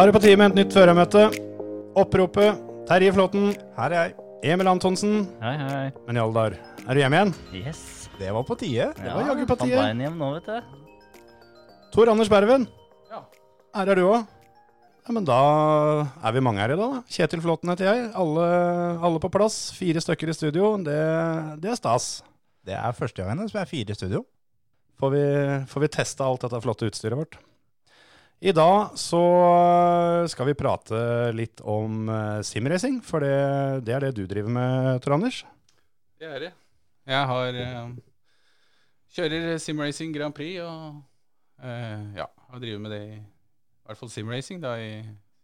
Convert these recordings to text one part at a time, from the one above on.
Da er det på tide med et nytt førermøte. Oppropet Terje Flåten, Her er jeg. Emil Antonsen. Hei, hei. Men i alle dager, er du hjemme igjen? Yes. Det var på tide. Det var jaggu på tide. Hjem nå, vet du. Tor Anders Berven. Ja. Her er du òg. Ja, men da er vi mange her i dag, da. Kjetil Flåten heter jeg. Alle, alle på plass. Fire stykker i studio. Det, det er stas. Det er første gangen som er fire i studio. Får vi, får vi testa alt dette flotte utstyret vårt. I dag så skal vi prate litt om eh, simracing, for det, det er det du driver med, Tor Anders. Det er det. Jeg har eh, kjører simracing Grand Prix og eh, ja, har drevet med det i, i hvert fall simracing da i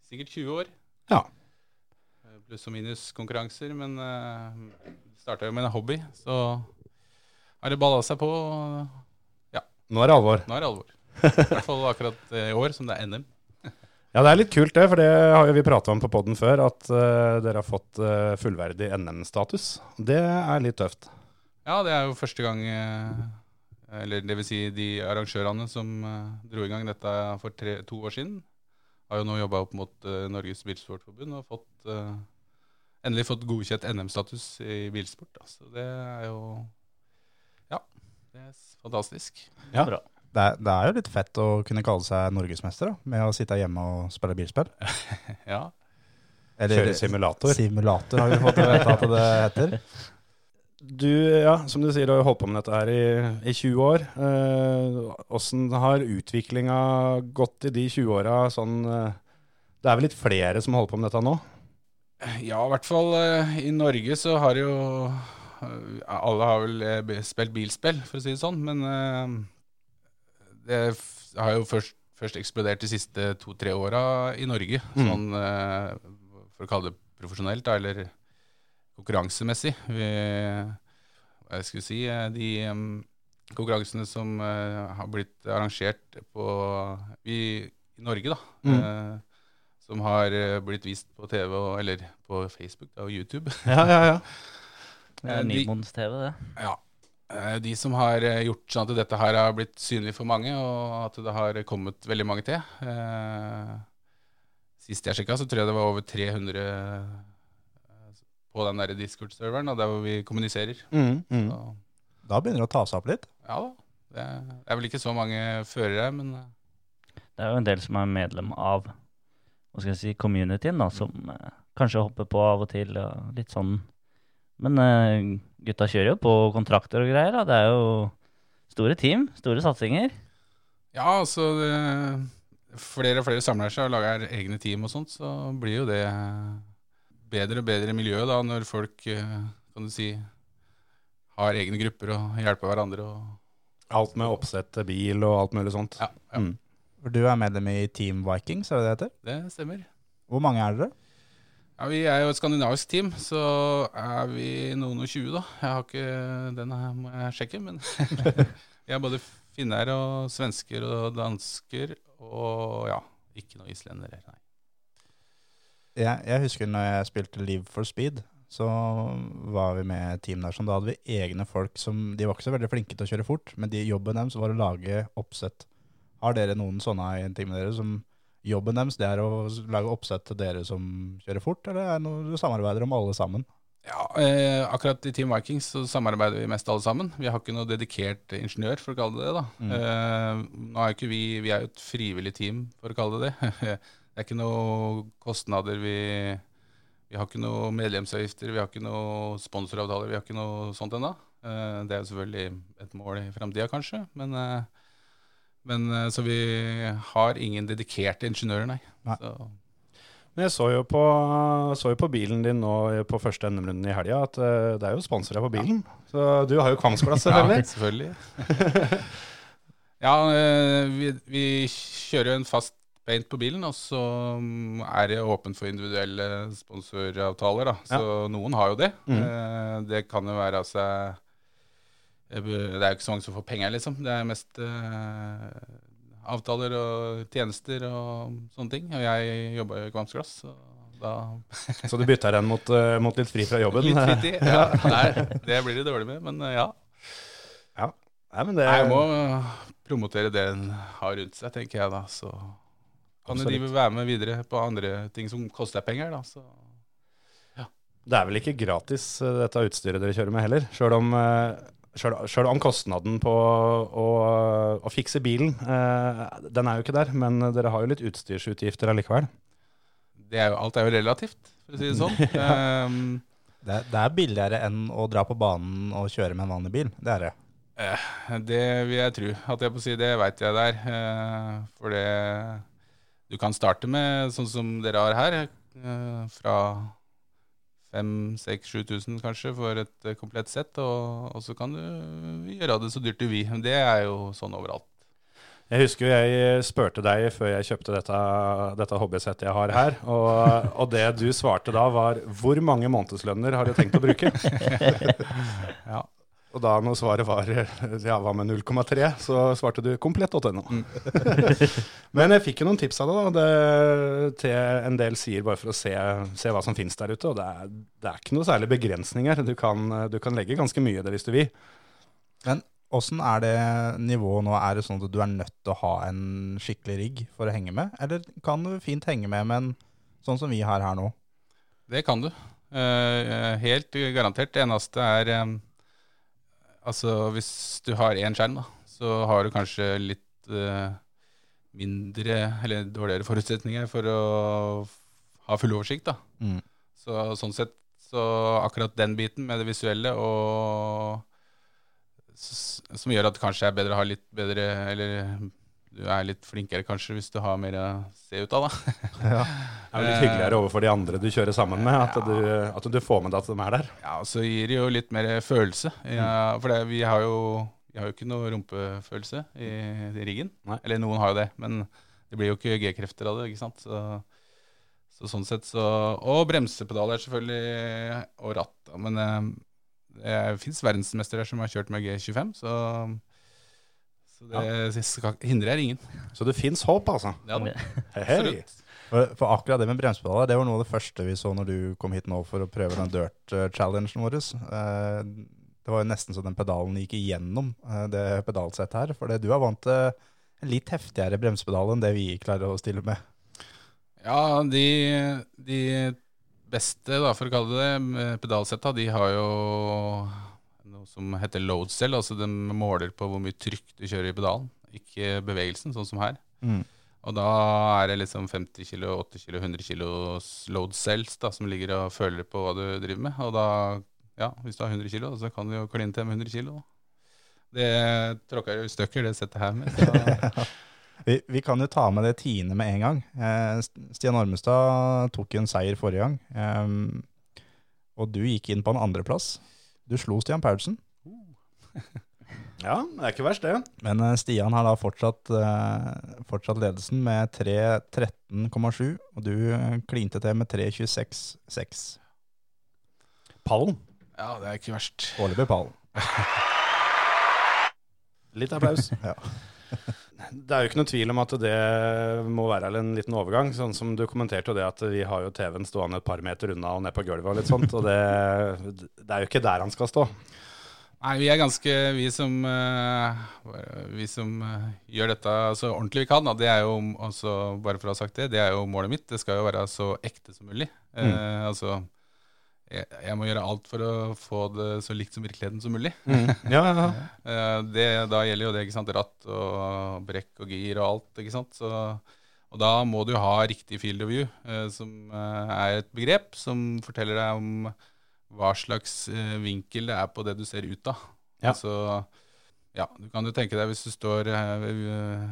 sikkert 20 år. Ja. Eh, Pluss og minus konkurranser, men eh, starta jo med en hobby, så har det balla seg på. og Nå er det alvor. Nå er det alvor. I hvert fall akkurat eh, i år som det er NM. Ja, det er litt kult det, for det har jo vi prata om på poden før, at uh, dere har fått uh, fullverdig NM-status. Det er litt tøft. Ja, det er jo første gang uh, Eller det vil si de arrangørene som dro i gang dette for tre, to år siden, har jo nå jobba opp mot Norges Bilsportforbund og fått, endelig fått godkjent NM-status i bilsport. Da. Så det er jo Ja, det er fantastisk. Ja. Bra. Det er, det er jo litt fett å kunne kalle seg norgesmester da, med å sitte hjemme og spille bilspill. Ja. Eller, Kjøre simulator. Simulator har vi fått vite at det heter. Du, ja, som du sier, har holdt på med dette her i, i 20 år. Åssen har utviklinga gått i de 20 åra? Sånn, eh, det er vel litt flere som holder på med dette nå? Ja, i hvert fall eh, i Norge så har jo eh, Alle har vel eh, spilt bilspill, for å si det sånn, men eh, det har jo først, først eksplodert de siste to-tre åra i Norge. Mm. Sånn eh, for å kalle det profesjonelt, da, eller konkurransemessig. Vi, hva jeg skulle si, eh, de em, konkurransene som eh, har blitt arrangert på, i, i Norge, da. Mm. som har blitt vist på TV og, eller på Facebook da, og YouTube. Ja, ja, ja. Det er de- Nymons TV, det. Ja. Eh, De som har eh, gjort sånn at dette her har blitt synlig for mange, og at det har kommet veldig mange til. Eh, Sist jeg sjekka, så tror jeg det var over 300 eh, på den der Discord-serveren, og der hvor vi kommuniserer. Mm, mm. Da begynner det å ta seg opp litt. ja da. Det er, vel ikke så mange førere, men Det er jo en del som er medlem av hva skal jeg si, communityen, da, som kanskje hopper på av og til. Og litt sånn. Men uh, gutta kjører jo på kontrakter og greier. Da. Det er jo store team, store satsinger. ja, altså det, Flere og flere samler seg og lager egne team og sånt, så blir jo det bedre og bedre miljø da, når folk eh, kan du si, har egne grupper og hjelper hverandre. og Alt med oppsett til bil og alt mulig sånt. Ja, ja Mm. Du er medlem i Team Vikings, er det det heter? det stemmer. Hvor mange er dere? Ja, Vi er jo et skandinavisk team, så er vi noen og tjue, da. Jeg har ikke Den her må jeg sjekke, men vi er både finner og svensker og dansker og ja, ikke noe islendere. Nei. Jeg, jeg husker når jeg spilte Live for Speed, så var vi med et team der som da hadde vi egne folk som De var ikke så veldig flinke til å kjøre fort, men de, jobben deres var å lage oppsett. Har dere noen sånne i teamet deres som jobben deres det er å lage oppsett til dere som kjører fort, eller er det noe du samarbeider om alle sammen? Ja, eh, akkurat i Team Vikings så samarbeider vi mest alle sammen. Vi har ikke noe dedikert ingeniør, for å kalle det det. da. Mm. Eh, nå er ikke vi Vi er jo et frivillig team, for å kalle det det. det er ikke noe kostnader vi Vi har ikke noe medlemsavgifter, vi har ikke noe sponsoravtaler, vi har ikke noe sånt ennå. Eh, det er jo selvfølgelig et mål i framtida, kanskje, men eh, men eh, Så vi har ingen dedikerte ingeniører, nei. Nei. Så, Men jeg så jo på, så jo på bilen din nå på første NM-runden i helga at eh, det er jo sponsorer på bilen. Så du har jo Kvamsglass, ja, selvfølgelig. selvfølgelig. Ja, eh, vi, vi kjører jo en fast paint på bilen, og så mm, er det åpent for individuelle sponsoravtaler. da. Så noen har jo det. Mm. Det kan jo være altså Det er jo ikke så mange som får penger, liksom. Det er mest uh, avtaler og tjenester og sånne ting. Og jeg jobba jo i Kvamsglass, så da Så du bytta den mot, eh, mot litt fri fra jobben? Litt fritid. Ja, nei, det blir det dårlig med, men eh, ja. Nei, men det, Jeg må promotere det en har rundt seg, tenker jeg da. Så kan jo de være med videre på andre ting som koster penger, da. Så det er vel ikke gratis, dette utstyret dere kjører med heller. Sjøl om, selv om kostnaden på å, å fikse bilen, eh, den er jo ikke der. Men dere har jo litt utstyrsutgifter allikevel. det er jo, alt er jo relativt, for å si det sånn. Ehm, Det, det er billigere enn å dra på banen og kjøre med en vanlig bil. Det er det. Eh, Det vil jeg tro. At jeg på å si det veit jeg der. Eh, For det Du kan starte med sånn som dere har her, eh, fra 5000-7000 kanskje for et eh, komplett sett, og, og så kan du gjøre det så dyrt du vil. Det er jo sånn overalt. Jeg husker jeg spurte deg før jeg kjøpte dette, dette hobbysettet jeg har her, og, og det du svarte da var hvor mange månedslønner har du tenkt å bruke? Ja. Og da når svaret var ja, hva med 0,3, så svarte du komplett.no. Men jeg fikk jo noen tips av det, da, det, til en del sider, bare for å se, se hva som finnes der ute. Og det er, det er ikke noe særlig begrensninger. Du kan, du kan legge ganske mye i det hvis du vil. Men åssen er det nivået nå? Er det sånn at du er nødt til å ha en skikkelig rigg for å henge med? Eller kan du fint henge med, men sånn som vi har her nå? Det kan du. Uh, helt garantert. Det eneste er eh, Altså, hvis du har én skjerm, da, så har du kanskje litt uh, mindre eller dårligere forutsetninger for å ha full oversikt, da. Mm. Så sånn sett så akkurat den biten med det visuelle og som gjør at det kanskje er bedre å ha litt bedre Eller du er litt flinkere kanskje hvis du har mer å se ut av, da. ja. Det er litt hyggeligere overfor de andre du kjører sammen med, at du, at du får med deg at de er der. Ja, og så gir det jo litt mer følelse. Ja, for det, vi har jo vi har jo ikke noe rumpefølelse i, i riggen. Nei. Eller noen har jo det, men det blir jo ikke G-krefter av det. ikke sant? Så, så sånn sett så Og bremsepedaler selvfølgelig, og ratt. Men det, det fins verdensmestere som har kjørt med G25, så, så det ja. hindrer ingen. Så det fins håp, altså. Ja, da, Hei. For, akkurat det med bremsepedaler, det var noe av det første vi så når du kom hit nå for å prøve den dirt-challengen vår. Eh, det var jo nesten så den pedalen gikk igjennom eh, det pedalsettet her. For du er vant til en litt heftigere bremsepedal enn det vi klarer å stille med. Ja, de, de beste, da, for å kalle det pedalsetta, de har jo noe som heter load cell. Altså de måler på hvor mye trykk du kjører i pedalen, ikke bevegelsen, sånn som her. Mm. Og da er det liksom 50 kilo, 80 kilo, 100 kilo load cells da, som ligger og føler på hva du driver med. Og da, ja, hvis du har 100 kilo, så kan du jo kline til med 100 kilo. Det tråkker jo i stykker, det settet her med. Vi, vi kan jo ta med det tiende med en gang. Eh, Stian Ormestad tok en seier forrige gang, eh, og du gikk inn på en andreplass. Du slo Stian Paulsen. Ja, det er ikke verst, det. Men eh, Stian har da fortsatt, eh, fortsatt ledelsen med 3.13,7, og du eh, klinte til med 3.26,6. Pallen. ja, det er ikke verst. Foreløpig pallen. Litt applaus. Ja. Det er jo ikke noe tvil om at det må være en liten overgang. Sånn som du kommenterte jo det at vi har jo TV-en stående et par meter unna og ned på gulvet og litt sånt. Og det, det er jo ikke der han skal stå. Nei, vi er ganske Vi som, eh, vi som eh, gjør dette så ordentlig vi kan, og det er jo også, bare for å ha sagt det, det er jo målet mitt. Det skal jo være så ekte som mulig. Eh, altså, jeg, jeg må gjøre alt for å få det så likt som virkeligheten som mulig. Ja, ja, ja. Eh, det, da gjelder jo det ikke sant, ratt og brekk og gir og alt. ikke sant? Så, og da må du ha riktig field of view, eh, som eh, er et begrep som forteller deg om hva slags eh, vinkel det er på det du ser ut av. Ja. Altså, ja, du kan jo tenke deg hvis du står eh, eh,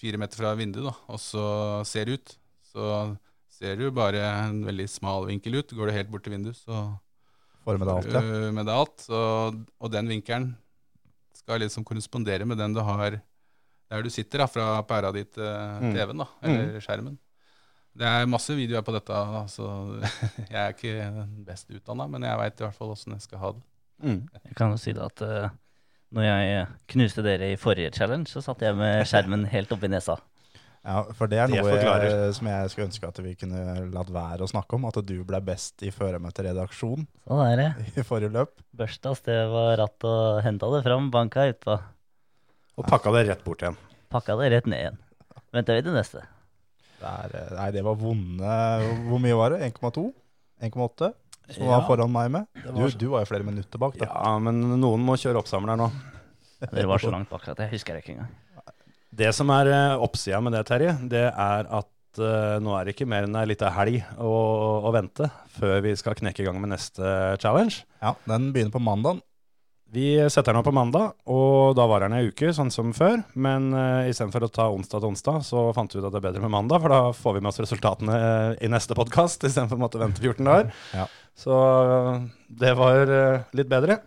fire meter fra vinduet da, og så ser ut, så ser du bare en veldig smal vinkel ut. Går du helt bort til vinduet, så Formet alt, ja. med det alt. Så, og den vinkelen skal liksom korrespondere med den du har der du sitter, da, fra pæra di til Mm. TV-en, da, eller skjermen. Det er masse videoer på dette, så jeg er ikke best utdanna, men jeg veit i hvert fall åssen jeg skal ha det. Mm. Jeg kan jo si det at uh, når jeg knuste dere i forrige challenge, så satt jeg med skjermen helt oppi nesa. Ja, for det er noe jeg, som jeg skulle ønske at vi kunne latt være å snakke om. At du ble best i føremøteredaksjon Sånn er det. i forrige løp. Børsta støv og ratt og henta det fram, banka utpå. Og pakka det rett bort igjen. Pakka det rett ned igjen. Venter vi til neste. Det er, eh, nei, det var vonde Hvor mye var det? 1,2? 1,8? Som Ja. var foran meg med? Du, var du var jo flere minutter bak, da. Ja, men noen må kjøre oppsamler nå. Dere var så langt bak at jeg husker det ikke engang. Det som er eh, oppsida med det, Terje, det er at uh, nå er det ikke mer enn ei lita helg å, å vente før vi skal knekke i gang med neste challenge. Ja, Den begynner på mandag. Vi setter den opp på mandag, og da var den ei uke, sånn som før. Men uh, istedenfor å ta onsdag til onsdag, så fant vi ut at det er bedre med mandag, for da får vi med oss resultatene eh, i neste podkast istedenfor å måtte vente 14 dager. Ja. Så uh, det var uh, litt bedre.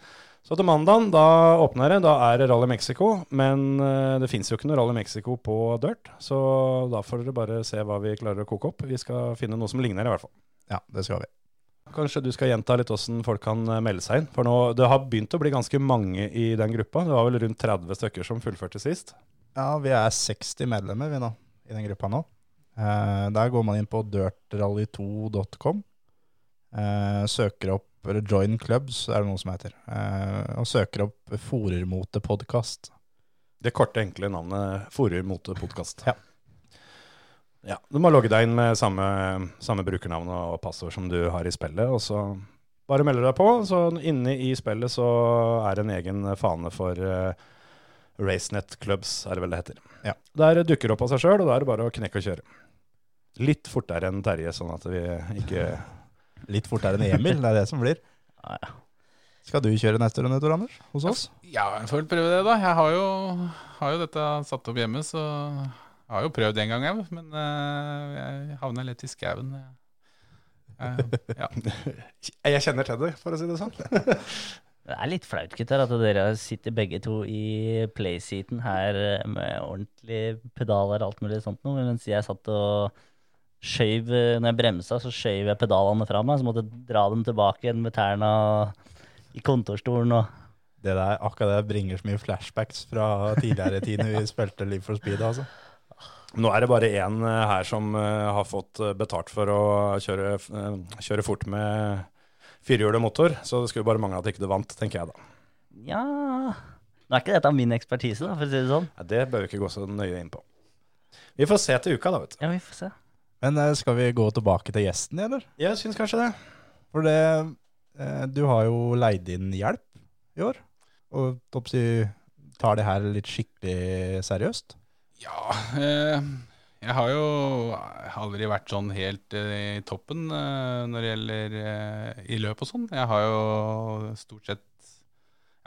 Så til mandagen, da åpner det. Da er det Rally Mexico. Men eh, det fins jo ikke noe Rally Mexico på Dirt, så da får dere bare se hva vi klarer å koke opp. Vi skal finne noe som ligner, i hvert fall. Ja, det skal vi. Kanskje du skal gjenta litt hvordan folk kan eh, melde seg inn? For nå, det har begynt å bli ganske mange i den gruppa. Det var vel rundt 30 stykker som fullførte sist. Ja, vi er 60 medlemmer vi nå, i den gruppa nå. Eh, der går man inn på dirtrally2.com. Eh, søker opp eller Join Clubs, er det noe som heter. Eh, og søker opp Forermote-podkast. Det korte, enkle navnet Forur podkast. Ja. Ja, Du må logge deg inn med samme, samme brukernavn og passord som du har i spillet. og så Bare melder deg på. så Inne i spillet så er det en egen fane for uh, RaceNet Clubs, er det vel det heter. Ja. Der dukker det opp av seg sjøl, og da er det bare å knekke og kjøre. Litt fortere enn Terje, sånn at vi ikke Litt fortere enn Emil, det er det som blir. Ja, ja. Skal du kjøre neste runde, Tor Anders? Hos oss? Ja, jeg får vel prøve det, da. Jeg har jo, har jo dette satt opp hjemme, så jeg har jo prøvd en gang, jeg. Men eh, jeg havna litt i skauen. Ja. Jeg kjenner til det, for å si det sånn. Det er litt flaut, gutter, at dere sitter begge to i playseaten her eh, med ordentlige pedaler og alt mulig sånt noe, mens jeg satt og skjøv eh, Når jeg bremsa, så skjøv jeg pedalene fra meg, så måtte jeg dra dem tilbake igjen med tærne i kontorstolen og Det der, akkurat det bringer så mye flashbacks fra tidligere tid når vi spilte Live for Speed. altså. Nå er det bare én eh, her som eh, har fått eh, betalt for å kjøre, kjøre fort med firehjulet motor, så det skulle bare mangle at ikke du vant, tenker jeg da. Ja Nå er ikke dette min ekspertise, da, for å si det sånn. Ja, Det bør vi ikke gå så nøye inn på. Vi får se til uka, da, vet du. Ja, vi får se. Men skal vi gå tilbake til gjesten, eller? Jeg syns kanskje det. For det Du har jo leid inn hjelp i år. Og toppsi, tar det her litt skikkelig seriøst. Ja, eh, jeg har jo aldri vært sånn helt eh, i toppen eh, når det gjelder i løp og sånn. Jeg har jo stort sett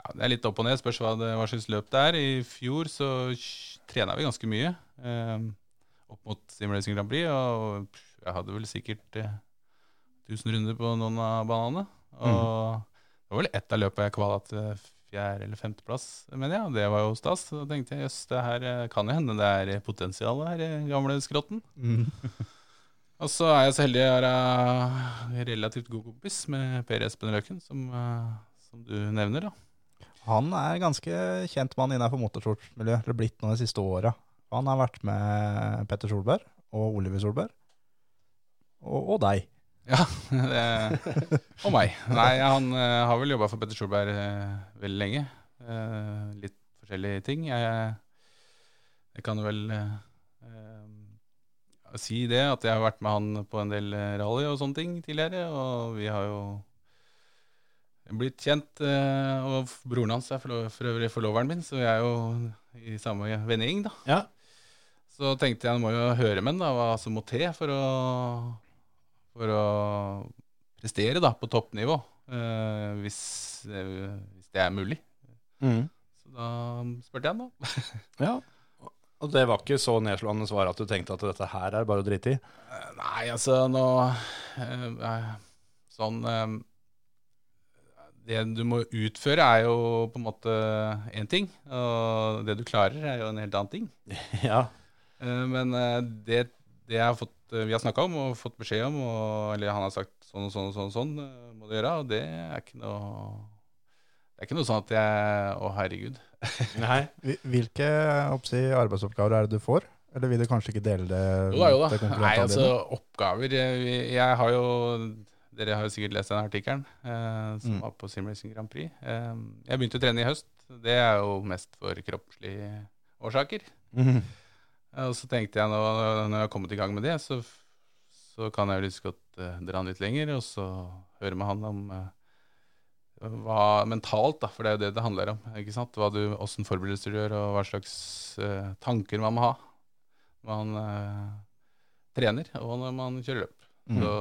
ja, Det er litt opp og ned, spørs hva, det, hva slags løp det er. I fjor så trena vi ganske mye eh, opp mot Sim Grand Prix, og jeg hadde vel sikkert eh, 1000 runder på noen av banene. Og det var vel ett av løpene jeg kvala til fjerde- eller femteplass, mener jeg. og Det var jo stas. Da tenkte jeg jøss, det her eh, kan jo hende det er potensial her i gamle skrotten. Og så er jeg så heldig å være relativt god kompis med Per Espen Røken, som, eh, som du nevner. da. Han er ganske kjent mann innenfor motorsportmiljøet, eller blitt nå de siste åra. Han har vært med Petter Solberg og Oliver Solberg. Og, og deg. Ja, det, Og meg. Nei, han eh, har vel jobba for Petter Solberg eh, veldig lenge. Eh, litt forskjellige ting. Jeg, jeg kan vel eh, si det, at jeg har vært med han på en del rally og sånne ting tidligere. Og vi har jo blitt kjent. og broren hans er for øvrig forloveren min, så vi er jo i samme vennegjeng, da. Ja. Så tenkte jeg, han må jo høre med han da, hva som må til for å, for å prestere da, på toppnivå, uh, hvis, uh, hvis det er mulig. Så da spurte jeg han da. ja. Og det var ikke så nedslående svar at du tenkte at dette her er bare å drite i? Uh, Nei, altså nå Sånn det du må utføre, er jo på en måte én ting. Og det du klarer, er jo en helt annen ting. Ja. Men det, det jeg har fått, eh, vi har snakka om og fått beskjed om, og, eller han har sagt sånn og sånn og sånn, sånn eh, må du gjøre, og det er ikke noe Det er ikke noe sånn at jeg Å, herregud. Nei. Hvilke oppsi, arbeidsoppgaver er det du får? Eller vil du kanskje ikke dele det? Jo da, jo da. Nei, altså, dine? oppgaver jeg, Jeg har jo Dere har jo sikkert lest den artikkelen eh, som Mm. var på Simracing Grand Prix. Eh, jeg begynte å trene i høst. Det er jo mest for kroppslige årsaker. Mhm. Og så tenkte jeg nå, når jeg har kommet i gang med det, så, så kan jeg jo lyst godt eh, dra den litt lenger, og så høre med han om uh, hva mentalt, da, for det er jo det det handler om. ikke sant? Hva du, Åssen forberedelser du gjør, og hva slags uh, tanker man må ha når man trener, og når man kjører løp. Mm. Så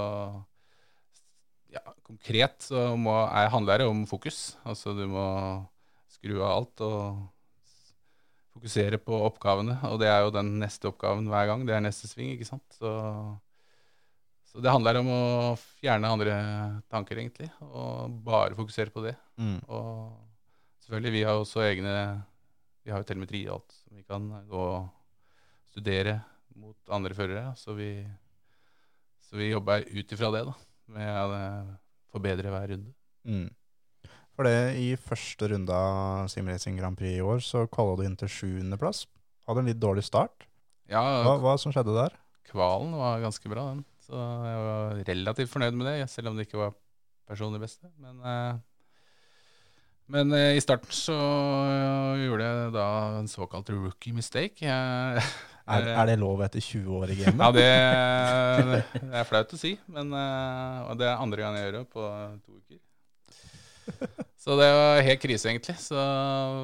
ja, konkret så må, er, handler det om fokus. Altså du må skru av alt og fokusere på oppgavene. Og det er jo den neste oppgaven hver gang. Det er neste sving, ikke sant. Så, så det handler om å fjerne andre tanker, egentlig. Og bare fokusere på det. Mm. Og selvfølgelig, vi har også egne Vi har jo telemetri og alt som vi kan gå og studere mot andre førere. Så vi, så vi jobber ut ifra det, da. Med å forbedre hver runde. Mm. For det, i første runde av Simracing Grand Prix i år, så kvala du inn til sjuendeplass. Hadde en litt dårlig start. Ja, Hva, hva som skjedde der? kvalen var ganske bra, den. Så jeg var relativt fornøyd med det, selv om det ikke var personlig beste. Men, eh, men eh, i starten så gjorde jeg da en såkalt rookie mistake. Jeg, Er, er det lov etter 20 år i gamet? Ja, det, det er flaut å si, men eh, og det er andre gang jeg gjør det på to uker. Så det var helt krise, egentlig. Så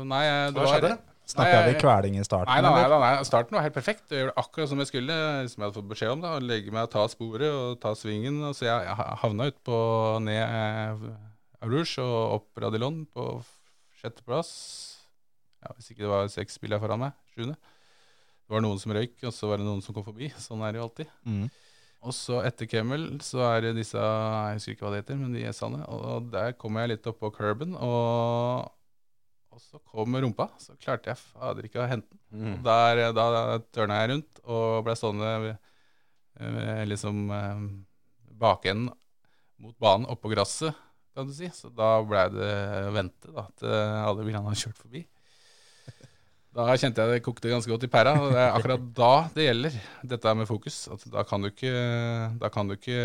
nei, det Hva var- skjedde? Snakka Nei, vi kveling i starten? Nei, nei, nei, nei, nei. Starten var helt perfekt. Jeg gjorde akkurat som jeg skulle. Som jeg hadde fått beskjed om. da, Legge meg og ta sporet og ta svingen. Og så jeg jeg havna ut på ned eh, og opp Radilon på sjetteplass. Ja, hvis ikke det var seks biler foran meg. Sjuende. Det var noen som røyk, og så var det noen som kom forbi. Sånn er det jo alltid. Mm. Og så etter Kemmel så er det disse Jeg husker ikke hva det heter, men de S-ene. Og der kommer jeg litt opp på curben, og, og så kom rumpa. Så klarte jeg fader ikke å hente den. Mm. Og Der, da tørna jeg rundt og ble stående eh, liksom eh, bakenden mot banen oppå gresset, kan du si. Så da ble det vente da, til alle bilene hadde kjørt forbi. Da kjente jeg det kokte ganske godt i pæra. Og det er akkurat da det gjelder, dette med fokus. At da kan du ikke, da kan du ikke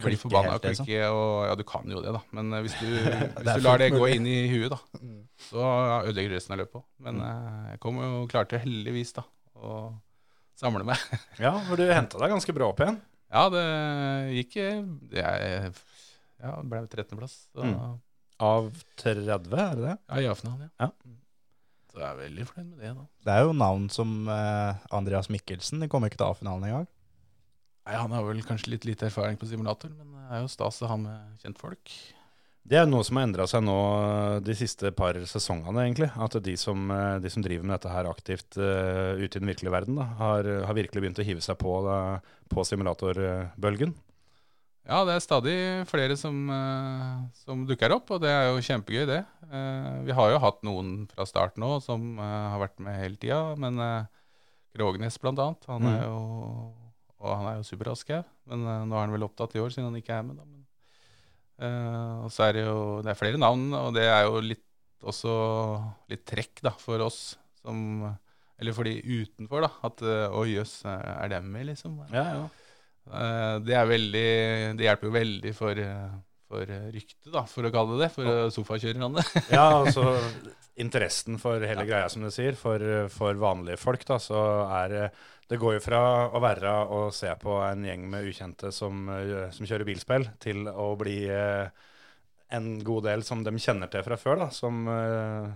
bli forbanna og liksom. klikke. Og, ja, du kan jo det, da. Men eh, hvis du, hvis du lar det gå inn i huet, da, Mm. så ødelegger du resten av løpet òg. Men eh, jeg kom jo klarte heldigvis da å samle meg. Ja, for du henta deg ganske bra opp igjen. Ja, det gikk Jeg, Ja, det ble 13.-plass. Mm. Av 30, er det det? ja, i A-finalen, ja. Ja. Så jeg er veldig fornøyd med det, da. Det er jo navn som eh, Andreas Mikkelsen. De kommer ikke til A-finalen engang. Nei, Han har vel kanskje litt lite erfaring på simulator, men det er jo stas å ha med kjentfolk. Det er noe som har endra seg nå eh, de siste par sesongene, egentlig. At de som, eh, de som driver med dette her aktivt uh, ute i den virkelige verden, da, har, har virkelig begynt å hive seg på, da, på simulatorbølgen. Ja, det er stadig flere som, eh, som dukker opp, og det er jo kjempegøy, det. Eh, vi har jo hatt noen fra starten òg som eh, har vært med hele tida, men Krognes annet, han er Mm. jo og han er jo superrask her, men nå er han vel opptatt i år siden han ikke er med. da. Men, og så er det jo det er flere navn, og det er jo litt også litt trekk da, for oss som Eller for de utenfor, da. At oi jøss, er dem med, liksom? Ja, ja. Eh, Det er veldig Det hjelper jo veldig for, for ryktet, da, for å kalle det det. For sofakjørerne. ja, altså interessen for hele greia, som du sier, for, for vanlige folk, da, så er det går jo fra å være å se på en gjeng med ukjente som, som kjører bilspill, til å bli eh, en god del som de kjenner til fra før, da, som, eh,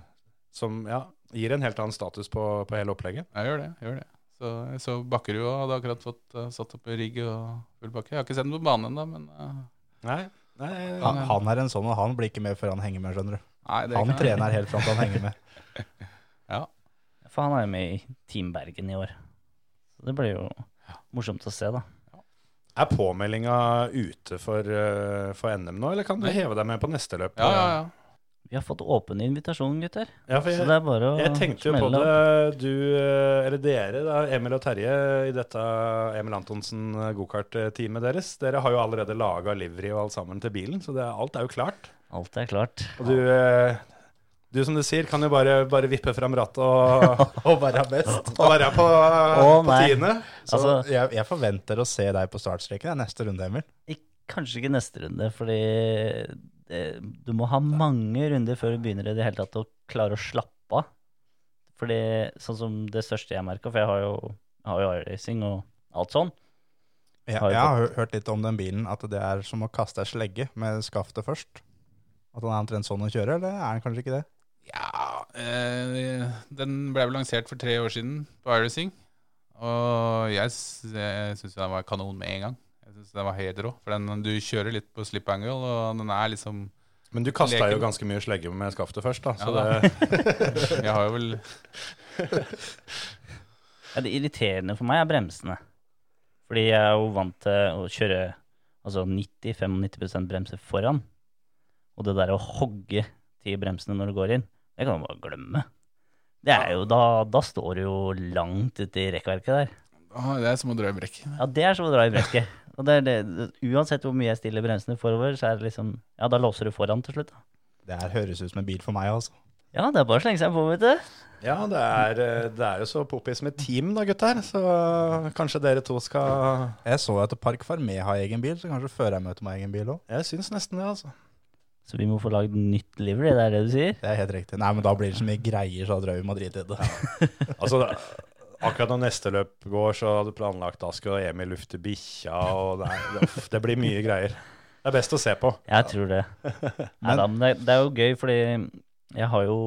som ja, gir en helt annen status på, på hele opplegget. Jeg gjør det. jeg gjør det. Så jeg så Bakkerud hadde akkurat fått uh, satt opp rigg og full pakke. Jeg har ikke sett den på banen ennå, men uh, Nei, nei Han, han er en sånn, og han blir ikke med før han henger med, skjønner du. nei, det Han trener trener helt fram til han henger med. Ja. For han er jo med i Team Bergen i år. Så det blir jo morsomt å se, da. Er påmeldinga ute for, eh, for NM nå, eller kan du heve deg med på neste løp? Ja, ja, ja. Vi har fått åpen invitasjon, gutter. Ja, for Så jeg, det er bare å jeg tenkte jo på det, opp. du, eh, eller dere, da, Emil og Terje, i dette Emil Antonsen eh, gokart-teamet deres. Dere har jo allerede laga livery og alt sammen til bilen, så det, alt er jo klart. Alt er klart. Og du, eh, du som du sier, kan jo bare, bare vippe fram rattet og, Og være best. og være på, oh, på tiende. Så Altså- jeg, jeg forventer å se deg på startstreken neste runde, Emil. Ikke, kanskje ikke neste runde, fordi det, du må ha mange runder før du begynner i det hele tatt å klare å slappe av. Fordi sånn som det største jeg merka, for jeg har jo, jeg har jo iRacing og alt sånn. Jeg, Har jeg har hørt litt om den bilen, at det er som å kaste ei slegge med skaftet først. At den er omtrent sånn å kjøre, eller er den kanskje ikke det? Ja, eh, den ble vel lansert for tre år siden på iRacing. Og jeg, jeg syns den var kanon med en gang. Jeg synes den var helt rå. For den, du kjører litt på slip angle, og den er liksom Men du kasta jo ganske mye slegge med skaftet først, da. Så Ja, da. det, Jeg har jo vel Ja, det irriterende for meg er bremsene. Fordi jeg er jo vant til å kjøre altså 90-95% bremser foran. Og det der å hogge til bremsene når du går inn, det kan du bare glemme. Det er jo, da, da står du jo langt ute i rekkverket der. Det er som å dra i brekk. Ja, det er som å dra i brekket. Og det er det, uansett hvor mye jeg stiller bremsene forover, så er det liksom Ja, da låser du foran til slutt. da. Det her høres ut som en bil for meg, altså. Ja, det er bare å slenge seg på, vet du. ja, det er, eh, det er jo så poppis med team, da, gutter. Så kanskje dere to skal Jeg så at Park Farmé har egen bil, så kanskje førermøtet må ha egen bil òg. Jeg syns nesten det, altså. Så vi må få lagd nytt livery, det er det du sier? Det er helt riktig. Nei, men da blir det så mye greier, så da drømmer vi må drite i det. Altså, akkurat når neste løp går, så hadde du planlagt da skal Emil lufte bikkja, og det, er, det, blir mye greier. Det er best å se på. Jeg tror det. Nei da, men det, det er jo gøy, fordi jeg har jo,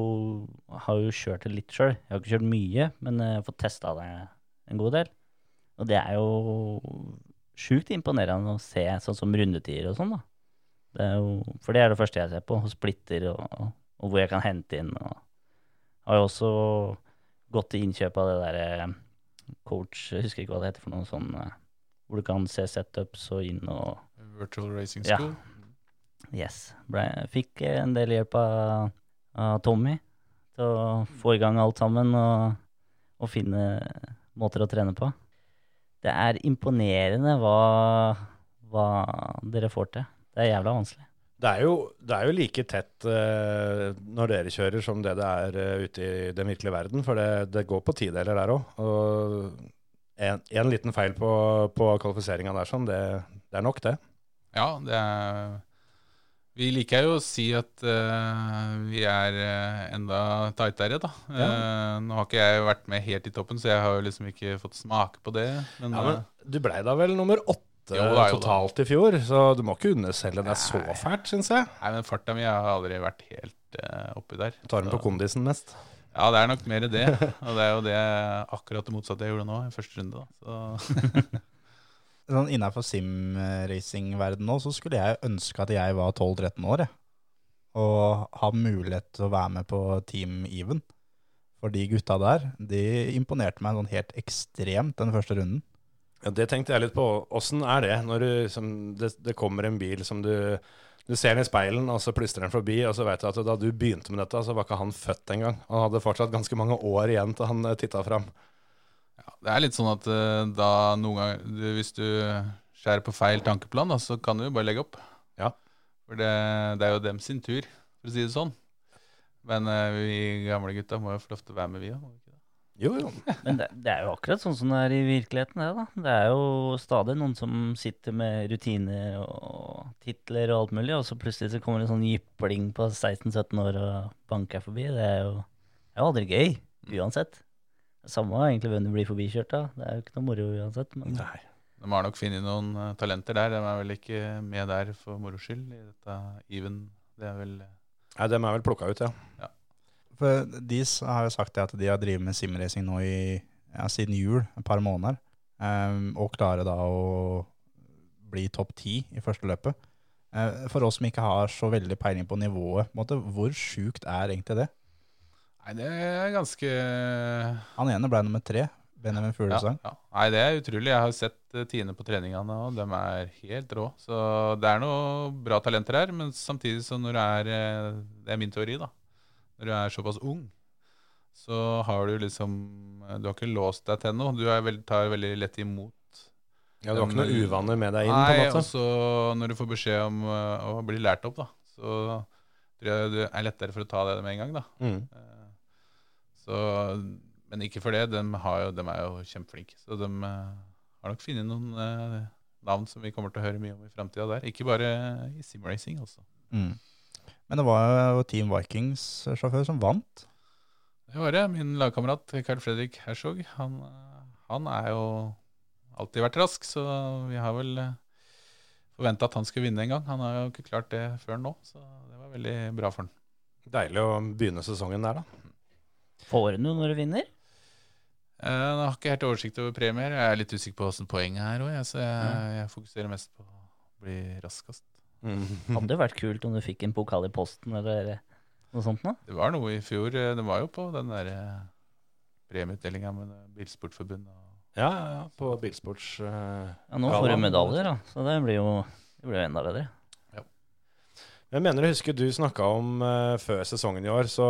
har jo kjørt det litt sjøl. Jeg har ikke kjørt mye, men jeg har fått testa det en god del. Og det er jo sjukt imponerende å se sånn som rundetider og sånn, da. Det jo, for det er det første jeg ser på, og splitter og, og hvor jeg kan hente inn. Og har jo også gått til innkjøp av det derre coach, jeg husker ikke hva det heter for noe sånn, eh, hvor du kan se setups og inn og Virtual Racing Ja. School. Yes. Ble, fikk eh, en del hjelp av, av Tommy til å få i gang alt sammen og, og finne måter å trene på. Det er imponerende hva, hva dere får til. Det er jævla vanskelig. Det er jo, det er jo like tett uh, når dere kjører som det det er uh, ute i den virkelige verden, for det, det går på tideler der òg. Og en, en liten feil på, på kvalifiseringa der, sånn, det, det er nok, det. Ja, det er Vi liker jo å si at uh, vi er enda tightere, da. Eh, nå har ikke jeg vært med helt i toppen, så jeg har jo liksom ikke fått smake på det. Men, Ja, men du blei da vel nummer åtte. Totalt i fjor, så du må ikke underselge det så fælt, syns jeg. nei, men farta mi har aldri vært helt uh, oppi der. Tar den på kondisen mest. Ja, det er nok mer det. Og det er jo det akkurat det motsatte jeg gjorde nå, i første runde. da. Så Sånn Innenfor sim-racing-verden nå, så skulle jeg ønske at jeg var 12-13 år, jeg. Og ha mulighet til å være med på Team Even. For de gutta der, de imponerte meg sånn helt ekstremt den første runden. Ja, Det tenkte jeg litt på. Åssen er det når du, som, det, det kommer en bil som du du ser den i speilen, og så plystrer den forbi, og så vet du at da du begynte med dette, så var ikke han født engang. Han hadde fortsatt ganske mange år igjen til han titta fram. ja, det er litt sånn at eh, da noen ganger du, Hvis du skjærer på feil tankeplan, da, så kan du jo bare legge opp. Ja. For det, det er jo dem sin tur, for å si det sånn. Men eh, vi gamle gutta må jo få lov til å være med, vi òg. Jo, jo. Men det, det er jo akkurat sånn som det er i virkeligheten, det, da. Det er jo stadig noen som sitter med rutiner og titler og alt mulig, og så plutselig så kommer det en sånn jypling på 16-17 år og banker forbi. Det er jo, det er jo aldri gøy, uansett. Samme egentlig hvem du blir forbikjørt av. Det er jo ikke noe moro uansett. Men Nei. De har nok funnet noen eh, talenter der. De er vel ikke med der for moro skyld i dette even. Det er vel Nei, de er vel plukka ut, ja. For de har jo sagt at de har drevet med simracing nå i, ja, siden jul, et par måneder. Um, og klarer da å bli topp ti i første løpet. Uh, for oss som ikke har så veldig peiling på nivået, på måte, hvor sjukt er egentlig det? Nei, det er ganske Han ene ble nummer tre. Benjamin Ja, Fuglesang. ja. Nei, det er utrolig. Jeg har sett eh, Tine på treningene, og de er helt rå. Så det er noe bra talenter her, men samtidig så når det er eh, Det er min teori, da. Når du er såpass ung, så har du liksom Du har ikke låst deg til noe. Du er veld, tar veldig lett imot. Ja, Du har ikke noe uvaner med deg inn, på Nei, en og Nei, så når du får beskjed om eh, å bli lært opp, da, så tror jeg det er lettere for å ta det med en gang, da. Mm. Eh, Så, men ikke for det. De, har jo, de er jo kjempeflinke. Så de eh, har nok funnet noen navn som vi kommer til å høre mye om i framtida der. Ikke bare i simracing, altså. Mm. Men det var jo Team Vikings-sjåfør som vant. Det var det. Min lagkamerat Carl Fredrik Herzog, han, eh, han er jo alltid vært rask, så vi har vel forventa at han skulle vinne en gang. Han har jo ikke klart det før nå, så det var veldig bra for han. Deilig å begynne sesongen der, da. Får du noe når du vinner? Eh, Jeg har ikke helt oversikt over premier. Jeg er litt usikker på åssen poenget er òg, så jeg, jeg fokuserer mest på å bli raskest. Mm. Hadde vært kult om du fikk en pokal i posten eller noe sånt nå. Det var noe i fjor. eh, Det var jo på den der eh, premieutdelinga med Bilsportforbundet. og- Ja, ja, ja, på bilsports... Uh, Ja, nå får du medaljer, da. Så det blir jo, det blir jo enda bedre. Jeg mener jeg husker du snakka om uh, før sesongen i år, så,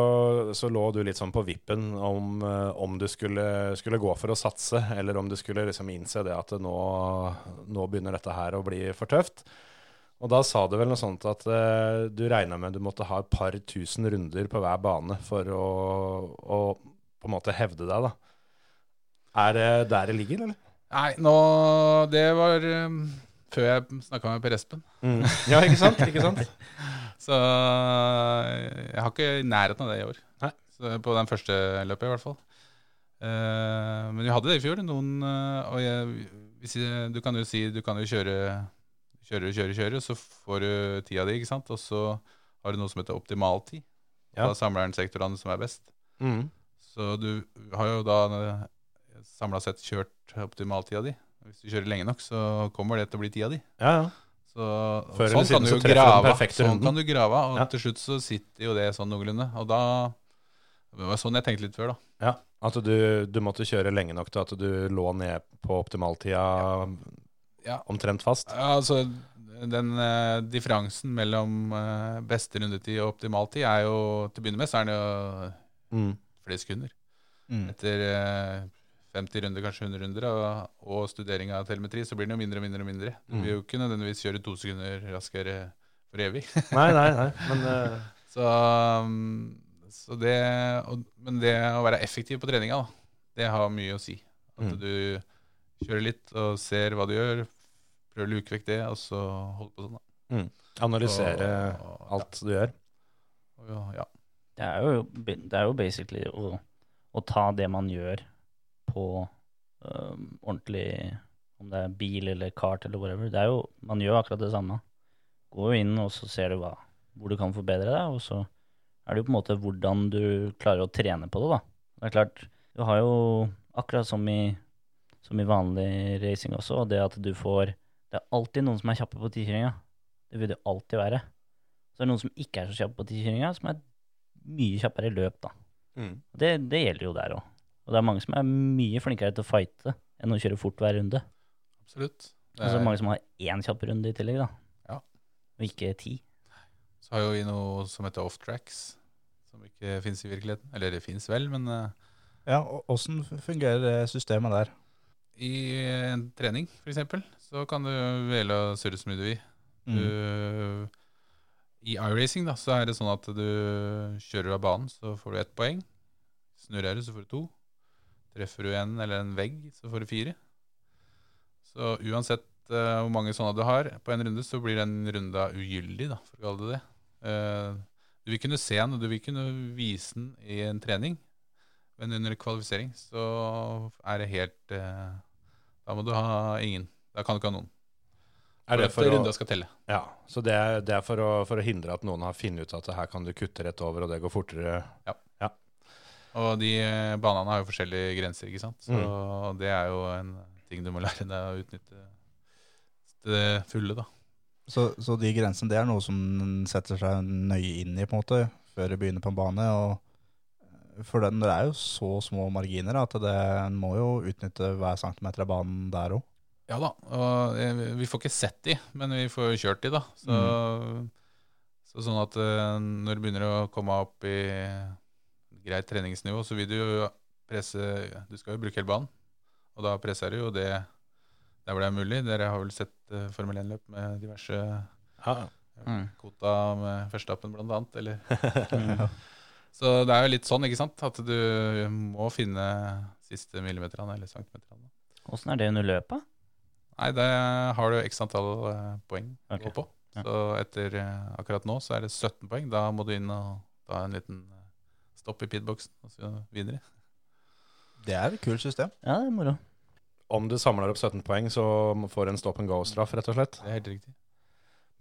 så lå du litt sånn på vippen om, uh, om du skulle, skulle gå for å satse, eller om du skulle liksom innse det at nå, nå begynner dette her å bli for tøft. Og da sa du vel noe sånt at uh, du regna med du måtte ha et par tusen runder på hver bane for å, å på en måte hevde deg, da. Er det der det ligger, eller? Nei, nå Det var um, før jeg snakka med Per Espen. Ja, ikke sant? Ikke sant? Så eh, jeg har ikke nærheten av det i år. På den første løpet, i hvert fall. Uh, men vi hadde det i fjor. Noen uh, Og jeg, hvis du kan jo si du kan jo kjøre Kjøre, kjører, kjører, så får du tida di, ikke sant. Og så har du noe som heter optimaltid. Ja. Da samler den sektorene som er best. Mm. Så du har jo da samla sett kjørt optimaltida di. Hvis du kjører lenge nok, så kommer det til å bli tida di. Ja, ja. Så, sånn kan du så grave Sånn kan du grave og Ja. til slutt så sitter jo det sånn noenlunde. Og da Det var sånn jeg tenkte litt før, da. Ja, At du, du måtte kjøre lenge nok til at du lå ned på optimaltida Ja. Omtrent fast? Ja, altså den eh, differansen mellom eh, beste rundetid og optimal tid er jo Til å begynne med så er den jo Mm. flere sekunder. Mm. Etter eh, 50 runder, kanskje 100 runder, og, og studering av telemetri, så blir den jo mindre og mindre og mindre. Du Mm. vil jo ikke nødvendigvis kjøre to sekunder raskere for evig. Nei, nei, nei. Men uh... Så, um, så det og, Men det å være effektiv på treninga, da, det har mye å si. At Mm. du kjører litt og ser hva du gjør, prøver å luke vekk det, og så holde på sånn. da. analysere Og- alt du gjør. Og, ja. Det er jo, det er jo basically å, å ta det man gjør på øhm, ordentlig Om det er bil eller kart eller whatever. Det er jo, man gjør akkurat det samme. Går jo inn, og så ser du hva, hvor du kan forbedre deg, og så er det jo på en måte hvordan du klarer å trene på det, da. Det er klart, du har jo akkurat som i, som i vanlig racing også, og det at du får Det er alltid noen som er kjappe på tikjøringa. Det vil det alltid være. Så det er noen som ikke er så kjappe på tikjøringa, som er mye kjappere i løp, da. Mm. Det, det gjelder jo der òg. Og det er mange som er mye flinkere til å fighte enn å kjøre fort hver runde. Absolutt. Og så er det mange som har én kjapp runde i tillegg, da. Ja. Og ikke ti. Så har jo vi noe som heter off-tracks, som ikke fins i virkeligheten. Eller det fins vel, men eh, Ja, Åssen fungerer systemet der? I en trening, f.eks., så kan du velge å surre så mye du vil. Mm. I iRacing da, så er det sånn at du kjører av banen, så får du ett poeng. Snurrer du, så får du to. Treffer du en eller en vegg, så får du fire. Så uansett uh, hvor mange sånne du har på en runde, så blir den runda ugyldig, da, for å kalle det det. Uh, du vil kunne se den, og du vil kunne vise den i en trening, men under kvalifisering så er det helt eh, Da må du ha ingen. Da kan du ikke ha noen. Er det For å, skal telle. ja, så det er, det er for, å, for å hindre at noen har funnet ut at her kan du kutte rett over, og det går fortere? Ja, Og de eh, banene har jo forskjellige grenser, ikke sant. Så Mm. det er jo en ting du må lære deg å utnytte til det fulle, da. Så, så de grensene, det er noe som setter seg nøye inn i, på en måte, før du begynner på en bane. Og For den, det er jo så små marginer at det, en må jo utnytte hver centimeter av banen der òg. Ja da, og eh, vi får ikke sett de, men vi får kjørt de, da. Så, så sånn at eh, når du begynner å komme opp i greit treningsnivå, så vil du jo presse Du skal jo bruke hele banen, og da presser du jo det der hvor det er mulig. Dere har vel sett eh, Formel 1-løp med diverse Ja. Mm. kvota med førstappen, blant annet, eller Så det er jo litt sånn, ikke sant, at du må finne siste millimeterne eller centimeterne. Åssen er det under løpet? Nei, det har du x antall poeng poeng å gå på. Så etter eh, akkurat nå så er det 17 poeng. Da må du inn og ta en liten eh, stopp i pitboxen og så videre. Det er et kult system. Ja, det er moro. Om du samler opp 17 poeng, så får du en stop and go-straff, rett og slett. Det er helt riktig.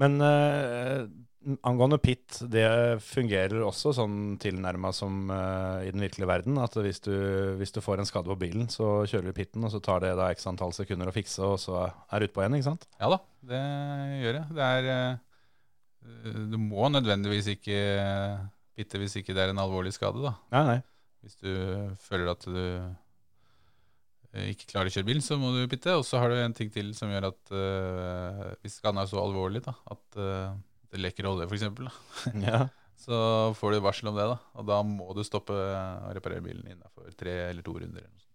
Men eh, angående pit, det fungerer også sånn tilnærma som uh, i den virkelige verden. At hvis du, hvis du får en skade på bilen, så kjører du pitten, og så tar det da x antall sekunder å fikse, og så er du utpå igjen, ikke sant? Ja da, det gjør jeg. Det er uh, Du må nødvendigvis ikke pitte hvis ikke det er en alvorlig skade, da. Nei, nei. Hvis du føler at du eh, ikke klarer å kjøre bil, så må du pitte. Og så har du en ting til som gjør at uh, hvis skaden er så alvorlig da, at det lekker olje, f.eks., Ja. så får du varsel om det. da, Og da må du stoppe og reparere bilen innafor tre eller to runder. eller sånt.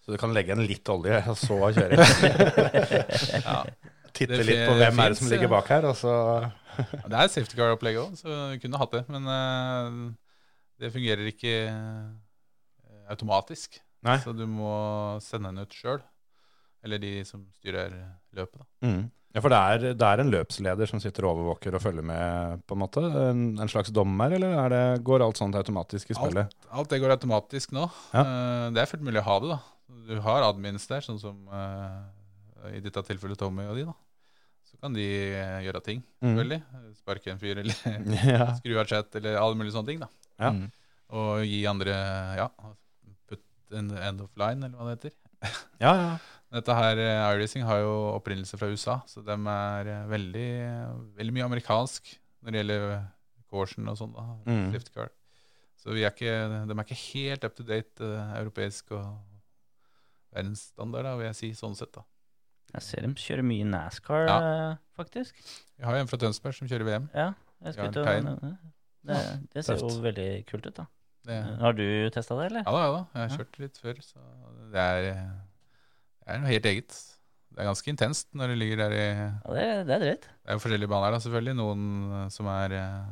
Så du kan legge igjen litt olje, og så kjøre. Ja. Titte Det litt på hvem hvem er det som ligger bak her, og så Ja, Det er safety car-opplegget òg, så vi kunne hatt det. Men uh, det fungerer ikke eh, automatisk. Nei. Så du må sende den ut sjøl. Eller de som styrer løpet. da. Mm. Ja, for det er, det er en løpsleder som sitter og overvåker og følger med, på en måte? En, en slags dommer, eller er det, går alt sånt automatisk i spillet? Alt det går automatisk nå. Ja. Eh, Det er fullt mulig å ha det. da. Du har admins der, sånn som eh, i dette tilfellet Tommy og de. da. Så kan de eh, gjøre ting. Mm. selvfølgelig. Sparke en fyr, eller Ja. skru av chat, eller alle mulige sånne ting. da. Ja. Mm. Og gi andre ja, put en end of line, eller hva det heter. ja, ja. Dette her, eh, iRacing har jo opprinnelse fra USA, så de er eh, veldig, veldig mye amerikansk når det gjelder Corsen og sånn. da, Mm. lift car. Så vi er ikke, de er ikke helt up to date uh, europeisk og verdensstandard, da, vil jeg si, sånn sett. da. Jeg ser dem kjøre mye NASCAR, Ja. faktisk. Vi har jo en fra Tønsberg som kjører VM. Ja, jeg skal Ja, til å det. Det, det ser jo veldig kult ut, da. Det, Har du testa det, eller? ja da, ja da. Jeg har kjørt litt før, så det er, det er noe helt eget. Det er ganske intenst når du ligger der i Ja, det, det er drøyt. Det er jo forskjellige baner, da, selvfølgelig. Noen eh, som er eh,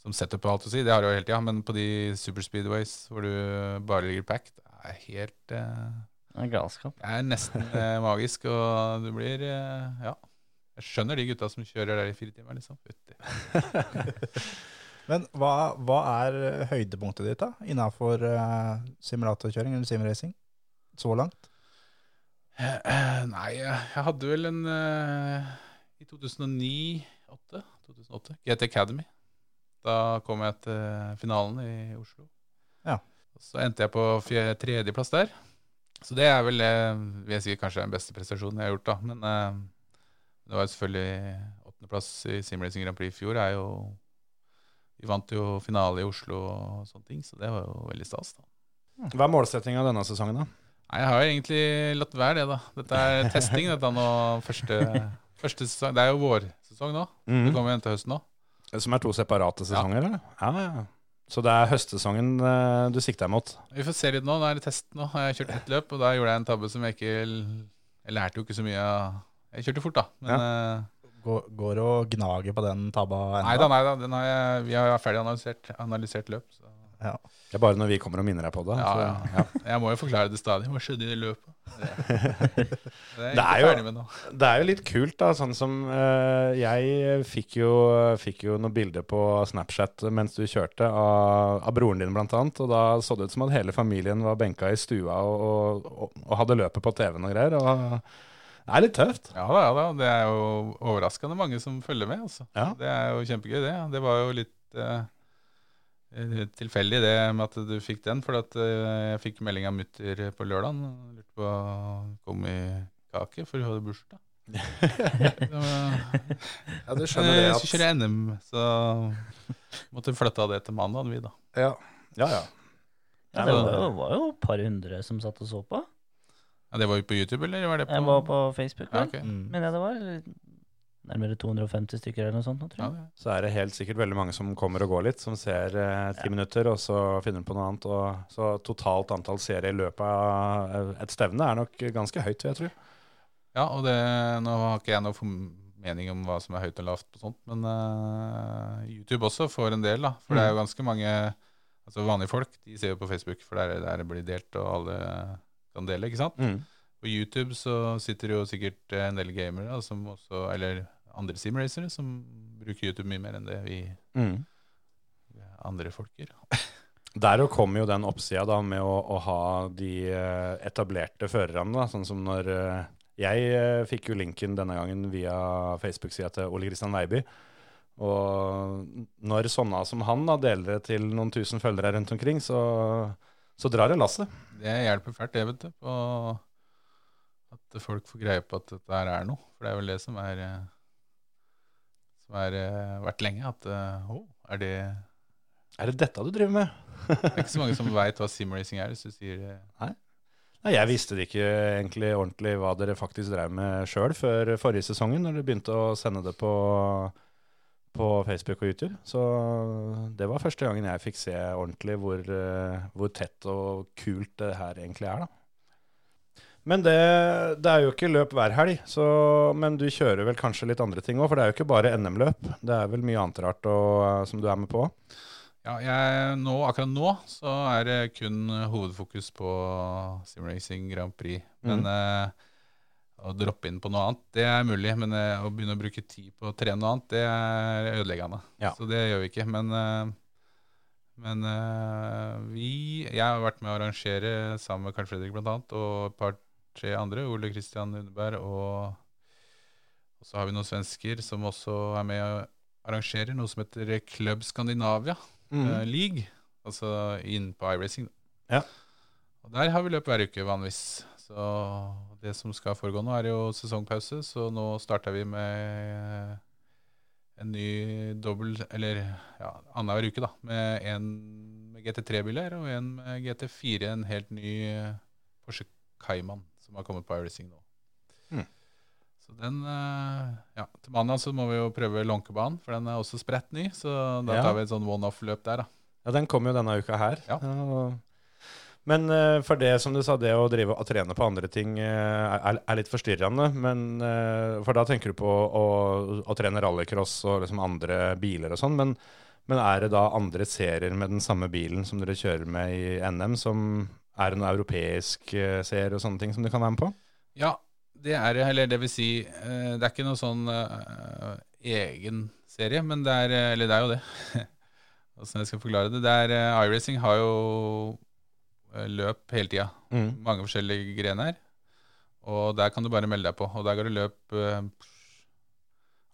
Som setter på alt å si. Det har du jo hele tida. Men på de superspeedways hvor du bare ligger packed, det er helt eh, Det er galskap. Det er nesten eh, magisk, og du blir eh, Ja. Jeg skjønner de gutta som kjører der i fire timer, liksom. Men hva, hva er høydepunktet ditt da, innenfor uh, simulatorkjøring eller simracing? Så langt? Eh, Nei, jeg hadde vel en eh, I 2009-2008 2008, GT Academy. Da kom jeg til finalen i Oslo. Ja. Og Så endte jeg på tredjeplass der. Så det er vel vil jeg si, kanskje den beste prestasjonen jeg har gjort. da. Men eh, det var jo selvfølgelig åttendeplass i Simracing Grand Prix i fjor. er jo Vi vant jo finale i Oslo og sånne ting, så det var jo veldig stas. da. Hva er målsettinga denne sesongen, da? Nei, jeg har jo egentlig latt være det, da. Dette er testing, dette nå. Første, første sesong. Det er jo vårsesong nå. Det Mhm. kommer igjen til høsten nå. Som er to separate sesonger, eller? Ja, ja. Så det er høstsesongen eh, du sikter mot? Vi får se litt nå. Nå er det test nå. Jeg har kjørt ett løp, og da gjorde jeg en tabbe som jeg ikke Jeg lærte jo ikke så mye av Jeg kjørte fort, da. Men ja. Går, går og gnager på den tabba ennå? nei da, nei da. Den har jeg, vi har ferdig analysert, analysert løp. Så. Det er bare når vi kommer og minner deg på det. Ja, så, ja. Jeg må jo forklare det stadig. Hva skjedde i det løpet? Det, det er Det er jo- ferdig med nå. Det er jo litt kult, da. Sånn som uh, Jeg fikk jo, fikk jo noen bilder på Snapchat mens du kjørte, av, av broren din blant annet. Og da så det ut som at hele familien var benka i stua og, og, og hadde løpet på TV-en og greier. Og det er litt tøft. Ja da, ja da. Det er jo overraskende mange som følger med. Altså. Ja. Det er jo kjempegøy, det. Det var jo litt eh, tilfeldig det med at du fikk den. For at eh, jeg fikk melding av mutter på lørdag. Lurte på kom i kake, for hun hadde bursdag. Ja, du skjønner eh, jeg skulle kjøre NM, så måtte flytte av det til mandag, vi da. Ja. Ja, ja. Ja, det var jo, var jo et par hundre som satt og så på. Ja, det var jo på YouTube, eller var det på Jeg var på Facebook, Ja, okay. Mm. Men ja, det var eller nærmere 250 stykker eller noe sånt. tror jeg. Ja, Så er det helt sikkert veldig mange som kommer og går litt, som ser eh, ti minutter, og så finner de på noe annet. Og, så totalt antall seere i løpet av et stevne er nok ganske høyt, vil jeg tro. Ja, og det, nå har ikke jeg noe mening om hva som er høyt og lavt på sånt, men eh, YouTube også får en del, da. For det er jo ganske mange altså vanlige folk, de ser jo på Facebook, for der, der det blir delt, og alle kan dele, ikke sant? Mm. På YouTube så sitter det jo sikkert en del gamere, da, som også, eller andre simracere, som bruker YouTube mye mer enn det vi Mm. andre folk gjør. Der kommer jo den oppsida da med å, å ha de eh, etablerte førerne, sånn som når eh, Jeg eh, fikk jo linken denne gangen via Facebook-sida til Ole Kristian Weiby. Og når sånne som han da deler det til noen tusen følgere rundt omkring, så, så drar det lasset. Det hjelper fælt, det, vet du, på at folk får greie på at dette her er noe. For det er vel det som er som har eh, vært lenge, at eh, å, er det Er det dette du driver med? Det er ikke så mange som veit hva simracing er, hvis du sier det. Nei, Jeg visste det ikke egentlig ordentlig hva dere faktisk drev med sjøl før forrige sesongen, når dere begynte å sende det på, på Facebook og YouTube. Så det var første gangen jeg fikk se ordentlig hvor, eh, hvor tett og kult det her egentlig er, da. Men det, det er jo ikke løp hver helg, så, men du kjører vel kanskje litt andre ting òg? For det er jo ikke bare NM-løp, det er vel mye annet rart og, som du er med på? Ja, jeg, nå, akkurat nå så er det kun hovedfokus på simracing Grand Prix. Men eh, å droppe inn på noe annet, det er mulig. Men eh, å begynne å bruke tid på å trene noe annet, det er ødeleggende. Ja. Så det gjør vi ikke. Men, eh, men eh, vi Jeg har vært med å arrangere sammen med Carl Fredrik blant annet, og et par-tre andre. Ole Kristian Lundeberg og og så har vi noen svensker som også er med og arrangerer noe som heter Club Scandinavia eh, League, altså inn på iRacing. Ja. Og der har vi løp hver uke, vanligvis. Så det som skal foregå nå, er jo sesongpause, så nå starter vi med en ny dobbel, eller ja, annenhver uke, da, med en med GT3-biler og en med GT4, en helt ny eh, Porsche Cayman som har kommet på iRacing nå. Mm. Så den, eh, ja, Til mandag så må vi jo prøve Lånkebanen, for den er også spredt ny. Så da Ja. tar vi et sånn one-off-løp der, da. Ja, den kommer jo denne uka her. Ja. Men eh, for det som du sa, det å drive og trene på andre ting eh, er, er litt forstyrrende. Men, eh, for da tenker du på å, å trene rallycross og liksom andre biler og sånn. Men, men er det da andre serier med den samme bilen som dere kjører med i NM, som er det noe europeisk seer serie og sånne ting som du kan være med på? Ja, det er det. Eller det vil si, eh, det er ikke noe sånn uh, egen serie, men det er eh, Eller det er jo det. Åssen jeg skal forklare det. det er, uh, iRacing har jo eh, løp hele tida. Mm. Mange forskjellige grener. Og der kan du bare melde deg på. Og der går det løp uh,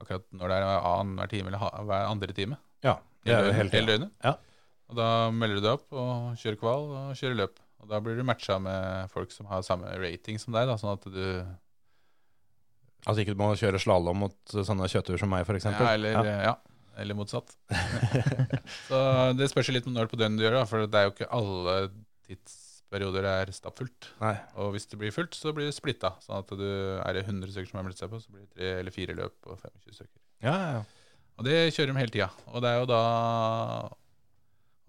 akkurat når det er annenhver time eller ha- hver andre time. Ja, det er Hele. Hele døgnet. Ja. Og da melder du deg opp og kjører kval og kjører løp. Og da blir du matcha med folk som har samme rating som deg, da, sånn at du Altså ikke du må kjøre slalåm mot sånne kjøttur som meg, f.eks. Ja, eller, ja. eller motsatt. så det spørs litt om når på døgnet du gjør det, for det er jo ikke alle tidsperioder det er stappfullt. Nei. Og hvis det blir fullt, så blir det splitta. Sånn at du er det 100 stykker som har meldt seg på, så blir det tre eller fire løp og 25 stykker. Ja, ja, ja. Og det kjører de hele tida. Og det er jo da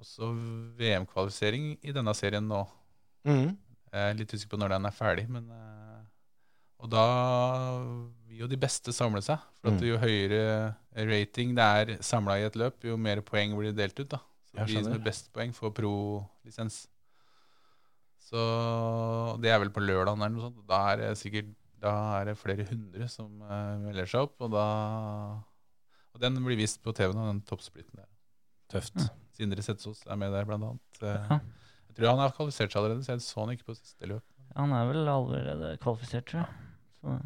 også VM-kvalifisering i denne serien nå. Mhm. Jeg er litt usikker på når den er ferdig, men eh, Og da vil jo de beste samle seg. For at Mm. jo høyere rating det er samla i et løp, jo mer poeng blir delt ut. da Så de som har best poeng, får pro-lisens. Så det er vel på lørdag eller noe sånt. Da er det sikkert Da er det flere hundre som eh, melder seg opp, og da Og den blir vist på TV nå, den toppsplitten der. Tøft. Sindre Setsaas er med der, blant annet. Eh, Ja. Jeg tror han har kvalifisert seg allerede, så jeg så han ikke på siste løp. Han er vel allerede kvalifisert, tror jeg. Så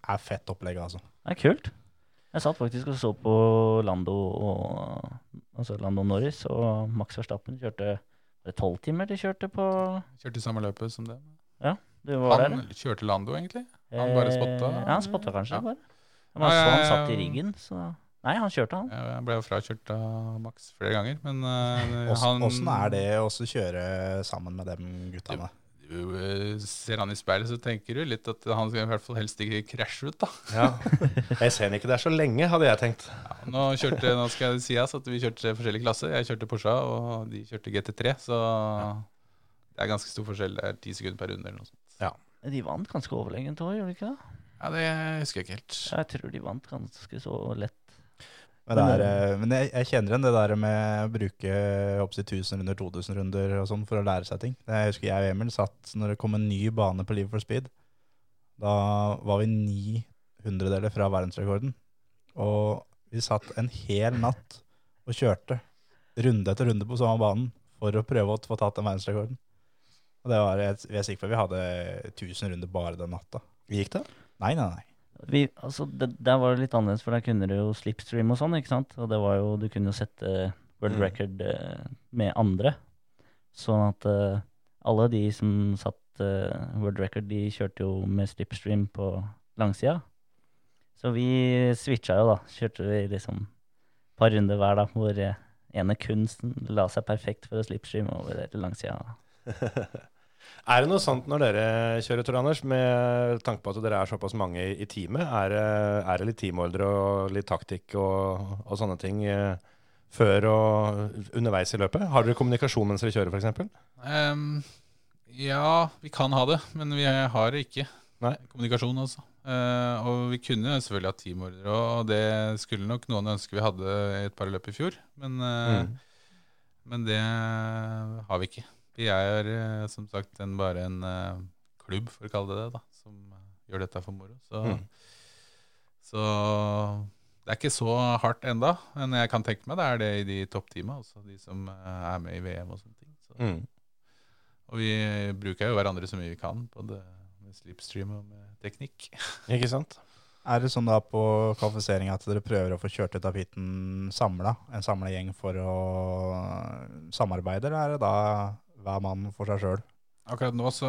Det er fett opplegg, altså. det er kult. Jeg satt faktisk og så på Lando og altså Lando Norris, og Max Verstappen kjørte var det tolv timer de kjørte på Kjørte samme løpet som dem. Du var Han der? kjørte Lando, egentlig. Han bare spotta? Eh, Ja, han spotta kanskje Ja. bare. Men Ja, så han satt i ja. riggen, så Nei, han kjørte, han. Jeg ble jo frakjørt av Max flere ganger, men uh, Åssen han åssen er det å kjøre sammen med dem guttene? Du du, ser han i speilet, så tenker du litt at han skal i hvert fall helst ikke krasje ut, da. Ja. Jeg ser han ikke der så lenge, hadde jeg tenkt. Ja, nå, kjørte, nå skal jeg si at vi kjørte forskjellige klasser. Jeg kjørte Porsche, og de kjørte GT3, så det er ganske stor forskjell. Det er ti sekunder per runde eller noe sånt. De vant ganske overlegent òg, gjorde de ikke det? Ja, det husker jeg ikke helt. Jeg tror de vant ganske så lett. Men, er, eh, men jeg, jeg kjenner igjen det der med å bruke opptil 1000 runder, 2000 runder og sånn for å lære seg ting. Jeg husker jeg og Emil satt når det kom en ny bane på Live for Speed. Da var vi ni hundredeler fra verdensrekorden. Og vi satt en hel natt og kjørte runde etter runde på samme banen for å prøve å få tatt den verdensrekorden. Og det var, jeg, jeg er sikker på at vi hadde 1000 runder bare den natta. Gikk det? Nei, nei, nei. Vi, altså, det, der var det litt annerledes, for der kunne du jo slipstream og sånn, ikke sant? Og det var jo, du kunne jo sette world Mm. record eh, med andre. Sånn at uh, alle de som satt uh, world record, de kjørte jo med slipstream på langsida. Så vi switcha jo, da. Kjørte vi liksom et par runder hver, da, hvor uh, ene kunsten la seg perfekt for å slipstream over til langsida. Er det noe sånt når dere kjører, Tor Anders, med tanke på at dere er såpass mange i, i teamet? Er, det- er det litt teamordre og litt taktikk og, og sånne ting eh, før og underveis i løpet? Har dere kommunikasjon mens dere kjører, f.eks.? Um, ja, vi kan ha det, men vi har det ikke. Nei. Kommunikasjon, altså. Uh, og vi kunne selvfølgelig hatt teamordre, og det skulle nok noen ønske vi hadde i et par løp i fjor. Men, uh, Mm. men det har vi ikke. Vi er eh, som sagt en, bare en uh, klubb, for å kalle det det, da, som eh, gjør dette for moro. Så, Mm. så det er ikke så hardt enda, men jeg kan tenke meg det er det i de toppteama, også de som er med i VM og sånne ting. Så. Mm. Og vi bruker jo hverandre så mye vi kan, både med slipstream og med teknikk. Ikke sant? Er det sånn da på kvalifisering at dere prøver å få kjørt ut tapeten samla, en samla gjeng for å samarbeide, eller er det da hver mann for seg sjøl? Akkurat nå så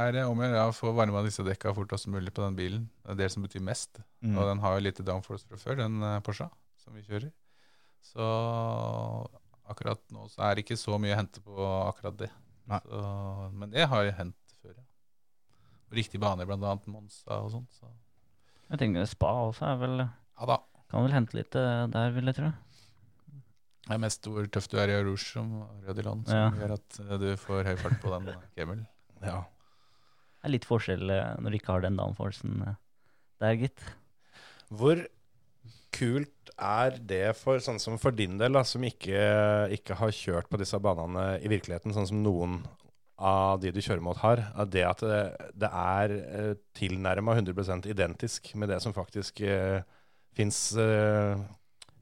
er det om å gjøre å få varma disse dekka fortest mulig på den bilen. Det er det som betyr mest. Mm. Og den har jo litt downforce fra før, den eh, Porscha som vi kjører. Så akkurat nå så er det ikke så mye å hente på akkurat det. Nei. Så, men det har jo hendt før, ja. Riktig bane, blant annet Monza og sånt. Så. Jeg tenker spa også er vel Ja da. Kan vel hente litt eh, der, vil jeg tro. Det er mest hvor tøff du er i Rouge som Rødilon, som Ja. gjør at eh, du får høy fart på den Kemel. Ja. Det er litt forskjell eh, når du ikke har den downforcen eh, der, gitt. Hvor kult er det for sånn som for din del, da, som ikke, ikke har kjørt på disse banene i virkeligheten, sånn som noen av de du kjører mot har, er det at det, det er eh, tilnærma 100% identisk med det som faktisk uh, fins eh,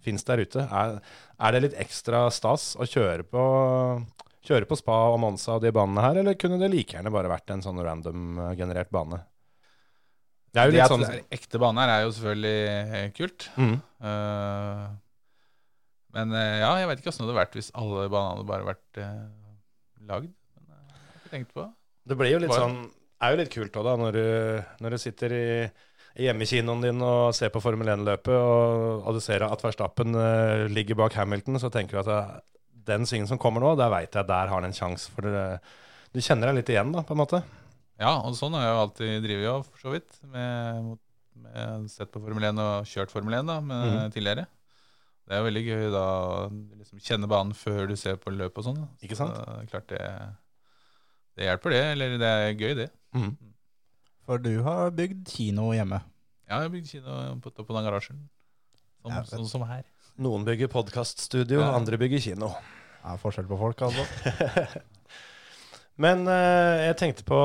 finnes der ute. Er, er det litt ekstra stas å kjøre på, kjøre på Spa og Monza og de banene her, eller kunne det like gjerne bare vært en sånn random-generert bane? Det er jo litt det sånn det er ekte bane her er jo selvfølgelig eh, kult. mm. Uh, men eh, ja, jeg vet ikke åssen det hadde vært hvis alle banene hadde bare vært uh, lagd. Men eh, jeg har ikke tenkt på det. Det blir jo litt Bare- sånn er jo litt kult òg, da, når du, når du sitter i hjemmekinoen din og ser på Formel 1-løpet, og, og du ser at Verstappen uh, ligger bak Hamilton, så tenker du at det, den svingen som kommer nå, der veit jeg der har han en sjanse. For det, du kjenner deg litt igjen, da, på en måte. Ja, og sånn har jeg jo alltid drevet av, for så vidt. Med, mot- med sett på Formel 1 og kjørt Formel 1 da, med, mm. tidligere. Det er jo veldig gøy da å liksom kjenne banen før du ser på løpet og sånn. Ikke sant? Så, det er klart det, det hjelper, det. Eller det er gøy, det. Mm. For du har bygd kino hjemme. Ja, jeg har bygd kino på toppen av garasjen. Sånn, Ja, sånn som her. Noen bygger podkaststudio, Ja. andre bygger kino. Det er forskjell på folk, altså. Men eh, jeg tenkte på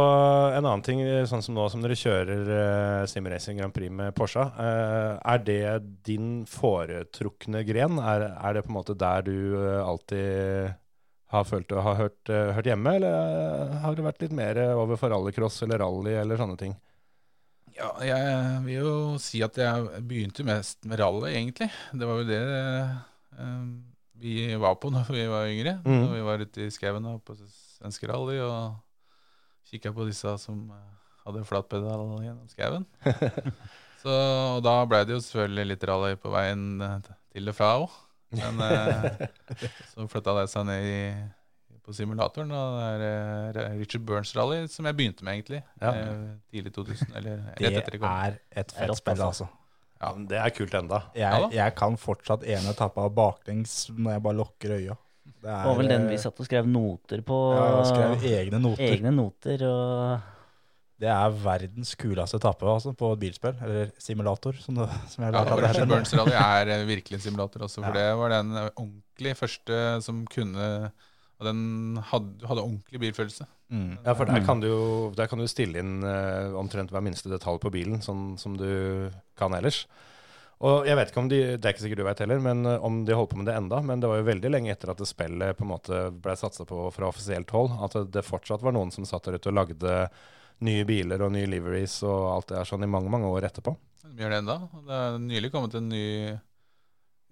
en annen ting, sånn som nå som dere kjører uh, Simracing Grand Prix med Porsche. eh, er det din foretrukne gren? Er, er det på en måte der du eh, alltid har følt å ha hørt, eh, hørt hjemme, eller eh, har det vært litt mer over for rallycross eller rally eller sånne ting? Ja, jeg vil jo si at jeg begynte mest med rally, egentlig. Det var jo det eh, vi var på når vi var yngre. Mm. Når vi var ute i skauen og på svenske rally og kikka på disse som eh, hadde flatpedal gjennom skauen. Så og da ble det jo selvfølgelig litt rally på veien eh, til og fra òg. Men eh, så flytta det seg ned i, på simulatoren. Og det er eh, Richard Burns Rally som jeg begynte med, egentlig. Ja. Eh, tidlig 2000, eller Det rett etter det er et Det er fett rått, spill, altså. altså. Ja, men det er kult enda. Jeg, Ja jeg kan fortsatt ene etappa baklengs når jeg bare lukker øya. Det Det var vel den vi satt og skrev noter på. Ja, skrev egne noter. Egne noter og Det er verdens kuleste etappe altså, på et bilspill, eller simulator, som, det, som jeg Ja, lærte at det. Burns Rally er eh, virkelig en simulator også, for Ja. det var den eh, ordentlig første som kunne Og den hadde, hadde ordentlig bilfølelse. Mm. Ja, for der kan du jo der kan du stille inn uh, omtrent hver minste detalj på bilen, sånn som du kan ellers. Og jeg vet ikke om de, det er ikke sikkert du vet heller, men om de holdt på med det enda, men det var jo veldig lenge etter at det spillet på en måte ble satsa på fra offisielt hold, at det, det fortsatt var noen som satt der ute og lagde nye biler og nye liveries og alt det er sånn i mange, mange år etterpå. De gjør det enda. Det er nylig kommet en ny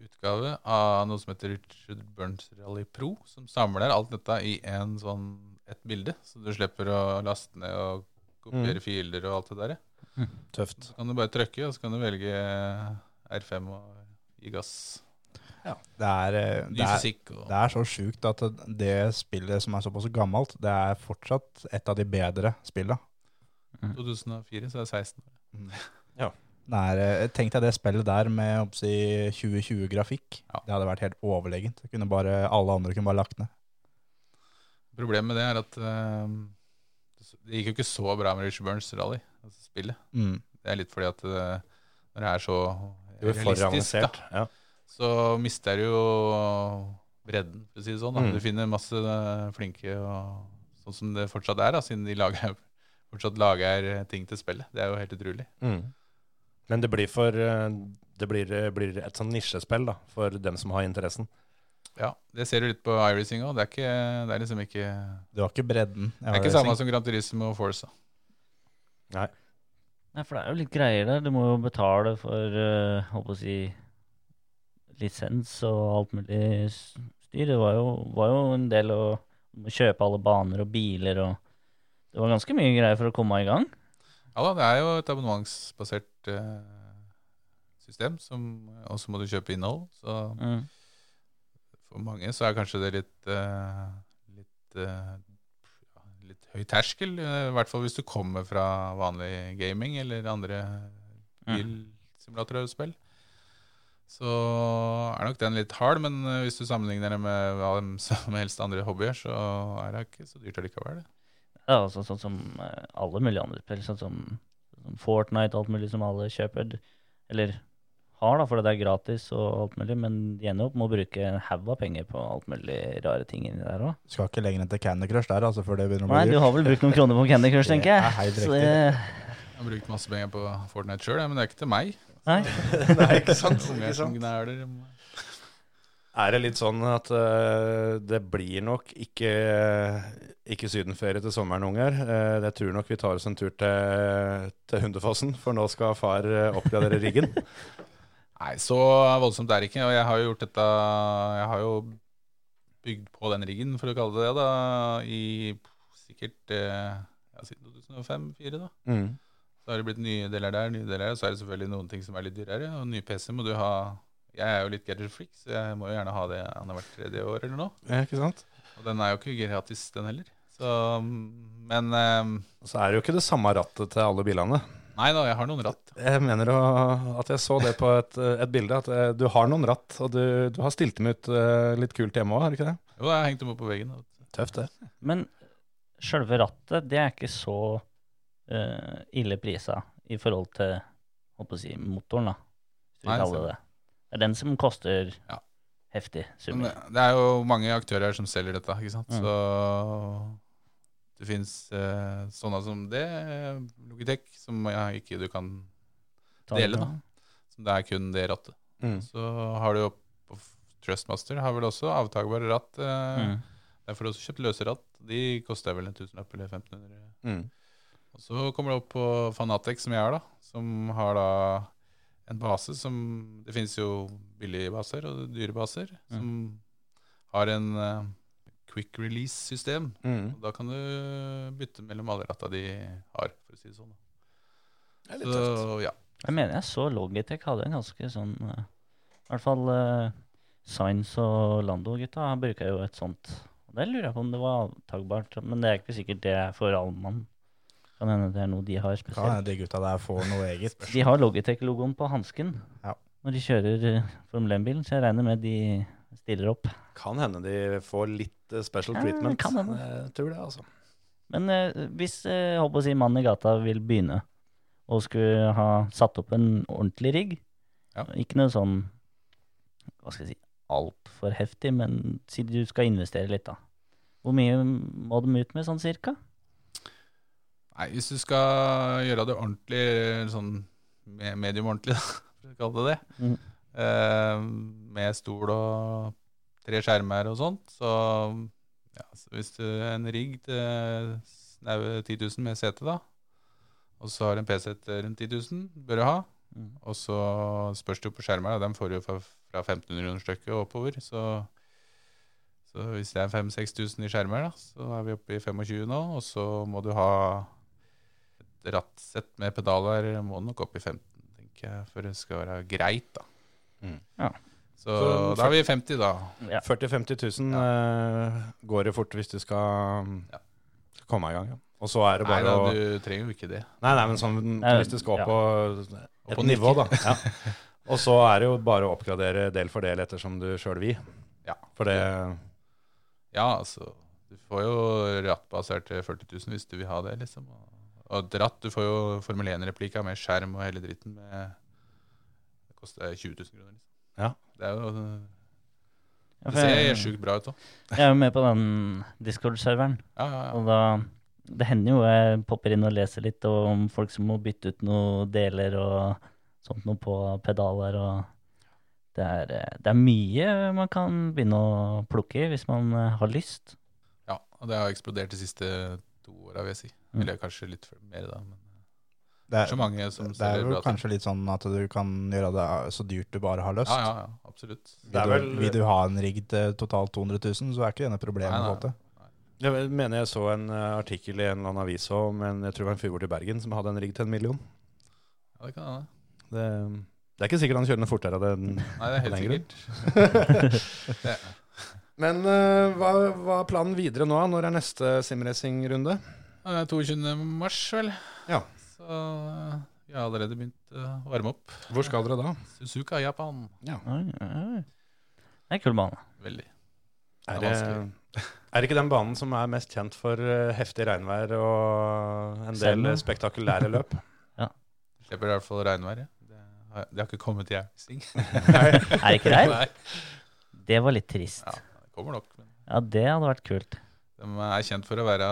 utgave av noe som heter Richard Burns Rally Pro, som samler alt dette i en sånn, et bilde, så du slipper å laste ned og kopiere filer og alt det der. Tøft. Så kan du bare trykke, og så kan du velge R5 og gi gass. Det, er, eh, det, er, det er så sjukt at det spillet som er såpass gammelt, det er fortsatt et av de bedre spillene. 2004, så er det 16 år. Det er, eh, tenk deg det spillet der med om å si, 2020-grafikk. Ja. Det hadde vært helt overlegent. Kunne bare, alle andre kunne bare lagt ned. Problemet med det er at uh, det gikk jo ikke så bra med Richard Burns Rally, altså spillet. Mm. Det er litt fordi at eh, når det er så det er realistisk, da, Ja. så mister du jo bredden, for å si det sånn. Da. Mm. Du finner masse flinke og sånn som det fortsatt er, da, siden de lager, fortsatt lager ting til spillet. Det er jo helt utrolig. Mm. Men det blir for eh, Det blir, blir et sånn nisjespill da, for dem som har interessen. Ja, Det ser du litt på iRacing òg. Det, er det er liksom ikke Det var ikke bredden. Det er ikke samme som Gran Turismo og Forza. Nei. Nei, for det er jo litt greier der. Du må jo betale for uh, holdt på å si lisens og alt mulig styr. Det var jo, var jo en del å kjøpe alle baner og biler og Det var ganske mye greier for å komme i gang. Ja da, det er jo et abonnementsbasert eh, system, og så må du kjøpe innhold. Så Mm. for mange så er kanskje det litt eh, litt, eh, litt høy terskel. I hvert fall hvis du kommer fra vanlig gaming eller andre bilsimulatorer og spill. Så er nok den litt hard, men hvis du sammenligner det med hva som helst andre hobbyer, så er det ikke så dyrt allikevel. det. Ja, altså, sånn som eh, alle mulige andre spill. Sånn som, som Fortnite, alt mulig som alle kjøper. Eller har, da, fordi det er gratis og alt mulig. Men de ender opp med å bruke en haug av penger på alt mulig rare ting inni der òg. Skal ikke lenger enn til Candy Crush der, altså, før det begynner å bli Nei, du har vel brukt noen kroner på Candy Crush, tenker jeg. Ja, det- Jeg har brukt masse penger på Fortnite sjøl, men det er ikke til meg. Nei. Nei, ikke sant? Unger som gnæler. Er det litt sånn at uh, det blir nok ikke, ikke sydenferie til sommeren, unger? Uh, jeg tror nok vi tar oss en tur til, til Hundefossen, for nå skal far eh, oppgradere riggen. Nei, så voldsomt er det ikke. Og jeg har jo gjort dette Jeg har jo bygd på den riggen, for å kalle det det, da, i sikkert eh, ja, siden 2005-2004. da. Mm. Så har det blitt nye deler der, nye deler der. Så er det selvfølgelig noen ting som er litt dyrere. Og ny PC må du ha Jeg er jo litt gadget freak, så jeg må jo gjerne ha det annethvert tredje år eller noe. Ja, ikke sant? Og den er jo ikke gratis, den heller. Så, men um, Så er det jo ikke det samme rattet til alle bilene. Nei da, jeg har noen ratt. Jeg mener å, at jeg så det på et, et bilde, at eh, du har noen ratt, og du, du har stilt dem ut eh, litt kult hjemme òg, har du ikke det? Jo, jeg har hengt dem opp på veggen. da. Tøft, det. Men sjølve rattet, det er ikke så eh, ille prisa i forhold til holdt på å si, motoren, da. Hvis du Nei, kaller stemmer. det det. Det er den som koster Ja. heftig Men summer. det, det er jo mange aktører som selger dette, ikke sant. Mm. Så det fins eh, sånne som det, Logitech, som ja, ikke du kan dele, da. Så det er kun det rattet. Mm. Så har du jo på Trustmaster har vel også avtagbare ratt. Eh, Mm. Derfor også kjøpt løse ratt. De koster vel en tusenlapp eller 1500. Mm. Og så kommer det opp på Fanatec, som jeg har, da. Som har da en base som Det finnes jo billige baser og dyre baser. Som har en uh, quick release-system. Mm. Og Da kan du bytte mellom alle ratta de har, for å si det sånn. Det er litt tøft. Ja. Jeg mener jeg så Logitech hadde en ganske sånn uh, I hvert fall uh, Science og Lando-gutta bruker jo et sånt. Og Det lurer jeg på om det var avtagbart, men det er ikke sikkert det er for all mann. Kan hende det er noe de har Kan spesielt. hende de gutta der får noe eget. De har Logitech-logoen på hansken Ja. når de kjører uh, Formel 1-bilen, så jeg regner med de stiller opp. Kan hende de får litt special special Ja, treatment. kan hende. Jeg tror det, altså. Men eh, hvis eh, håper å si, mannen i gata vil begynne og skulle ha satt opp en ordentlig rigg, Ja. ikke noe sånn hva skal jeg si, altfor heftig, men si du skal investere litt, da. Hvor mye må de ut med, sånn cirka? Nei, hvis du skal gjøre det ordentlig, sånn medium ordentlig, for å kalle det det, mm. eh, med stol og tre skjermer og sånt, så, ja, så hvis du har en rigg til snaue 10 000 med sete, da, og så har en PC til rundt 10 000, bør du ha, Mm. og så spørs det jo på skjermer, da, de får du fra, fra 1500 kroner stykket og oppover, så, så hvis det er 5000-6000 i skjermer, da, så er vi oppe i 25 nå, og så må du ha et rattsett med pedaler, må nok opp i 15, tenker jeg, for det skal være greit, da. Mm. Ja. Så, Så da er vi 50, da. Ja. 40 000-50 000 eh, går det fort hvis du skal, Ja. skal komme i gang. Ja. Og så er det Nei bare da, å du trenger jo ikke det. Nei, nei, men sånn hvis du skal opp ja. på Opp et på nivå, da. Ja. Og så er det jo bare å oppgradere del for del ettersom du sjøl vil. Ja. For det Ja, altså, du får jo rattbasert til 40 000 hvis du vil ha det, liksom. Og, og dratt. du får jo Formel 1-replika med skjerm og hele dritten med Det koster 20 000 kroner, liksom. Ja. Det er jo Ja, Det ser sjukt bra ut òg. jeg er jo med på den Discord-serveren, Ja, ja, ja. og da det hender jo jeg popper inn og leser litt om folk som må bytte ut noen deler og sånt noe på pedaler og det er, eh, det er mye man kan begynne å plukke i hvis man eh, har lyst. ja. Og det har eksplodert de siste to åra, vil jeg si. Mm. Eller kanskje litt mer, da. Men Det det er, mange som det er vel bra kanskje litt sånn at du kan gjøre det så dyrt du bare har lyst. Ja, ja, ja, absolutt. Er vel- du, vil du ha en rigg til totalt 200 000, så er ikke det noe problem. Nei, nei, nei. Jeg mener jeg så en eh, artikkel i en eller annen avis om en, jeg tror det var en fyr borte i Bergen som hadde en rigg til en million. Ja, det kan hende. Det, det er ikke sikkert han kjører den fortere av den. Nei, det er helt Den sikkert. Men uh, hva, hva er planen videre nå? Når er neste simracing-runde? Ja, det er 22. mars, vel. Ja. Så eh, vi har allerede begynt eh, å varme opp. Hvor skal dere da? Suzuka, Japan. Ja. Oi, oi. Det er kul bane. Veldig. Er Det det, er det ikke den banen som er mest kjent for eh, heftig regnvær og en del Selv. spektakulære løp? Slipper i hvert fall regnværet. Det har, det har ikke kommet i Ausing. Er det ikke der? Nei. Det var litt trist. Ja, det kommer nok. Men Ja, det hadde vært kult. De er kjent for å være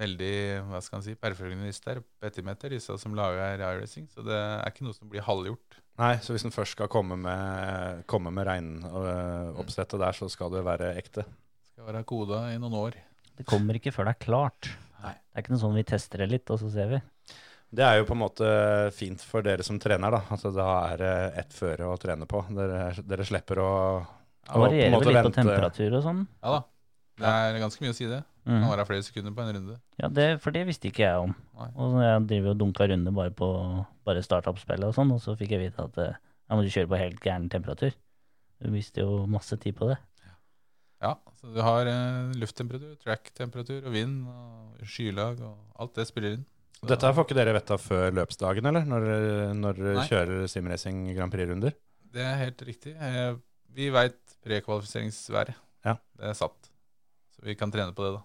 veldig hva skal man si, perfeksjonister på etimeter, disse som lager iRacing. Så det er ikke noe som blir halvgjort. Nei, så hvis en først skal komme med, komme med regnoppsettet der, så skal det være ekte. Det skal være koda i noen år. Det kommer ikke før det er klart. Nei. Det er ikke noe sånn vi tester det litt, og så ser vi. Det er jo på en måte fint for dere som trener, da. Altså, da er det ett føre å trene på. Dere, dere slipper å Det å varierer måte vel litt på temperatur og sånn. Ja da. Det er ganske mye å si det. Det Mm. kan være flere sekunder på en runde. Ja, det, for det visste ikke jeg om. Nei. Og så jeg driver og dunka runder bare på bare startup-spillet, og sånn, og så fikk jeg vite at jeg måtte kjøre på helt gæren temperatur. Du mister jo masse tid på det. Ja, så du har eh, lufttemperatur, track-temperatur og vind og skylag og alt det spiller inn. Så, Dette her får ikke dere vite av før løpsdagen, eller? Når, dere- når dere Nei. kjører simracing Grand Prix-runder? Det er helt riktig. Eh, vi veit prekvalifiseringsværet. Ja. Det er satt. Så vi kan trene på det, da.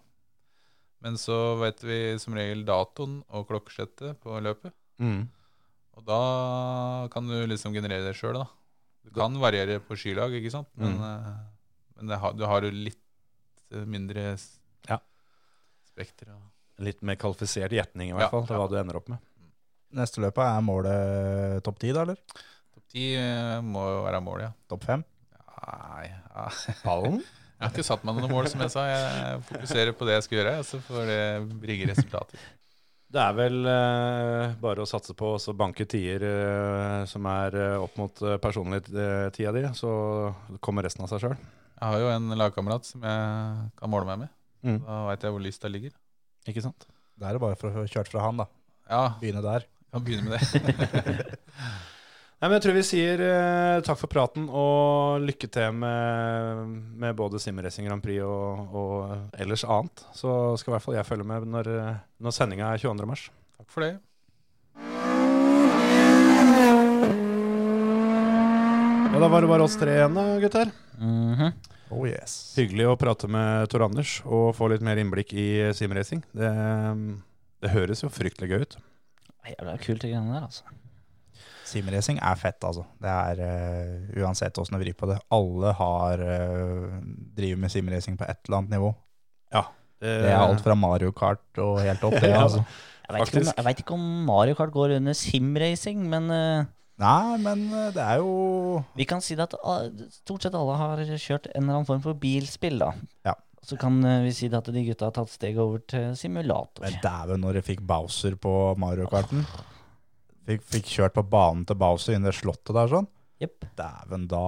Men så vet vi som regel datoen og klokkeslettet på løpet. Mm. Og da kan du liksom generere det sjøl, da. Du kan variere på skylag, ikke sant, men, Mm. eh, men det har, du har jo litt eh, mindre Ja. spekter. Og, Litt mer kvalifisert gjetning, i hvert Ja, fall, til ja. hva du ender opp med. Neste løpet er målet topp 10, da, eller? topp ti eh, må jo være målet, ja. Topp 5? Nei, ja. Pallen? Jeg har ikke satt meg noen mål, som jeg sa. Jeg fokuserer på det jeg skal gjøre, så får det bringe resultater. Det er vel eh, bare å satse på å banke tider eh, som er eh, opp mot uh, personlig-tida di, så kommer resten av seg sjøl. Jeg har jo en lagkamerat som jeg kan måle meg med. Mm. Da veit jeg hvor lysta ligger. Ikke sant? Da er det bare for å få kjørt fra han, da. Ja, Begynne der. Kan begynne med det. Nei, men Jeg tror vi sier eh, takk for praten og lykke til med, med både Simracing Grand Prix og, og ellers annet. Så skal i hvert fall jeg følge med når, når sendinga er 22. mars. Takk for det. Ja, Da var det bare oss tre igjen, da, gutter. Mhm. Oh yes. Hyggelig å prate med Tor Anders og få litt mer innblikk i simracing. Det, det høres jo fryktelig gøy ut. Jævla kult, de greiene der, altså. Simracing er fett, altså. Det er uh, Uansett åssen du vrir på det. Alle har uh, driver med simracing på et eller annet nivå. Det, Det er alt fra Mario Kart og helt opp. Det, Ja. altså. Jeg vet, ikke ikke om Mario Kart går under simracing, men uh, Nei, men det er jo vi kan si det at ah, stort sett alle har kjørt en eller annen form for bilspill, da. Ja. Så kan vi si det at de gutta har tatt steg over til simulator. Men dæven, når jeg fikk Bowser på Mario Karten fikk, fikk kjørt på banen til Bowser inn i det slottet der sånn. Yep. Dæven, da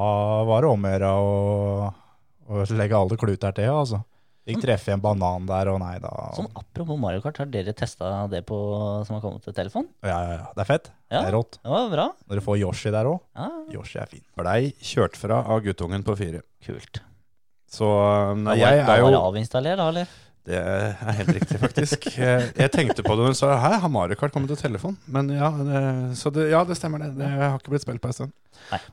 var det om å gjøre å legge alle kluter til, altså. Fikk treffe en banan der, og nei da. Sånn apropos Mario Kart, har dere testa det på som har kommet til telefon? Ja, ja, ja. Det er fett. Ja. Det er rått. Det var bra. Når du får Yoshi der òg. Ja, Yoshi er fin. blei kjørt fra av guttungen på fire. kult. Så nei, jeg da jo var det avinstallert, da, eller? Det er helt riktig, faktisk. Jeg, tenkte på det når du sa Hæ, har Mario Kart kommet til telefon? Men ja, det, så det, ja, det stemmer det. Det har ikke blitt spilt på en stund.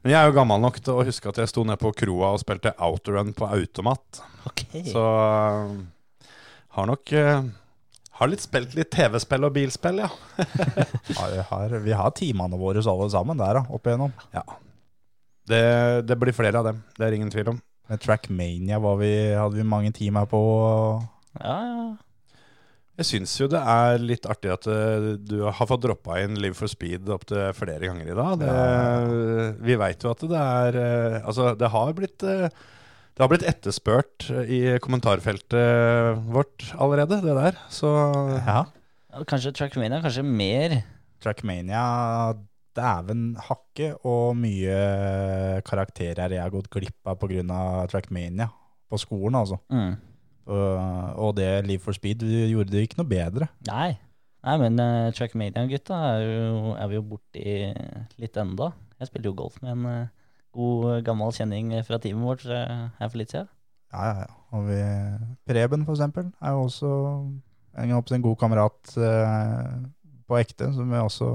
Men jeg er jo gammel nok til å huske at jeg sto nede på kroa og spilte outrun på automat. Ok. Så øh, har nok øh, Har litt spilt litt TV-spill og bilspill, ja. Har, har, vi har timene våre alle sammen der, da, opp igjennom. Det, det blir flere av dem, det er ingen tvil om. Med Trackmania var vi, hadde vi mange timer på. Ja, ja. Jeg syns jo det er litt artig at øh, du har fått droppa inn Live for Speed opptil flere ganger i dag. Det, Vi veit jo at det er øh, Altså, det har blitt øh, det har blitt etterspurt i kommentarfeltet vårt allerede, det der. Så Ja. Ja, Kanskje Trackmania, kanskje mer. Trackmania, dæven hakke og mye karakterer jeg har gått glipp av pga. Trackmania på skolen, altså. Mm. Og, det Live for Speed gjorde det ikke noe bedre. Nei. Nei, men uh, Trackmania-gutta er, er vi jo borti litt enda. Jeg spilte jo golf med en uh, god, gammel kjenning fra teamet vårt eh, her for litt siden. Ja, ja, ja. Og vi, Preben, for eksempel, er jo også en, en god kamerat uh, på ekte, som vi også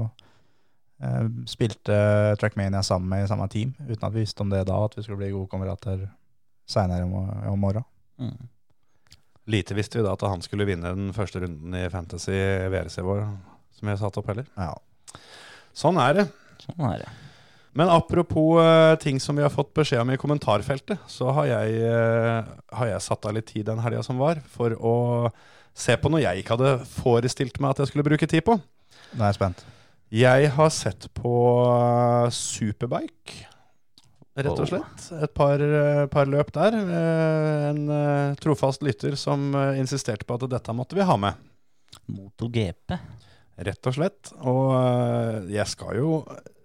eh, spilte Trackmania sammen med i samme team, uten at vi visste om det da, at vi skulle bli gode kamerater seinere om, om morgenen. Mm. Lite visste vi da at han skulle vinne den første runden i Fantasy VRC vår, som jeg satte opp heller. Ja. Sånn er det. Sånn er det. Men apropos uh, ting som vi har fått beskjed om i kommentarfeltet, så har jeg, uh, har jeg satt av litt tid den helga som var, for å se på noe jeg ikke hadde forestilt meg at jeg skulle bruke tid på. Nå er jeg spent. Jeg har sett på eh, Superbike, rett og slett. Et par, eh, par løp der. Eh, En eh, trofast lytter som insisterte på at dette måtte vi ha med. MotoGP. Rett og slett. Og jeg skal jo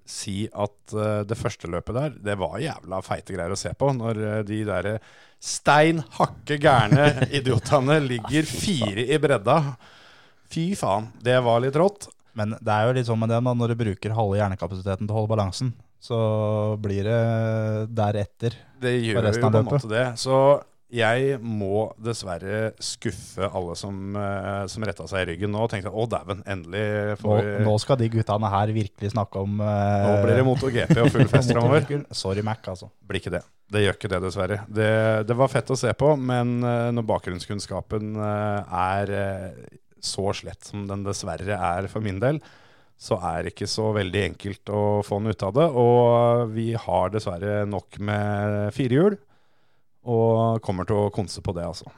si at det første løpet der, det var jævla feite greier å se på. Når de derre stein hakke gærne idiotene ligger fire i bredda. Fy faen, det var litt rått. Men det er jo litt sånn med det, da, når du bruker halve hjernekapasiteten til å holde balansen, så blir det deretter. Det gjør jo på en måte det. Så jeg må dessverre skuffe alle som, øh, som retta seg i ryggen nå og tenkte å dæven, endelig får vi nå skal de guttene her virkelig snakke om uh... Nå blir det MotoGP og full fest framover. Sorry, Mac, altså. blir ikke det. Det gjør ikke det, dessverre. Det, det var fett å se på, men eh, når bakgrunnskunnskapen eh, er eh, så slett som den dessverre er for min del, så er det ikke så veldig enkelt å få den ut av det. Og vi har dessverre nok med firehjul, og kommer til å konse på det, altså.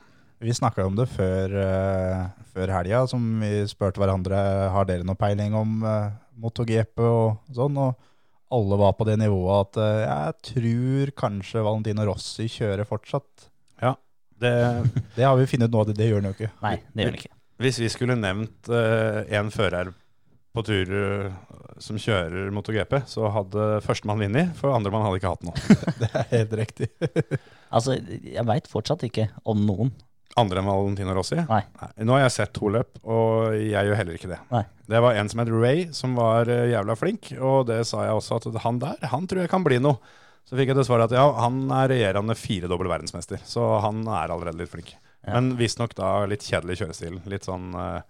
Vi snakka om det før, uh, før helga, som vi spurte hverandre har dere noe peiling om uh, MotoGP og sånn. Og alle var på det nivået at uh, jeg tror kanskje Valentino Rossi kjører fortsatt. Det, Det har vi funnet ut nå, det, det gjør han jo ikke. Nei, det gjør han ikke. hvis vi skulle nevnt uh, en fører på tur eh, som kjører MotoGP, så hadde førstemann vunnet, for andremann hadde ikke hatt noe. Det er helt riktig. Altså, jeg veit fortsatt ikke om noen Andre enn Valentino Rossi? Nei. Nå har jeg sett to løp, og jeg gjør heller ikke det. Nei. Det var en som het Ray, som var eh, jævla flink, og det sa jeg også at han der, han tror jeg kan bli noe. Så fikk jeg til svar at ja, han er regjerende firedobbel verdensmester, så han er allerede litt flink. Ja. Men visstnok da litt kjedelig kjørestil. Litt sånn eh,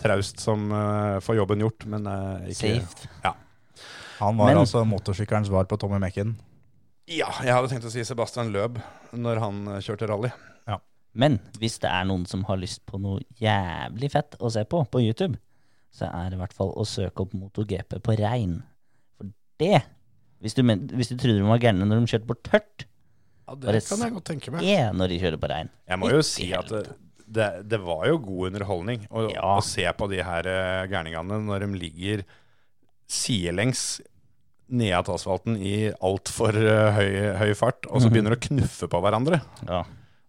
traust som uh, får jobben gjort, men uh, ikke Safe. Han var Men- altså motorsykkelens svar på Tommy Mekken. Ja, jeg hadde tenkt å si Sebastian Løb når han eh, kjørte rally. Men hvis det er noen som har lyst på noe jævlig fett å se på på YouTube, så er det i hvert fall å søke opp MotoGP på regn. For det Hvis du, men, hvis du trodde de var gærne når de kjørte på tørt, Ja, det, Det kan jeg godt tenke meg. når de kjører på regn. Jeg må jo si at det. Det, det var jo god underholdning å, Ja. å se på de her eh, gærningene når de ligger sidelengs ned asfalten i altfor uh, høy, høy fart, og så Mhm. begynner de å knuffe på hverandre. Ja.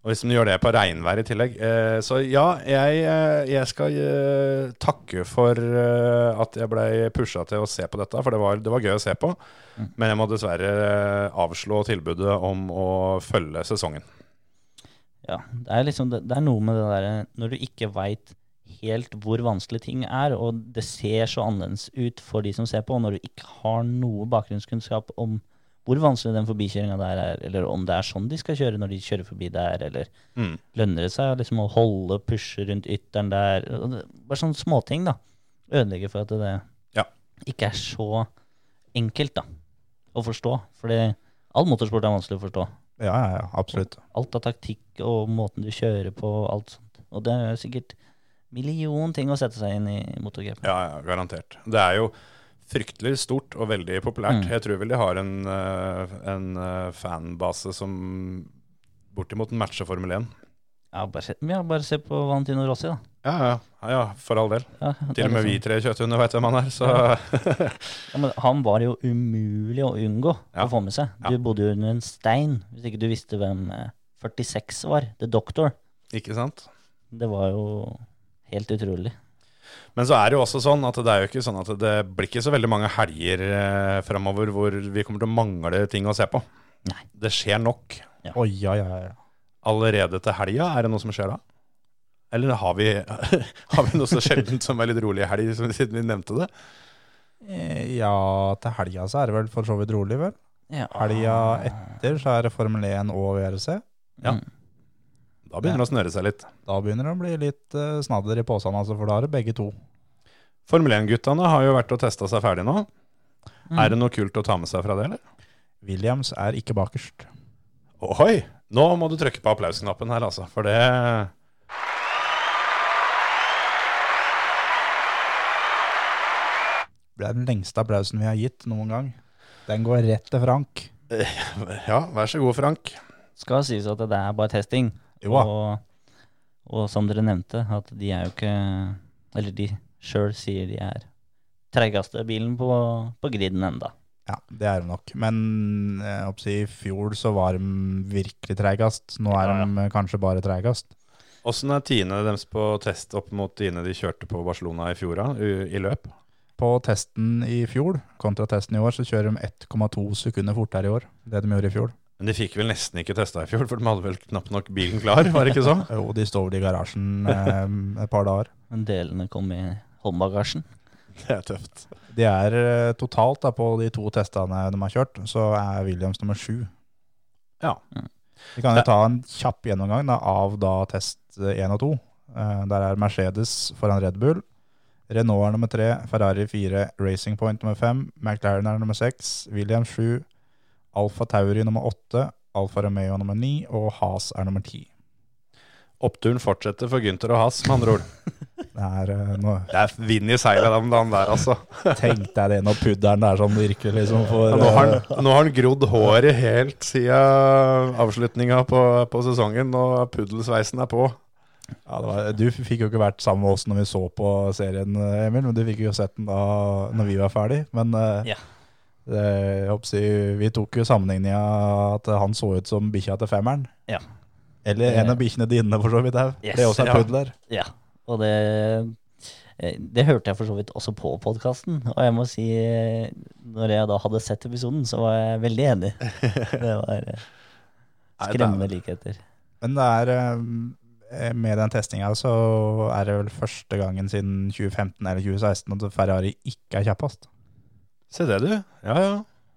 Og hvis de gjør det på regnvær i tillegg. Eh, så ja, jeg, eh, jeg skal eh, takke for eh, at jeg blei pusha til å se på dette, for det var, det var gøy å se på. Mm. Men jeg må dessverre eh, avslå tilbudet om å følge sesongen. Ja, det er liksom det, det er noe med det derre når du ikke veit helt hvor vanskelig ting er, og det ser så annerledes ut for de som ser på, og når du ikke har noe bakgrunnskunnskap om hvor vanskelig den forbikjøringa der er, eller om det er sånn de skal kjøre når de kjører forbi der, eller Mm. lønner det seg liksom å holde, pushe rundt ytteren der, bare sånne småting da, ødelegger for at det Ja. ikke er så enkelt da, å forstå, fordi all motorsport er vanskelig å forstå Ja, ja, ja, absolutt. alt av taktikk og måten du kjører på alt sånt. Og det er sikkert million ting å sette seg inn i MotoGP. Ja, ja, garantert. Det er jo fryktelig stort og veldig populært. Mm. Jeg tror vel de har en, eh, en eh, fanbase som bortimot matcher Formel 1. Ja, bare se, ja, bare se på Valentino Rossi, da. Ja, ja, ja, ja, for all del. Ja, Til og med vi liksom- tre kjøtthunder veit hvem han er, så ja, men Han var jo umulig å unngå Ja. å få med seg. Ja. Du bodde jo under en stein hvis ikke du visste hvem eh, 46 var. The Doctor. Ikke sant? Det var jo helt utrolig. Men så er det jo også sånn at det er jo ikke sånn at det blir ikke så veldig mange helger eh, framover hvor vi kommer til å mangle ting å se på. Nei. Det skjer nok. Oi, ja, ja, ja. Allerede til helga, er det noe som skjer da? Eller har vi, har vi noe så sjeldent som er litt rolig helg, siden vi nevnte det? Eh, Ja, til helga så er det vel for så vidt rolig, vel? Ja. Helga etter så er det Formel 1 og VRC. Ja. Mm. Da begynner det å snøre seg litt. Da begynner det å bli litt eh, snadder i posene, altså, for da er det begge to. Formel 1-guttene har jo vært og testa seg ferdig nå. Mm. Er det noe kult å ta med seg fra det, eller? Williams er ikke bakerst. Ohoi! Nå må du trykke på applausknappen her, altså. For det Det er den lengste applausen vi har gitt noen gang. Den går rett til Frank. Ja, vær så god, Frank. Skal sies at det er bare testing. Jo. Og, og som dere nevnte, at de er jo ikke Eller de sjøl sier de er treigeste bilen på, på griden enda. Ja, det er de nok. Men jeg si, i fjor så var de virkelig treigest. Nå er Ja, ja. de kanskje bare treigest. Åssen er tiende deres på test opp mot tiende de kjørte på Barcelona i fjor, i, i løp? På testen i fjor kontra testen i år så kjører de 1,2 sekunder fortere i år. Det de gjorde i fjor. Men de fikk vel nesten ikke testa i fjor, for de hadde vel knapt nok bilen klar, var det ikke så? Jo, de står vel i garasjen eh, et par dager. Men delene kom i håndbagasjen. Det er tøft. De er eh, totalt da, på de to testene de har kjørt, så er Williams nummer sju. Ja. Vi kan jo ta en kjapp gjennomgang da, av da test én og to. Eh, der er Mercedes foran Red Bull. Renault er nummer tre, Ferrari fire, Racing Point nummer fem, McLaren er nummer seks, William sju, Alfa Tauri nummer åtte, Alfa Romeo nummer ni, og Haas er nummer ti. Oppturen fortsetter for Gunther og Haas, med andre ord. Det er uh, Det er vind i seilet den dagen der, altså. Tenk deg det når pudderen er sånn virkelig liksom for Ja, nå, har eh, han, nå har han grodd håret helt siden avslutninga på, på sesongen, og puddelsveisen er på. Ja, var, du fikk jo ikke vært sammen med oss når vi så på serien, eh, Emil, men du fikk jo sett den da når vi var ferdig. Men eh, Ja. det, si, vi tok jo sammenligninga at han så ut som bikkja til femmeren. Ja. Eller en av bikkjene dine, for så vidt. Yes, det er også en ja. pudler. Ja, og det eh, Det hørte jeg for så vidt også på podkasten, og jeg må si Når jeg da hadde sett episoden, så var jeg veldig enig. Det var skremmende likheter. Men det er med den testinga så er det vel første gangen siden 2015 eller 2016 at Ferrari ikke er kjappest. Se det, du. Ja, ja.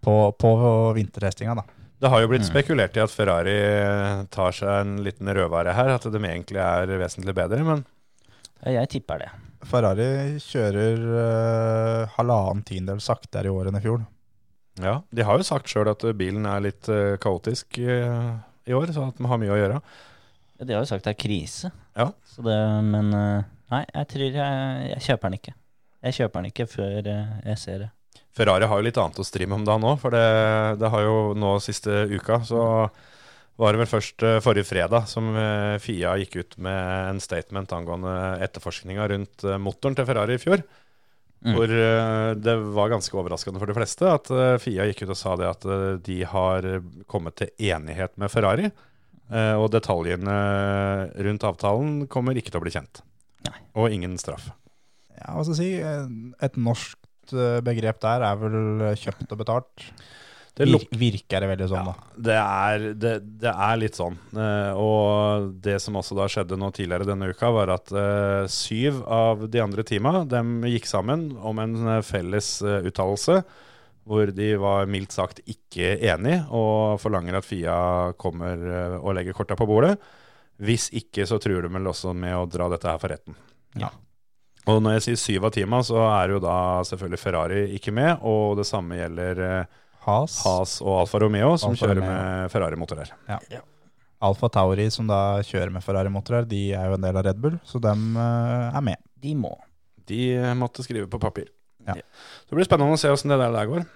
På, på vintertestinga, da. Det har jo blitt Mm. spekulert i at Ferrari tar seg en liten rødvare her, at de egentlig er vesentlig bedre, men Ja, jeg tipper det. Ferrari kjører uh, halvannen tiendedel saktere i år enn i fjor. ja. De har jo sagt sjøl at bilen er litt uh, kaotisk uh, i år, så at de har mye å gjøre. De har jo sagt det er krise. Ja. Så det, men eh, nei, jeg tror jeg, jeg kjøper den ikke. Jeg kjøper den ikke før eh, jeg ser det. Ferrari har jo litt annet å stri med om dagen nå, for det, det har jo nå siste uka, så var det vel først eh, forrige fredag som Fia gikk ut med en statement angående etterforskninga rundt motoren til Ferrari i fjor. Mm. Hvor det var ganske overraskende for de fleste at Fia gikk ut og sa det at de har kommet til enighet med Ferrari. Eh, Og detaljene rundt avtalen kommer ikke til å bli kjent. Nei. Og ingen straff. Ja, hva skal jeg si, eh, et norskt eh, begrep der er vel kjøpt og betalt. Det virker det veldig sånn, Ja, da. det er, det, det er litt sånn. Eh, og det som også da skjedde nå tidligere denne uka, var at eh, syv av de andre teama dem gikk sammen om en felles uttalelse hvor de var mildt sagt ikke enig og forlanger at Fia kommer eh, og legger korta på bordet. Hvis ikke så truer de vel også med å dra dette her for retten. Ja. Og når jeg sier syv av teama, så er jo da selvfølgelig Ferrari ikke med, og det samme gjelder Has, Has. Haas og Alfa Romeo, som Alfa kjører Romeo. med Ferrari-motorer. Alfa Tauri, som da kjører med Ferrari-motorer, de er jo en del av Red Bull, så dem eh, er med. De må. De måtte skrive på papir. Ja. Så det blir spennende å se åssen det der, går.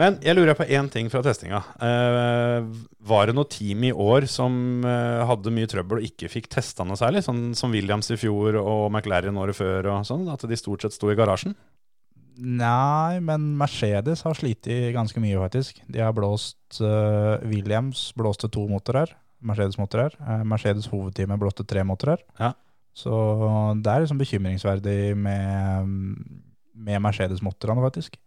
Men jeg lurer på én ting fra testinga. Eh, var det noe team i år som eh, hadde mye trøbbel og ikke fikk testa noe særlig? Sånn som Williams i fjor og McLaren året før og sånn? At de stort sett sto i garasjen? Nei, men Mercedes har slitt ganske mye, faktisk. De har blåst eh, Williams blåste to motorer, Mercedes-motorer. Uh, Mercedes hovedteamet blåste tre motorer. Ja. Så det er liksom bekymringsverdig med, med Mercedes-motorene, faktisk.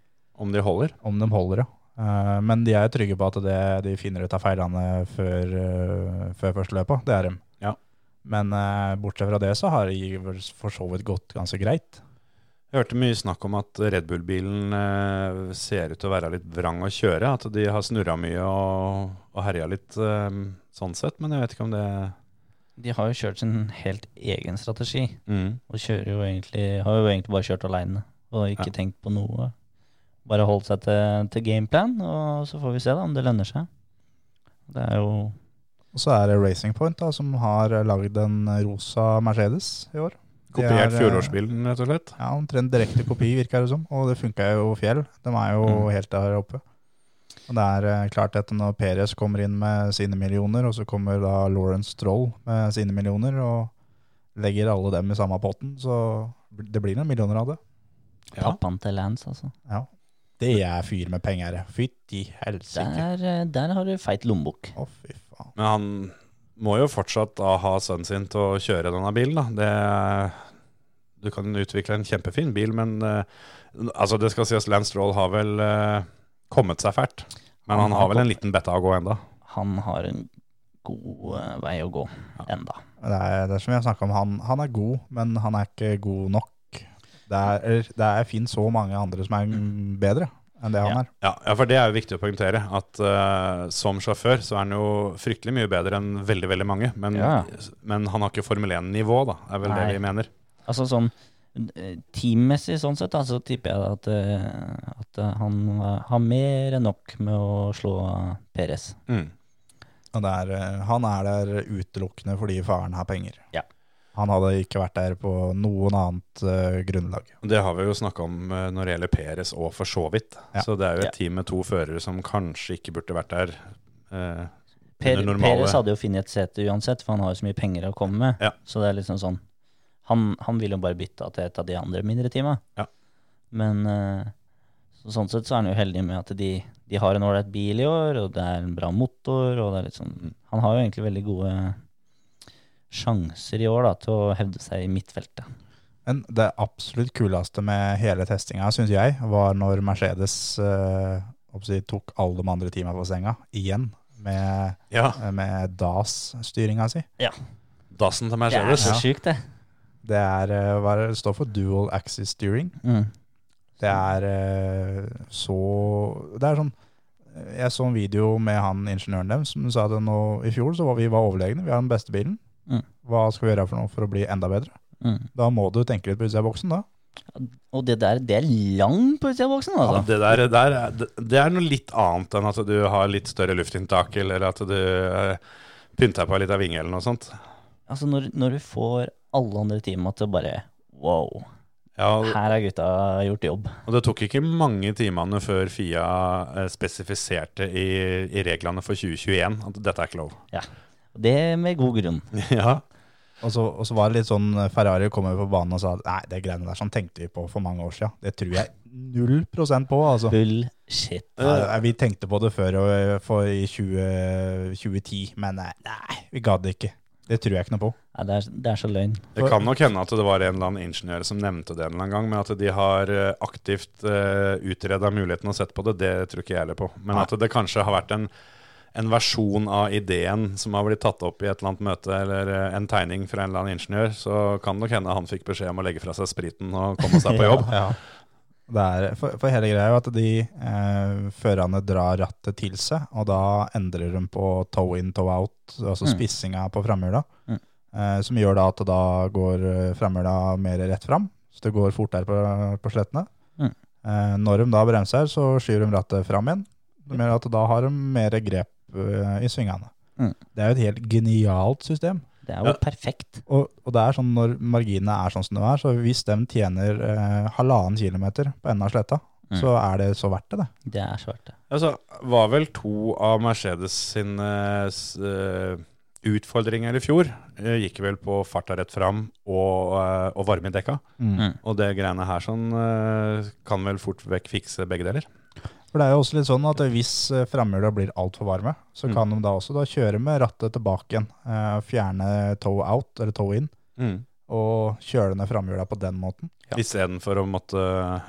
Om de holder? Om de holder, ja. Eh, men de er trygge på at det, de finner ut av feilene før, eh, før første løpet. Det er de. Ja. Men eh, bortsett fra det så har det vel for så vidt gått ganske greit. Jeg hørte mye snakk om at Red Bull-bilen ser ut til å være litt vrang å kjøre. At de har snurra mye og, og herja litt sånn sett. Men jeg vet ikke om det De har jo kjørt sin helt egen strategi, mm. og kjører jo egentlig, har jo egentlig bare kjørt aleine. Og ikke Ja. tenkt på noe. Bare holdt seg til, til gameplan, og så får vi se da om det lønner seg. Det er jo Og så er det Racing Point da, som har lagd en rosa Mercedes i år. Kopiert er, eh, fjorårsbilen, rett og slett. Ja, omtrent direkte kopi, virker det som. Og det funka jo fjell. De er jo Mm. helt der oppe. Og det er eh, klart at når Perez kommer inn med sine millioner, og så kommer da Lawrence Stroll med sine millioner, og legger alle dem i samme potten, så det blir noen millioner av det. Ja. pappaen til Lance, altså. Ja. Det er fyr med penger. Fytti helsike. Der, eh, der har du feit lommebok. Å, fy faen. Men han må jo fortsatt da ha sønnen sin til å kjøre denne bilen. Da. Det, du kan utvikle en kjempefin bil, men eh, altså det skal sies Lance Stroll har vel eh, kommet seg fælt. Men Han han, har har vel en liten betta å gå enda. Han har en god eh, vei å gå enda. Det er, det er som vi har snakka om, han, han er god, men han er ikke god nok. Det er, det er finnes så mange andre som er bedre enn det han Ja. er. Ja, ja, for det er jo viktig å poengtere. At uh, som sjåfør så er han jo fryktelig mye bedre enn veldig, veldig mange. Men, Ja. men han har ikke Formel 1-nivå, da, er vel Nei. det vi mener. Altså sånn eh, Teammessig sånn sett, da, så tipper jeg at, eh, at han har mer enn nok med å slå Perez. Mm. Er, han er der utelukkende fordi faren har penger. Ja. Han hadde ikke vært der på noen annet uh, grunnlag. Det har vi jo snakka om uh, når det gjelder Peres og for så vidt. Ja. Så det er jo et Ja. team med to førere som kanskje ikke burde vært der. Uh, Per, Perez hadde jo funnet et sete uansett, for han har jo så mye penger å komme med. Ja. Så det er liksom sånn Han, han vil jo bare bytte til et av de andre mindre teama. Ja. Men så, sånn sett så er han jo heldig med at de, de har en ålreit bil i år, og det er en bra motor, og det er litt sånn Han har jo egentlig veldig gode sjanser i år da, til å hevde seg i midtfeltet. Men det absolutt kuleste med hele testinga, syns jeg, var når Mercedes eh, tok alle de andre teamene på senga igjen med, Ja, med DAS-styringa si. dassen til Det er Mercedes. så sjukt, det. Det er, eh, hva er det, det står for dual axis steering. Mm. Det er eh, så Det er sånn Jeg så en video med han ingeniøren deres som sa at nå, i fjor så var vi var overlegne. Vi har den beste bilen. Mm. Hva skal vi gjøre for noe for å bli enda bedre? Mm. Da må du tenke litt på utsida av boksen, da. Og det der, det er langt på utsida av boksen, Ja, altså. det, der, der, er- det, det er noe litt annet enn at du har litt større luftinntak, eller at du eh, pynter på litt av vinge eller noe sånt. Altså, når, når du får alle andre teama til å bare Wow, Ja, her har gutta gjort jobb. og det tok ikke mange timene før Fia eh, spesifiserte i, i reglene for 2021 at dette er ikke lov. Og Det med god grunn. ja, Og så, og så var det litt sånn Ferrari kom over på banen og sa nei, det greiene der sånn tenkte vi på for mange år siden. Det tror jeg null prosent på, altså. Bullshit. Ja, vi tenkte på det før og for i 20, 2010, men nei, nei, vi gadd ikke. Det tror jeg ikke noe på. Nei, det, er, det er så løgn. Det kan nok hende at det var en eller annen ingeniør som nevnte det en eller annen gang, men at de har eh, aktivt uh, utreda muligheten og sett på det, det tror ikke jeg heller på. Men Nei. at det kanskje har vært en, en versjon av ideen som har blitt tatt opp i et eller annet møte, eller eh, en tegning fra en eller annen ingeniør, så kan det nok hende han fikk beskjed om å legge fra seg spriten og komme seg på jobb. Ja. Det er, for, for hele greia er jo at de eh, førerne drar rattet til seg, og da endrer de på toe in, toe out, altså Mm. spissinga på framhjula. Mm. Eh, som gjør da at da går eh, framhjula mer rett fram, så det går fortere på, på slettene. Mm. Eh, når de da bremser, så skyver de rattet fram igjen. Det gjør at da har de mer grep i svingene. Mm. Det er jo et helt genialt system. Det er jo Ja. perfekt. Og, og det er sånn når marginene er sånn som de er, så hvis de tjener eh, halvannen kilometer på enden av sletta, Mm. så er det så verdt det, det. Det er verdt det. Altså, var vel to av Mercedes sine s- eh, utfordringer i fjor eh, gikk vel på farta rett fram og, eh, og varme i dekka. Mm. Og det greiene her sånn eh, kan vel fort vekk fikse begge deler. For det er jo også litt sånn at hvis eh, framhjula blir altfor varme, så Mm. kan de da også da kjøre med rattet tilbake igjen. Eh, fjerne toe out, eller toe in, og kjøre ned framhjula på den måten. Ja. Istedenfor å måtte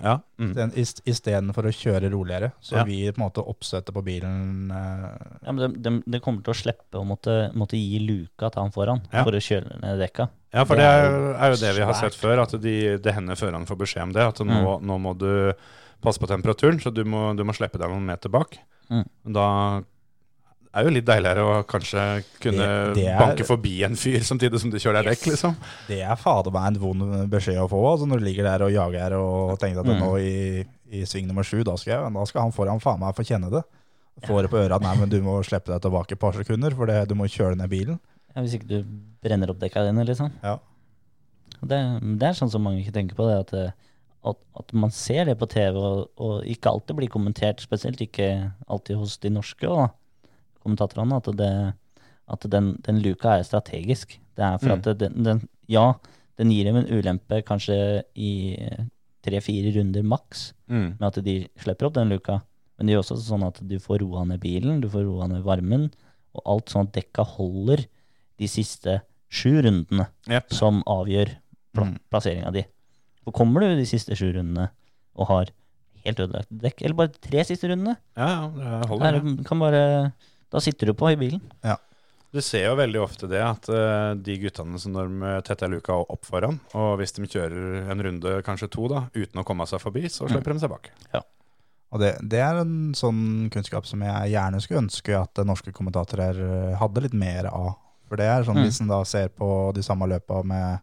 Ja. Mm. Den- Istedenfor å kjøre roligere. Så Ja. vi på en måte oppstøtet på bilen eh, Ja, men det, de, de kommer til å slippe å måtte, måtte gi luka til han foran Ja. for å kjøle ned dekka. Ja, for Det det er jo er jo det vi har svært. sett før, at de, det hender førerne får beskjed om det. At nå, nå må du passe på temperaturen, så du må, du må slippe deg noen meter bak. Mm. Da er jo litt deiligere å kanskje kunne Det- det er- banke forbi en fyr samtidig som du kjører deg vekk, liksom. Det er fader meg en vond beskjed å få, altså når du ligger der og jager og tenker at Mm. nå i, i sving nummer sju, da skal, jeg, da skal han foran faen meg få kjenne det. Få det på øra, nei, men du må slippe deg tilbake et par sekunder, for det, du må kjøre ned bilen. Ja, hvis ikke du brenner opp dekka dine, liksom. Ja. Det, det er sånn som mange ikke tenker på, det at, eh, at, at man ser det på TV, og, og ikke alltid blir kommentert, spesielt ikke alltid hos de norske da, kommentatorene, at, det, at den, den luka er strategisk. Det er for Mm. at den, den, ja, den gir dem en ulempe kanskje i tre-fire runder maks, Mm. med at de slipper opp den luka. Men det gjør også sånn at du får roa ned bilen, du får roa ned varmen, og alt sånn at dekka holder de siste sju rundene yep. som avgjør pl Mm. plasseringa di. For kommer du de siste sju rundene og har helt ødelagt dekk, eller bare tre siste rundene, Ja, ja, det holder. er, det. det- kan bare, da sitter du på i bilen. Du ser jo veldig ofte det, at eh, de guttene som når de tetter luka opp foran, og hvis de kjører en runde, kanskje to, da, uten å komme seg forbi, så slipper de seg bak. Og det, det er en sånn kunnskap som jeg gjerne skulle ønske at norske kommentatorer eh, hadde litt mer av. For det er sånn, Mm. hvis en da ser på de samme løpa med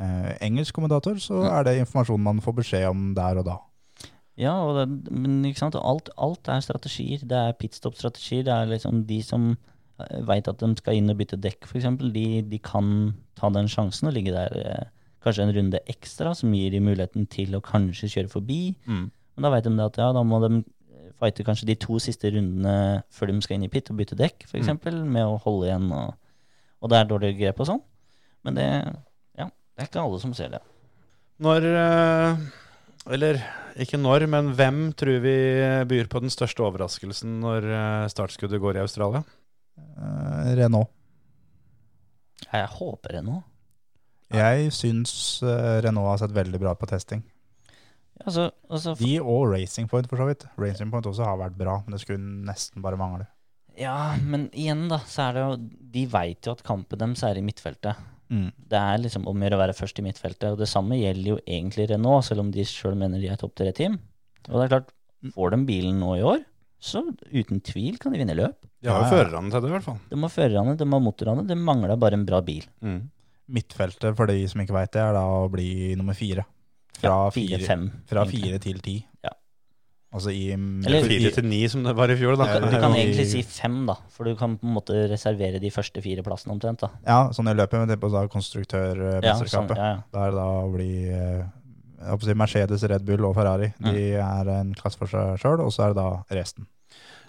eh, engelsk kommentator, så Mm. er det informasjon man får beskjed om der og da. Ja, og det, men ikke sant, alt, alt er strategier. Det er pitstop-strategier. Det er liksom de som veit at de skal inn og bytte dekk, f.eks. De, de kan ta den sjansen og ligge der eh, kanskje en runde ekstra, som gir de muligheten til å kanskje kjøre forbi. Mm. Men da veit de det at ja, da må de fighte kanskje de to siste rundene før de skal inn i pit og bytte dekk, f.eks., eksempel med å holde igjen, og, og det er dårlig grep og sånn. Men det, det er ikke alle som ser det. Når eh, Eller ikke når, men hvem tror vi byr på den største overraskelsen når eh, startskuddet går i Australia? Eh, Renault. Jeg håper Renault. Jeg syns eh, Renault har sett veldig bra på testing. Altså, altså, De og Racing Point, for så vidt. Racing Point også har vært bra, men det skulle nesten bare mangle. Ja, men igjen, da, så er det jo De veit jo at kampen deres er i midtfeltet. Mm. Det er liksom om å gjøre å være først i midtfeltet. Og det samme gjelder jo egentlig Renault, selv om de sjøl mener de er topp tre-team. Og det er klart, får de bilen nå i år, så uten tvil kan de vinne løp. De har jo førerne til det, i hvert fall. De har førerne, de har motorene, det mangler bare en bra bil. Mm. Midtfeltet, for de som ikke veit det, er da å bli nummer fire. Fra Ja, fire, fire-fem. fra fire til ti. Ja. Altså i Eller- Fire til ni, som det var i fjor, da. Ja, Du kan egentlig si fem, da, for du kan på en måte reservere de første fire plassene omtrent. da. Ja, sånn i løpet, men det er på da Ja, sånn, konstruktørmesterskapet. ja, ja. Der da blir eh, jeg håper å si Mercedes, Red Bull og Ferrari. De er en klasse for seg sjøl, og så er det da resten.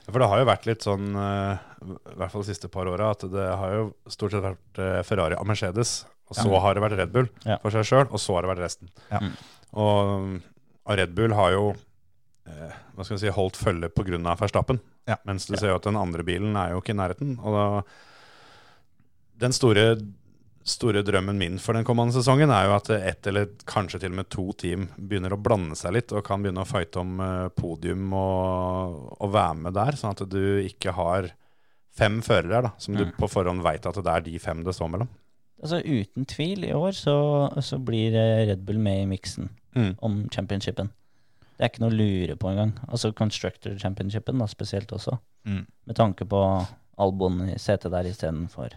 For det har jo vært litt sånn, eh, i hvert fall de siste par åra, at det har jo stort sett vært eh, Ferrari og Mercedes. Og så Ja. har det vært Red Bull Ja. for seg sjøl, og så har det vært resten. Ja. Mm. Og, og Red Bull har jo eh, hva skal jeg si, holdt følge pga. Verstappen. Ja. Mens du ser jo at den andre bilen er jo ikke i nærheten. Og da, den store, store drømmen min for den kommende sesongen er jo at ett eller kanskje til og med to team begynner å blande seg litt og kan begynne å fighte om eh, podium og, og være med der, sånn at du ikke har fem førere da, som du Mm. på forhånd veit at det er de fem det står mellom. Altså Uten tvil, i år så, så blir eh, Red Bull med i miksen Mm. om championshipen. Det er ikke noe å lure på engang. Altså Constructor Championshipen da, spesielt også. Mm. Med tanke på Albon i setet der istedenfor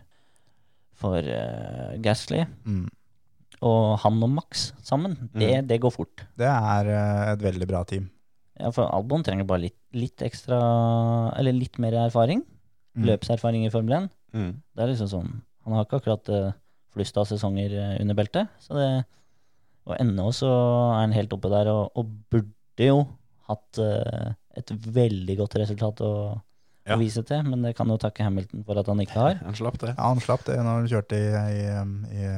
for uh, Gasly. Mm. Og han og Max sammen, det, det går fort. Det er uh, et veldig bra team. Ja, For Albon trenger bare litt, litt ekstra Eller litt mer erfaring. Mm. Løpserfaring i Formel 1. Mm. Det er liksom sånn Han har ikke akkurat uh, flust av sesonger under beltet. Så det Og ennå så er han helt oppe der, og, og burde jo hatt eh, et veldig godt resultat å, Ja. å vise til. Men det kan jo takke Hamilton for at han ikke har. Han slapp det. Ja, han slapp det når han kjørte i, i, i,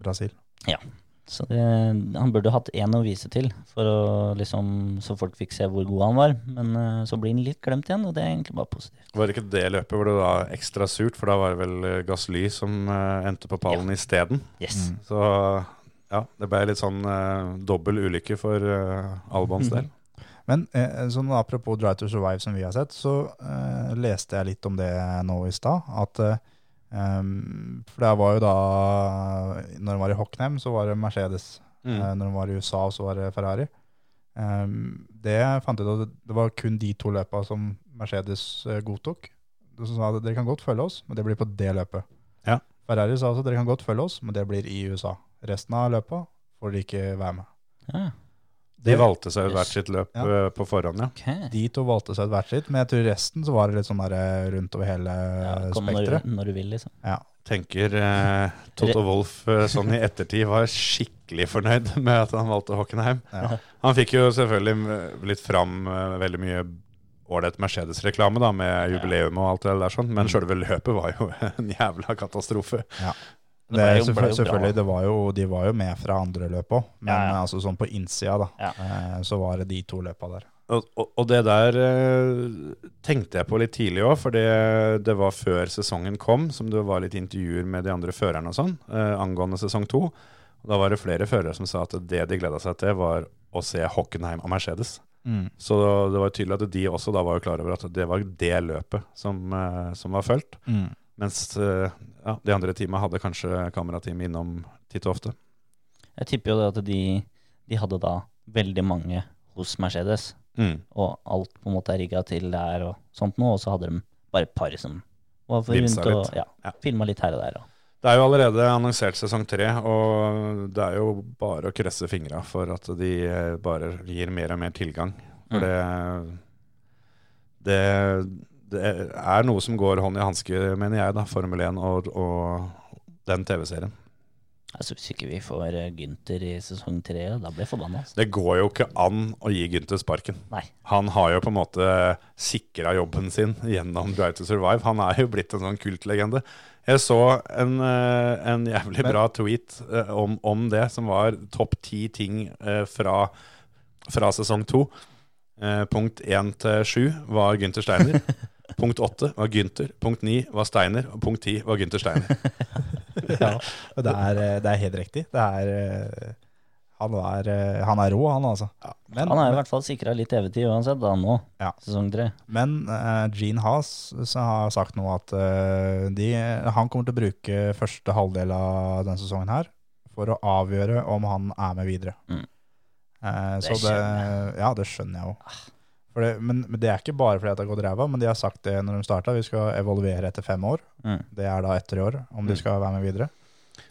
Brasil. Ja. Så det, han burde hatt én å vise til, for å, liksom, så folk fikk se hvor god han var. Men uh, så blir han litt glemt igjen, og det er egentlig bare positivt. Var det ikke det løpet hvor det var ekstra surt, for da var det vel Gassly Gasly som uh, endte på pallen isteden? Yes. Mm. Så ja, det ble litt sånn uh, dobbel ulykke for uh, Albans del. Men eh, sånn apropos Drive to Survive som vi har sett, så eh, leste jeg litt om det nå i stad. At eh, For det var jo da Når de var i Hocknem, så var det Mercedes. Mm. Eh, når de var i USA, så var det Ferrari. Det fant jeg ut at det var kun de to løpa som Mercedes godtok. De sa at dere kan godt følge oss, men det blir på det løpet. Ja. Ferrari sa også dere kan godt følge oss, men det blir i USA. Resten av løpet får de ikke være med. Ja, De valgte seg ut hvert sitt løp Ja. eh, på forhånd, ja. Okay. De to valgte seg et hvert sitt, men jeg tror resten så var det litt sånn der eh, rundt over hele Ja, ja, kom når, spekteret. når du vil, liksom. Ja. Tenker eh, Toto Wolff eh, sånn i ettertid var skikkelig fornøyd med at han valgte Hockenheim. Ja. Han fikk jo selvfølgelig eh, litt fram eh, veldig mye ålreit Mercedes-reklame da, med jubileum og alt det der sånn, men sjølve løpet var jo en jævla katastrofe. Det Det, jo- selvfølgelig, det var jo, de var jo med fra andre løp òg, men Ja, ja. altså sånn på innsida, da, Ja. eh, så var det de to løpa der. Og, og, og det der eh, tenkte jeg på litt tidlig òg, for det, det var før sesongen kom, som det var litt intervjuer med de andre førerne og sånn, eh, angående sesong to. Og da var det flere førere som sa at det de gleda seg til, var å se Hockenheim og Mercedes. Så det var tydelig at de også da var jo klar over at det var det løpet som, eh, som var fulgt. Mens eh, ja, de andre teama hadde kanskje kamerateam innom titt og ofte. Jeg tipper jo det at de, de hadde da veldig mange hos Mercedes, og alt på en måte er rigga til der og sånt noe, og så hadde de bare et par som var for Vimsa rundt og ja, Ja. filma litt her og der. Og. Det er jo allerede annonsert sesong tre, og det er jo bare å kresse fingra for at de eh, bare gir mer og mer tilgang. For Mm. det, det Det er noe som går hånd i hanske, mener jeg, da, Formel 1 og, og den TV-serien. Altså Hvis ikke vi får eh, Gynter i sesong tre, da blir jeg forbanna. Altså. Det går jo ikke an å gi Gunther sparken. Nei. Han har jo på en måte sikra jobben sin gjennom Drive to Survive. Han er jo blitt en sånn kultlegende. Jeg så en, eh, en jævlig bra tweet eh, om, om det, som var topp ti ting fra, fra sesong to. Punkt én til sju var Gunther Steiner. punkt åtte var Gunther. Punkt ni var Steiner. Og punkt ti var Gunther Steiner. Ja, og det er, eh, det er helt riktig. Det er eh, Han er, eh, han er rå, han altså. Men, Han er i hvert fall sikra litt TV-tid uansett, da nå. Ja. Sesong tre. men uh, Gene Haas så har sagt nå at uh, de, han kommer til å bruke første halvdel av denne sesongen her for å avgjøre om han er med videre. Mm. Uh, Det så det, skjønner ja, det skjønner jeg jo. Det, men, men det er ikke bare fordi det har gått ræva, men de har sagt det når de starta. Vi skal evaluere etter fem år. Mm. Det er da etter i år, om de Mm. skal være med videre.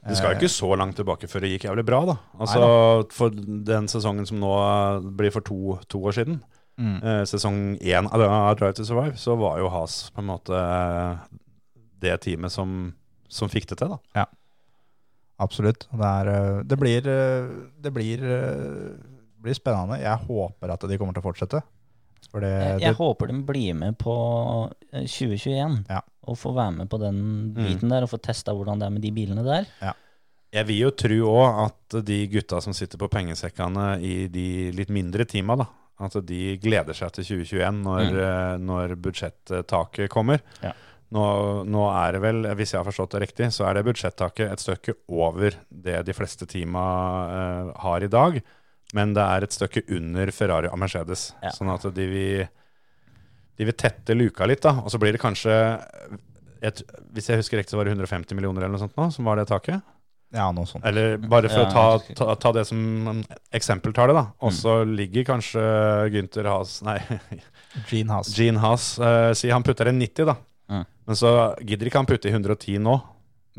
Det skal jo ikke så langt tilbake før det gikk jævlig bra, da. Altså, For den sesongen som nå blir for to, to år siden, Mm. eh, sesong én av Drive to Survive, så var jo Has på en måte det teamet som, som fikk det til, da. Ja, Absolutt. Det, er, eh, det blir, eh, det blir, eh, blir spennende. Jeg håper at de kommer til å fortsette. For det, Jeg, det, håper de blir med på eh, 2021 Ja. og får være med på den biten der og få testa hvordan det er med de bilene der. Jeg vil jo tro òg at de gutta som sitter på pengesekkene i de litt mindre teama, da, at de gleder seg til 2021 når, Mm. eh, når budsjettaket kommer. Ja. Nå, nå er det vel, hvis jeg har forstått det riktig, så er det budsjettaket et stykke over det de fleste teama uh, har i dag. Men det er et stykke under Ferrari og Mercedes. Ja. Sånn at de vil, de vil tette luka litt, da. Og så blir det kanskje et, Hvis jeg husker riktig, så var det 150 millioner eller noe sånt nå, som var det taket? ja, noe sånt. Eller bare for Ja, å ta, ta, ta det som eksempeltallet, da. Og Mm. så ligger kanskje Gunther Haas Nei, Gene Haas. Gene Haas uh, Si han putter en 90, da. Mm. Men så gidder ikke han putte i 110 nå.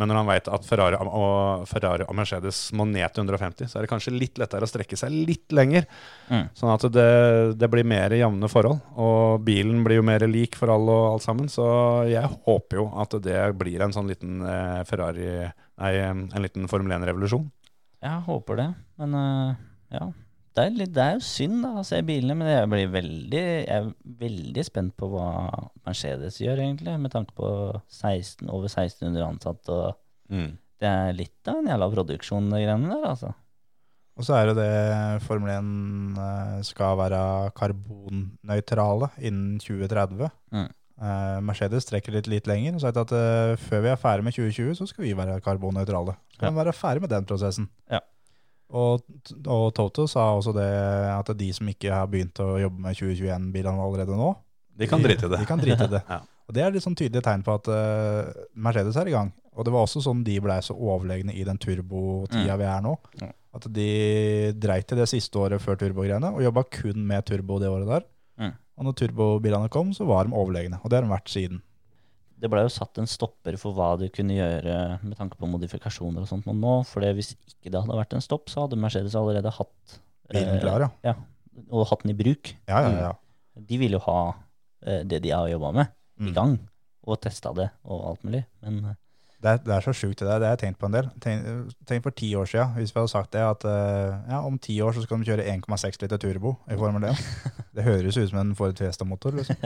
Men når han veit at Ferrari og, Ferrari og Mercedes må ned til 150, så er det kanskje litt lettere å strekke seg litt lenger. Mm. Sånn at det, det blir mer jevne forhold. Og bilen blir jo mer lik for alle og alt sammen. Så jeg håper jo at det blir en sånn liten eh, Ferrari Nei, en liten Formel 1-revolusjon. Jeg håper det, men uh, ja. Det er, litt, det er jo synd da, å se bilene, men jeg blir veldig, jeg er veldig spent på hva Mercedes gjør, egentlig, med tanke på 16, over 1600 ansatte. og Det er litt av en jævla produksjon, de greiene der, altså. Og så er det det Formel 1 eh, skal være karbonnøytrale innen 2030. Mm. Eh, Mercedes trekker litt, litt lenger og sier at eh, før vi er ferdig med 2020, så skal vi være karbonnøytrale. Skal vi være ferdig med den prosessen. Ja. Og, og Toto sa også det at de som ikke har begynt å jobbe med 2021-bilene allerede nå, De kan drite i det. De kan drite i det. Ja. Og Det er litt sånn tydelige tegn på at uh, Mercedes er i gang. Og det var også sånn de blei så overlegne i den turbotida Mm. vi er nå. Mm. At de dreit i det siste året før turbogreiene og jobba kun med turbo det året der. Mm. Og når turbobilene kom, så var de overlegne. Og det har de vært siden. Det ble jo satt en stopper for hva du kunne gjøre med tanke på modifikasjoner og sånt nå. For hvis ikke det hadde vært en stopp, så hadde Mercedes allerede hatt Bilen eh, klar, ja. og hatt den i bruk. Ja, ja, ja. De vil jo ha eh, det de har jobba med, i Mm. gang. Og testa det og alt mulig. Men eh, Det, er, det er så sjukt det der. Det har jeg tenkt på en del. Tenk, tenk for ti år siden, hvis vi hadde sagt det, at ja, om ti år så skal de kjøre 1,6 liter turbo i Formel 1. Det høres ut som en Ford Fiesta-motor, liksom.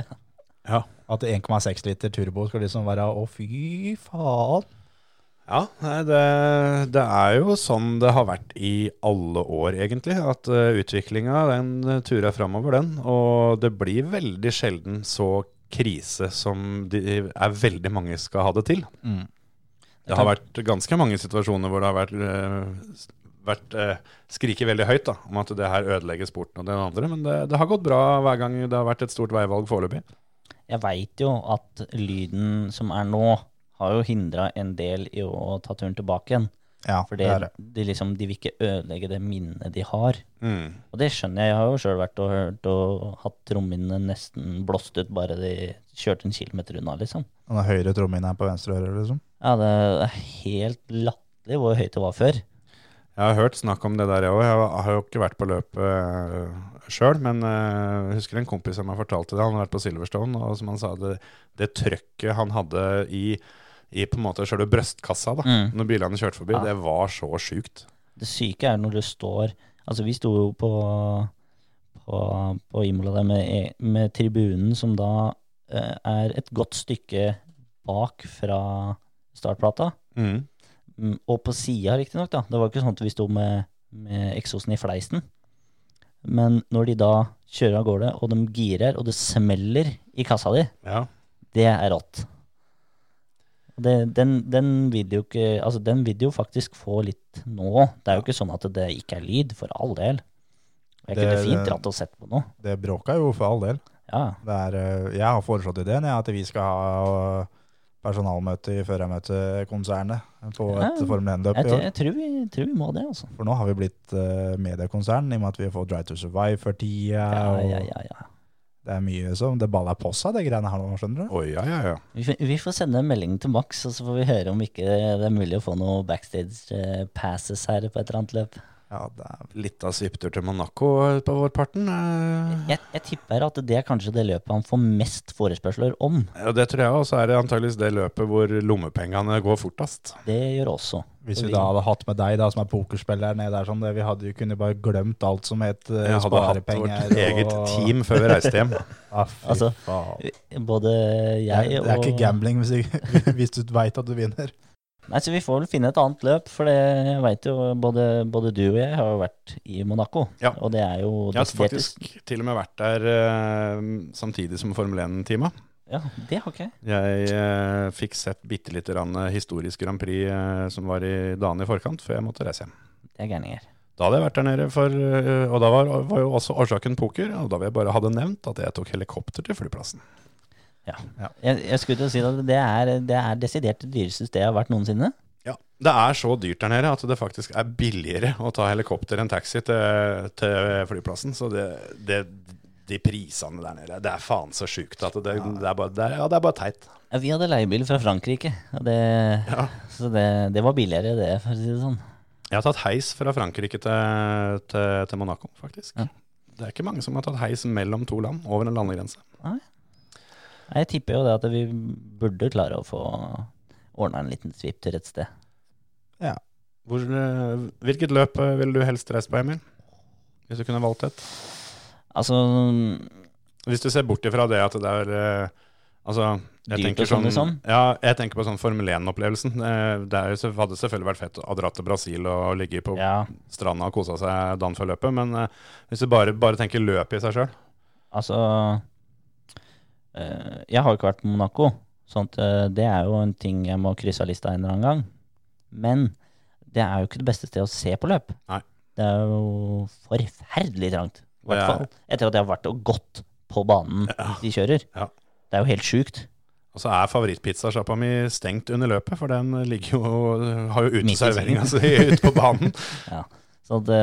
Ja. At 1,6 liter turbo skal liksom være å, fy faen. Ja, nei, det, det er jo sånn det har vært i alle år, egentlig. At uh, utviklinga den uh, turer framover, den. Og det blir veldig sjelden så krise som de er veldig mange skal ha det til. Det har vært ganske mange situasjoner hvor det har vært, øh, vært øh, skriket veldig høyt da, om at det her ødelegger sporten og den andre. Men det, det har gått bra hver gang det har vært et stort veivalg foreløpig. Jeg veit jo at lyden som er nå, har jo hindra en del i å ta turen tilbake igjen. Ja, For det er det, det. de, liksom, de vil ikke ødelegge det minnet de har. Mm. Og det skjønner jeg. Jeg har jo sjøl vært og hørt og hatt trommehinnene nesten blåst ut bare de kjørte en kilometer unna, liksom. Den høyre trommehinna er på venstre øre, liksom. Ja, det er helt latterlig hvor høyt det var før. Jeg har hørt snakk om det der, jeg òg. Jeg har jo ikke vært på løpet uh, sjøl, men eh, jeg husker en kompis som meg fortalte det. Han har vært på Silverstone, og som han sa, det, det trøkket han hadde i, i på en måte sjøle brøstkassa da, Mm. når bilene kjørte forbi, Ja. det var så sjukt. Det syke er når du står Altså, vi sto jo på, på, på Imola der med, med tribunen som da eh, er et godt stykke bak fra startplata. Mm. Mm, Og på sida, riktignok. Det var ikke sånn at vi sto med, med eksosen i fleisen. Men når de da kjører av gårde, og de girer, og det smeller i kassa di, Ja. det er rått. Det, den, den, vil jo ikke, altså den vil jo faktisk få litt nå. Det er jo ikke sånn at det ikke er lyd, for all del. Det- det fint det- dratt og sett på noe. Det bråka jo for all del. Ja. Det er, eh, jeg har foreslått ideen, jeg, at vi skal ha personalmøte i konsernet på Ja, et Formel 1-løp i år. jeg, tror vi, tror vi må det, altså. For nå har vi blitt uh, mediekonsern, i og med at vi har fått Drive to Survive for tida. Ja, og ja, ja, ja. Det er mye som Det baller på seg, det greiene her nå, skjønner du. Oi, ja, ja, ja. Vi, får- vi får sende en melding til Max, og så får vi høre om ikke det er mulig å få noe backstage eh, passes her på et eller annet løp. Ja, det er, Litt av svipptur til Monaco på vårparten. eh. Jeg, jeg tipper at det er kanskje det løpet han får mest forespørsler om. Ja, det tror jeg også er det antageligvis det løpet hvor lommepengene går fortest. Det gjør også. hvis vi da hadde hatt med deg, da, som er pokerspiller nede der, sånn, det, vi hadde jo kunne bare glemt alt som het uh, Jeg hadde hatt vårt vårt eget team før vi reiste hjem. Ah, fy Altså, faen. Både Det jeg er, det er og ikke gambling hvis, du- hvis du veit at du vinner. Nei, så vi får vel finne et annet løp, for det, jeg veit jo både, både du og jeg har jo vært i Monaco. Ja. Og det er jo Jeg har faktisk til og med vært der uh, samtidig som Formel 1-tima. Ja, det har ikke jeg. Jeg uh, fikk sett bitte lite grann historisk Grand Prix uh, som var i dagene i forkant, før jeg måtte reise hjem. Det er gærninger. Da hadde jeg vært der nede for Og da var, var jo også årsaken poker, og da vil jeg bare hadde nevnt at jeg tok helikopter til flyplassen. Jeg, jeg skulle til å si at det er, det er desidert det dyreste stedet jeg har vært noensinne. Ja. Det er så dyrt der nede at det faktisk er billigere å ta helikopter enn taxi til, til flyplassen. Så det, det, de prisene der nede, det er faen så sjukt at det, det, er, bare, det, ja, det er bare teit. Ja, vi hadde leiebil fra Frankrike, og det, så det, var billigere det, for å si det sånn. Jeg har tatt heis fra Frankrike til, til, til Monaco, faktisk. Ja. Det er ikke mange som har tatt heis mellom to land, over en landegrense. Nei, Jeg tipper jo det at vi burde klare å få ordna en liten svipptur et sted. Hvor, eh, hvilket løp eh, ville du helst reist på, Emil? Hvis du kunne valgt et? Altså Hvis du ser bort ifra det at det er eh, Altså, jeg tenker sånn, sånn, liksom? Ja, jeg tenker på sånn Formel 1-opplevelsen. Eh, Det jo hadde selvfølgelig vært fett å dra til Brasil og ligge på Ja, stranda og kose seg dagen før løpet, men hvis du bare, bare tenker løpet i seg sjøl altså Jeg har jo ikke vært på Monaco, sånn eh, det er jo en ting jeg må krysse av lista en eller annen gang. Men det er jo ikke det beste stedet å se på løp. Nei. Det er jo forferdelig trangt. I hvert fall etter at jeg har vært og gått på banen de kjører. Ja. Det er jo helt sjukt. Og så er favorittpizzasjappa mi stengt under løpet, for den ligger jo, har jo uteserveringa si ute på banen. Så det,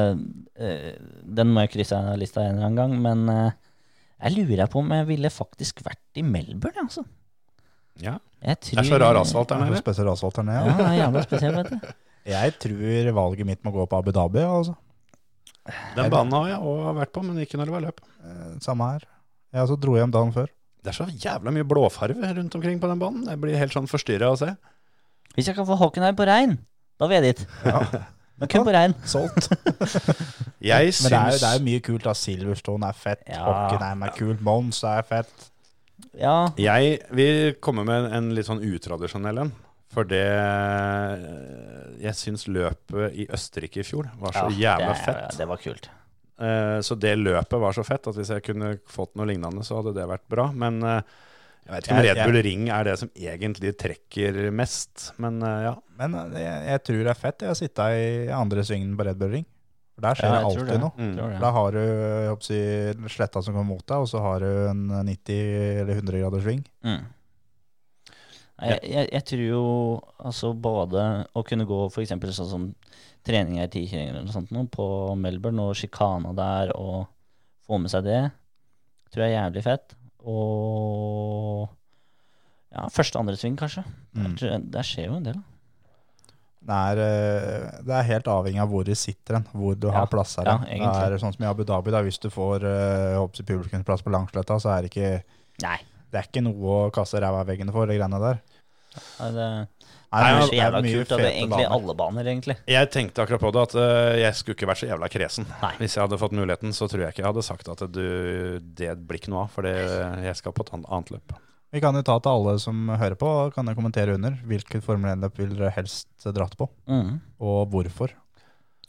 eh, den må jeg krysse av lista en eller annen gang. Men eh, jeg lurer på om jeg ville faktisk vært i Melbourne, altså. Ja, Jeg Det er så rar asfalt der Det er nede. spesiell asfalt her nede. Ja, Ja. det er jævla spesielt, vet du. Jeg tror valget mitt må gå på Abu Dhabi. Altså. Den banen har jeg òg vært på, men ikke når det var løp. Eh, Samme her. Jeg også dro hjem dagen før. Det er så jævla mye blåfarve rundt omkring på den banen. Jeg blir helt sånn forstyrra å se. Hvis jeg kan få Hockenheim på regn, da vil jeg dit. Ja, kun på rein. Solgt. Jeg Men det er, jo, det er jo mye kult. da Silverstone er fett, Ja. Hockenheim er kult, Mons er fett. Ja, Jeg vil komme med en litt sånn utradisjonell en. For det Jeg syns løpet i Østerrike i fjor var så ja, jævla det, fett. Det var kult. Eh, Så det løpet var så fett at hvis jeg kunne fått noe lignende, så hadde det vært bra. Men eh, jeg vet ikke om Jeg- Red jeg- Bull Ring er det som egentlig trekker mest. Men eh, ja. Men eh, jeg, jeg tror det er fett å sitte i andre svingen på Red Bull Ring. For der skjer Ja, det alltid det. noe. Mm. Da har du jeg å si, sletta som kommer mot deg, og så har du en 90 eller 100 graders sving. Mm. Jeg, jeg, jeg tror jo altså både å kunne gå f.eks. sånn som trening i 10 km eller noe sånt noe på Melbourne og sjikana der, og få med seg det, tror jeg er jævlig fett. Og ja, første andre sving, kanskje. Mm. Der, der skjer jo en del. Det er, eh, det er helt avhengig av hvor du sitter hen, hvor du Ja, har plasser. ja, det er sånn som i Abu Dhabi, da, hvis du får eh, håper publikumsplass på Langsletta, så er det ikke Nei. det er ikke noe å kaste ræva i veggene for, de greiene der. Ja, Det, Nei, det er jo så jævla kult. Og det er egentlig baner. alle baner, egentlig. Jeg tenkte akkurat på det at uh, jeg skulle ikke vært så jævla kresen. Nei. Hvis jeg hadde fått muligheten, så tror jeg ikke jeg hadde sagt at du, det blir ikke noe av, for jeg skal på et annet- løp. Vi kan jo ta til alle som hører på, og kan kommentere under. Hvilket Formel 1-løp vil dere helst dratt på, Mm. og hvorfor?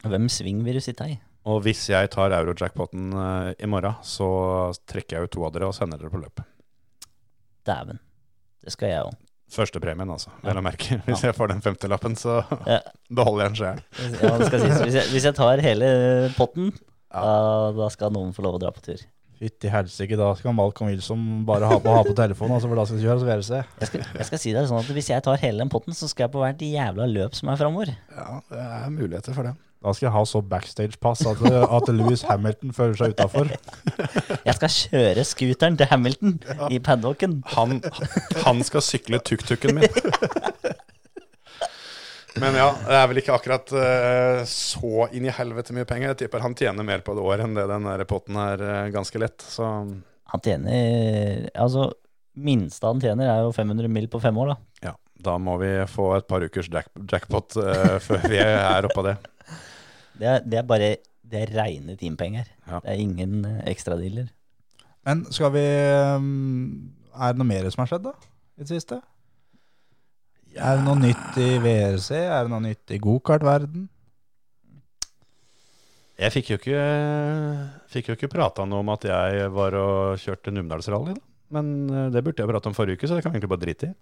Hvem sving vil du sitte i? Og hvis jeg tar eurojackpoten uh, i morgen, så trekker jeg ut to av dere og sender dere på løp. Dæven. Det skal jeg òg. Førstepremien, altså. Vel å merke. Hvis jeg får den femtelappen, så Ja. beholder jeg den sjøl. Ja, det skal sies. Hvis jeg, hvis jeg tar hele potten, da, da skal noen få lov å dra på tur. Fytti helsike, da skal Malcolm Wilson bare ha på, ha på telefonen, altså, for da skal kjøre så VRC. Jeg skal, jeg skal si det sånn at Hvis jeg tar hele den potten, så skal jeg på hvert jævla løp som er framover. Ja, det er muligheter for det. Da skal jeg ha så backstage-pass at, at Louis Hamilton føler seg utafor. Jeg skal kjøre scooteren til Hamilton i paddocken. Han, han skal sykle tuk-tuken min. Men ja, det er vel ikke akkurat uh, så inn i helvete mye penger. Jeg tipper han tjener mer på et år enn det den der potten er uh, ganske lett. Så Han tjener Altså, minste han tjener, er jo 500 mill. på fem år, da. ja, da må vi få et par ukers jack, jackpot uh, før vi er oppe av det. Det er, det er bare Det er reine teampenger. Ja. Det er ingen eh, ekstradealer. Men skal vi um, Er det noe mer som har skjedd, da? I det siste? Er det noe nytt i VRC? Er det noe nytt i gokartverden? Jeg fikk jo ikke, fikk jo ikke prata noe om at jeg var og kjørte Numedalsrally, da. Men eh, det burde jeg prate om forrige uke, så det kan vi egentlig bare drite i.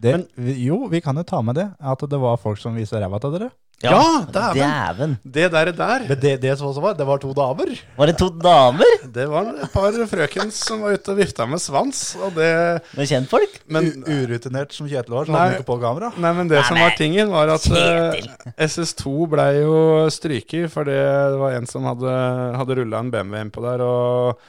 Det, Men- jo, vi kan jo ta med det. At det var folk som viste ræva til dere. Ja, ja Dæven! Det der, der Men det, det som også var, det var to damer. Var det to damer Det var et par frøkens som var ute og vifta med svans, og det med kjentfolk? Men, urutinert som Kjetil var, så Nei. hadde han ikke på kamera. nei, men det som var tingen, var at eh, Kjetil. SS2 blei jo stryket fordi det var en som hadde, hadde rulla en BMW innpå der og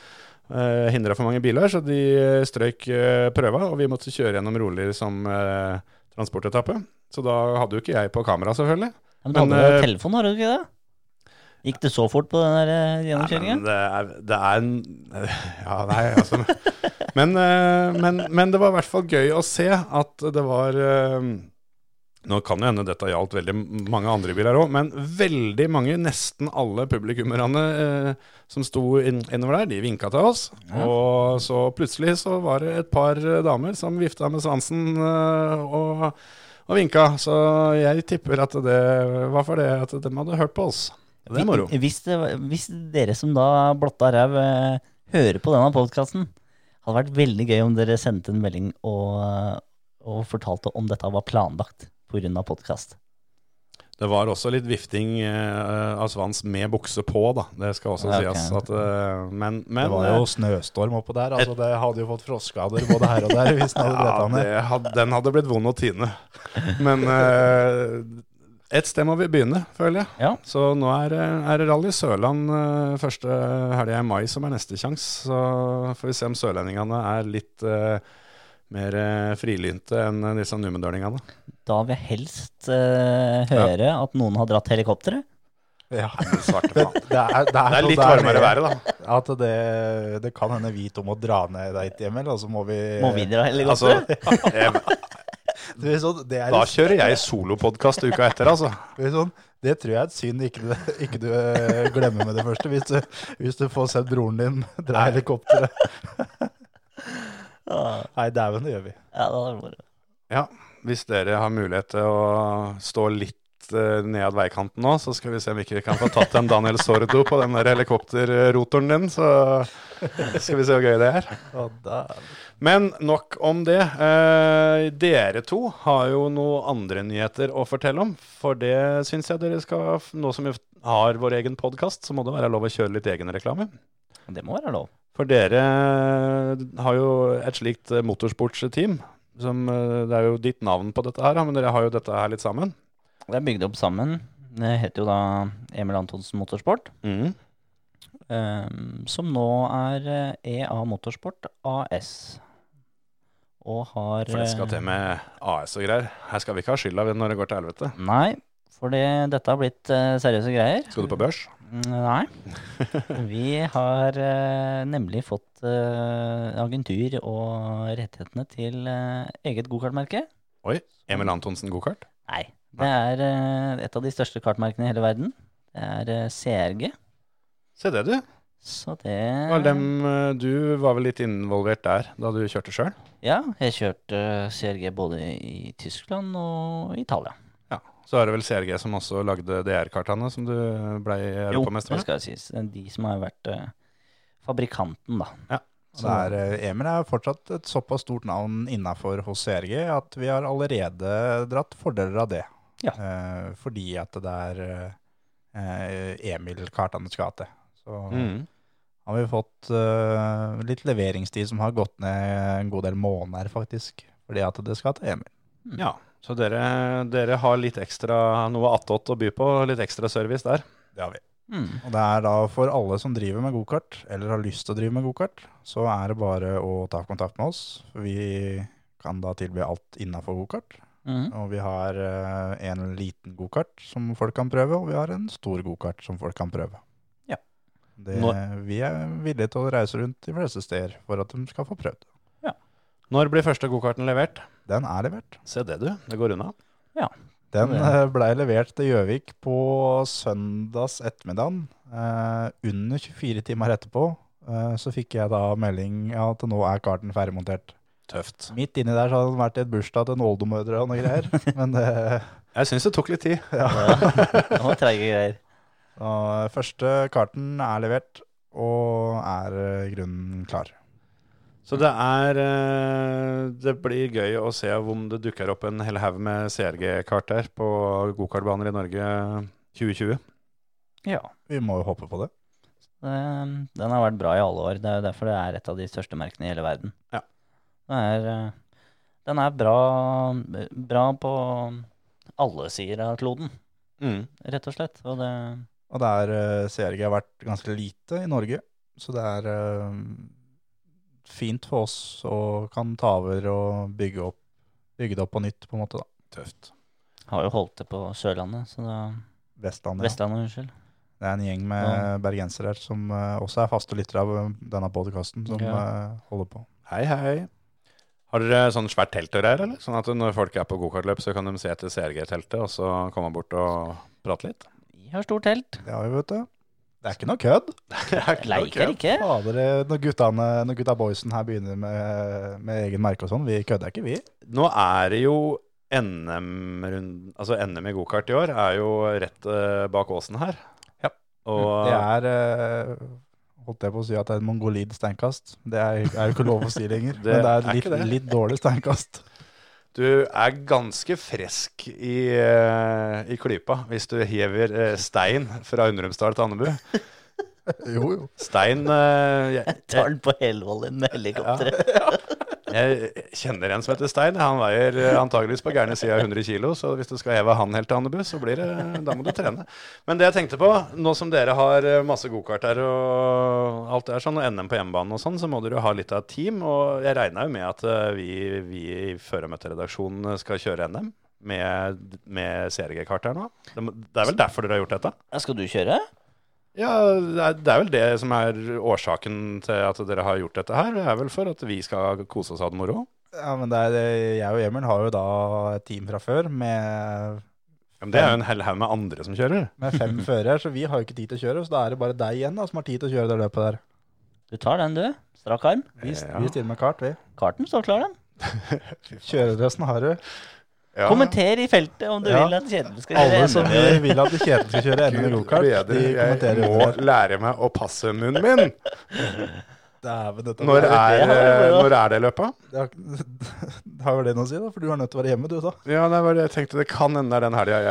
uh, hindra for mange biler, så de strøyk eh, prøva, og vi måtte kjøre gjennom rolig som eh, transportetappe. Så da hadde jo ikke jeg på kamera, selvfølgelig. Ja, men, Men, hadde du eh, telefon, har du ikke det? Gikk det så fort på den der eh, Nei, gjennomkjøringa? det er, det er en Ja, nei, altså men, eh, men, men det var i hvert fall gøy å se at det var eh, Nå kan jo hende dette gjaldt veldig mange andre biler òg, men veldig mange, nesten alle publikummerne eh, som sto innover der, de vinka til oss. Og så plutselig så var det et par damer som vifta med svansen eh, og, og vinka. Så jeg tipper at det var fordi at de hadde hørt på oss. Det er moro. Hvis, hvis dere som da blotta ræv eh, hører på denne podkasten, hadde vært veldig gøy om dere sendte en melding og, og fortalte om dette var planlagt pga. podkast. Det var også litt vifting eh, av svans med bukse på, da. Det skal også Ja, ok. sies. At, eh, men, men Det var jo snøstorm oppå der. altså Det hadde jo fått frostskader både her og der. hvis den hadde ja, ned. det hadde, den hadde blitt vond å tine. Men eh, et sted må vi begynne, føler jeg. Ja. Så nå er, er det Rally Sørland eh, første helga i mai som er neste sjanse. Så får vi se om sørlendingene er litt eh, mer eh, frilynte enn disse numedølingene. Da vil jeg helst uh, høre at noen har dratt helikopteret. Ja. Svarte det er, det er, Det er litt varmere været, da. At det, det kan hende vi to må dra ned dit, hjem, eller så må vi Må vi dra Altså, helikopteret? jeg, det, er sånn, det, er, da kjører jeg solopodkast uka etter, altså. det, sånn, tror jeg er et synd ikke, du- ikke du eh, glemmer med det første, hvis du, hvis du får sett broren din dra helikopteret. Ja, Nei, dæven, det gjør vi. ja, det hadde vært moro. Ja, hvis dere har mulighet til å stå litt uh, ned veikanten nå, så skal vi se om ikke vi kan få tatt en Daniel Sordo på den der helikopterrotoren din, så skal vi se hvor gøy det er. Men nok om det. Eh, dere to har jo noen andre nyheter å fortelle om, for det syns jeg dere skal Nå som vi har vår egen podkast, så må det være lov å kjøre litt egenreklame. Det må være lov. For dere har jo et slikt eh, motorsportsteam. Som, eh, det er jo ditt navn på dette her, men dere har jo dette her litt sammen. Det er bygd opp sammen. Det heter jo da Emil Antonsen Motorsport. Mm. ehm, som nå er eh, EA Motorsport AS. Og har For det skal til med AS og greier. Her skal vi ikke ha skylda når det går til helvete. eh, Nei, for det, dette har blitt eh, seriøse greier. Skal du på børs? Mm, Nei. Vi har eh, nemlig fått eh, agentur og rettighetene til eh, eget gokartmerke. Oi. Emil Antonsen gokart? Nei. Det er eh, et av de største kartmerkene i hele verden. Det er eh, CRG. Se det, du. Så det Var dem, eh, du var vel litt involvert der da du kjørte sjøl? Ja, jeg kjørte eh, CRG både i Tyskland og Italia. Så er det vel CRG som også lagde DR-kartene som du blei Jo, europamester det med? skal sies. Det er De som har vært eh, fabrikanten, da. Ja. Er, eh, Emil er fortsatt et såpass stort navn innafor hos CRG at vi har allerede dratt fordeler av det. Ja. Eh, fordi at det er eh, Emil Kartanes gate. Så Mm. har vi fått eh, litt leveringstid som har gått ned en god del måneder, faktisk. Fordi at det skal til Emil. Ja, så dere, dere har litt ekstra noe attåt å by på, litt ekstra service der. Det har vi. Mm. Og det er da for alle som driver med gokart, eller har lyst til å drive med gokart, så er det bare å ta kontakt med oss. Vi kan da tilby alt innafor gokart. Mm. Og vi har eh, en liten gokart som folk kan prøve, og vi har en stor gokart som folk kan prøve. Ja. Det, vi er villige til å reise rundt de fleste steder for at de skal få prøvd. Når blir første gokarten levert? Den er levert. Se det, du. Det går unna. Ja. Den blei levert til Gjøvik på søndags ettermiddag. Eh, under 24 timer etterpå eh, så fikk jeg da melding at nå er karten ferdigmontert. Tøft. Midt inni der så hadde den vært i et bursdag til en oldemødre og noe greier. Men det, Jeg syns det tok litt tid. Ja. Det var treige greier. så første karten er levert og er eh, grunnen klar. Så det er eh, Det blir gøy å se om det dukker opp en hel haug med CRG-kart her på gokartbaner i Norge 2020. Ja. Vi må jo håpe på det. Det, den har vært bra i alle år. Det er jo derfor det er et av de største merkene i hele verden. Ja. Det er, eh, den er bra, bra på alle sider av kloden, Mm. rett og slett. Og det Og det er eh, CRG har vært ganske lite i Norge, så det er fint for oss og kan ta over og bygge, opp, bygge det opp på nytt, på en måte. da. Tøft. har jo holdt det på Sørlandet, så da Vestlandet. ja. Vestlandet, unnskyld. Det er en gjeng med Ja. bergensere her som eh, også er faste lyttere av eh, denne podkasten, som Ja. eh, holder på. Hei, hei. Har dere sånn svært telt her, eller? Sånn at når folk er på gokartløp, så kan de se etter CRG-teltet, og så komme bort og prate litt? Vi har stort telt. Det har vi, vet du. Det er ikke noe kødd. Leiker ikke. Fader, eh, når, guttene, når gutta boysen her begynner med, med egen merke og sånn, vi kødder ikke, vi. Nå er det jo NM, altså NM i gokart i år er jo rett eh, bak åsen her. Ja. Og Det er eh, Holdt jeg på å si at det er en mongolid steinkast. Det er, er jo ikke lov å si lenger. Det men det er er litt, ikke det. litt dårlig steinkast. Du er ganske frisk i, eh, i klypa hvis du hever eh, stein fra Undrumsdal til Andebu. Jo, jo. Stein eh, jeg, Tar den på helvollen med helikopteret. jeg kjenner en som heter Stein. Han veier eh, antageligvis på gærne sida 100 kg, så hvis du skal heve han helt til Andebu, så blir det Da må du trene. Men det jeg tenkte på, nå som dere har eh, masse gokart her og alt det er sånn, og NM på hjemmebane og sånn, så må dere jo ha litt av et team. Og jeg regna jo med at eh, vi, vi i Føremøteredaksjonen skal kjøre NM. Med, med CRG-kart her nå. Det, er vel derfor dere har gjort dette? Skal du kjøre? Ja, det er, vel det som er årsaken til at dere har gjort dette her. Det er vel for at vi skal kose oss og ha det moro. Ja, men det er, jeg og Emil har jo da et team fra før med, Ja, men det er jo en hel haug med andre som kjører. med fem førere, så vi har jo ikke tid til å kjøre. Så da er det bare deg igjen da, som har tid til å kjøre det løpet der. Du tar den, du. Strak arm. Vi, Ja. vi stiller med kart, vi. Karten står klar, den. Kjøredressen har du. Ja. Kommenter i feltet om du Ja. vil at Kjetil skal Alle gjøre som vil at Kjetil skal kjøre NM gokart, de jeg må under. lære meg å passe munnen min. Dæven, dette Når er, det når er det løpet? det har, har jo det noe å si, da, for du er nødt til å være hjemme, du, da. Ja, det var det jeg tenkte. Det kan hende det er den helga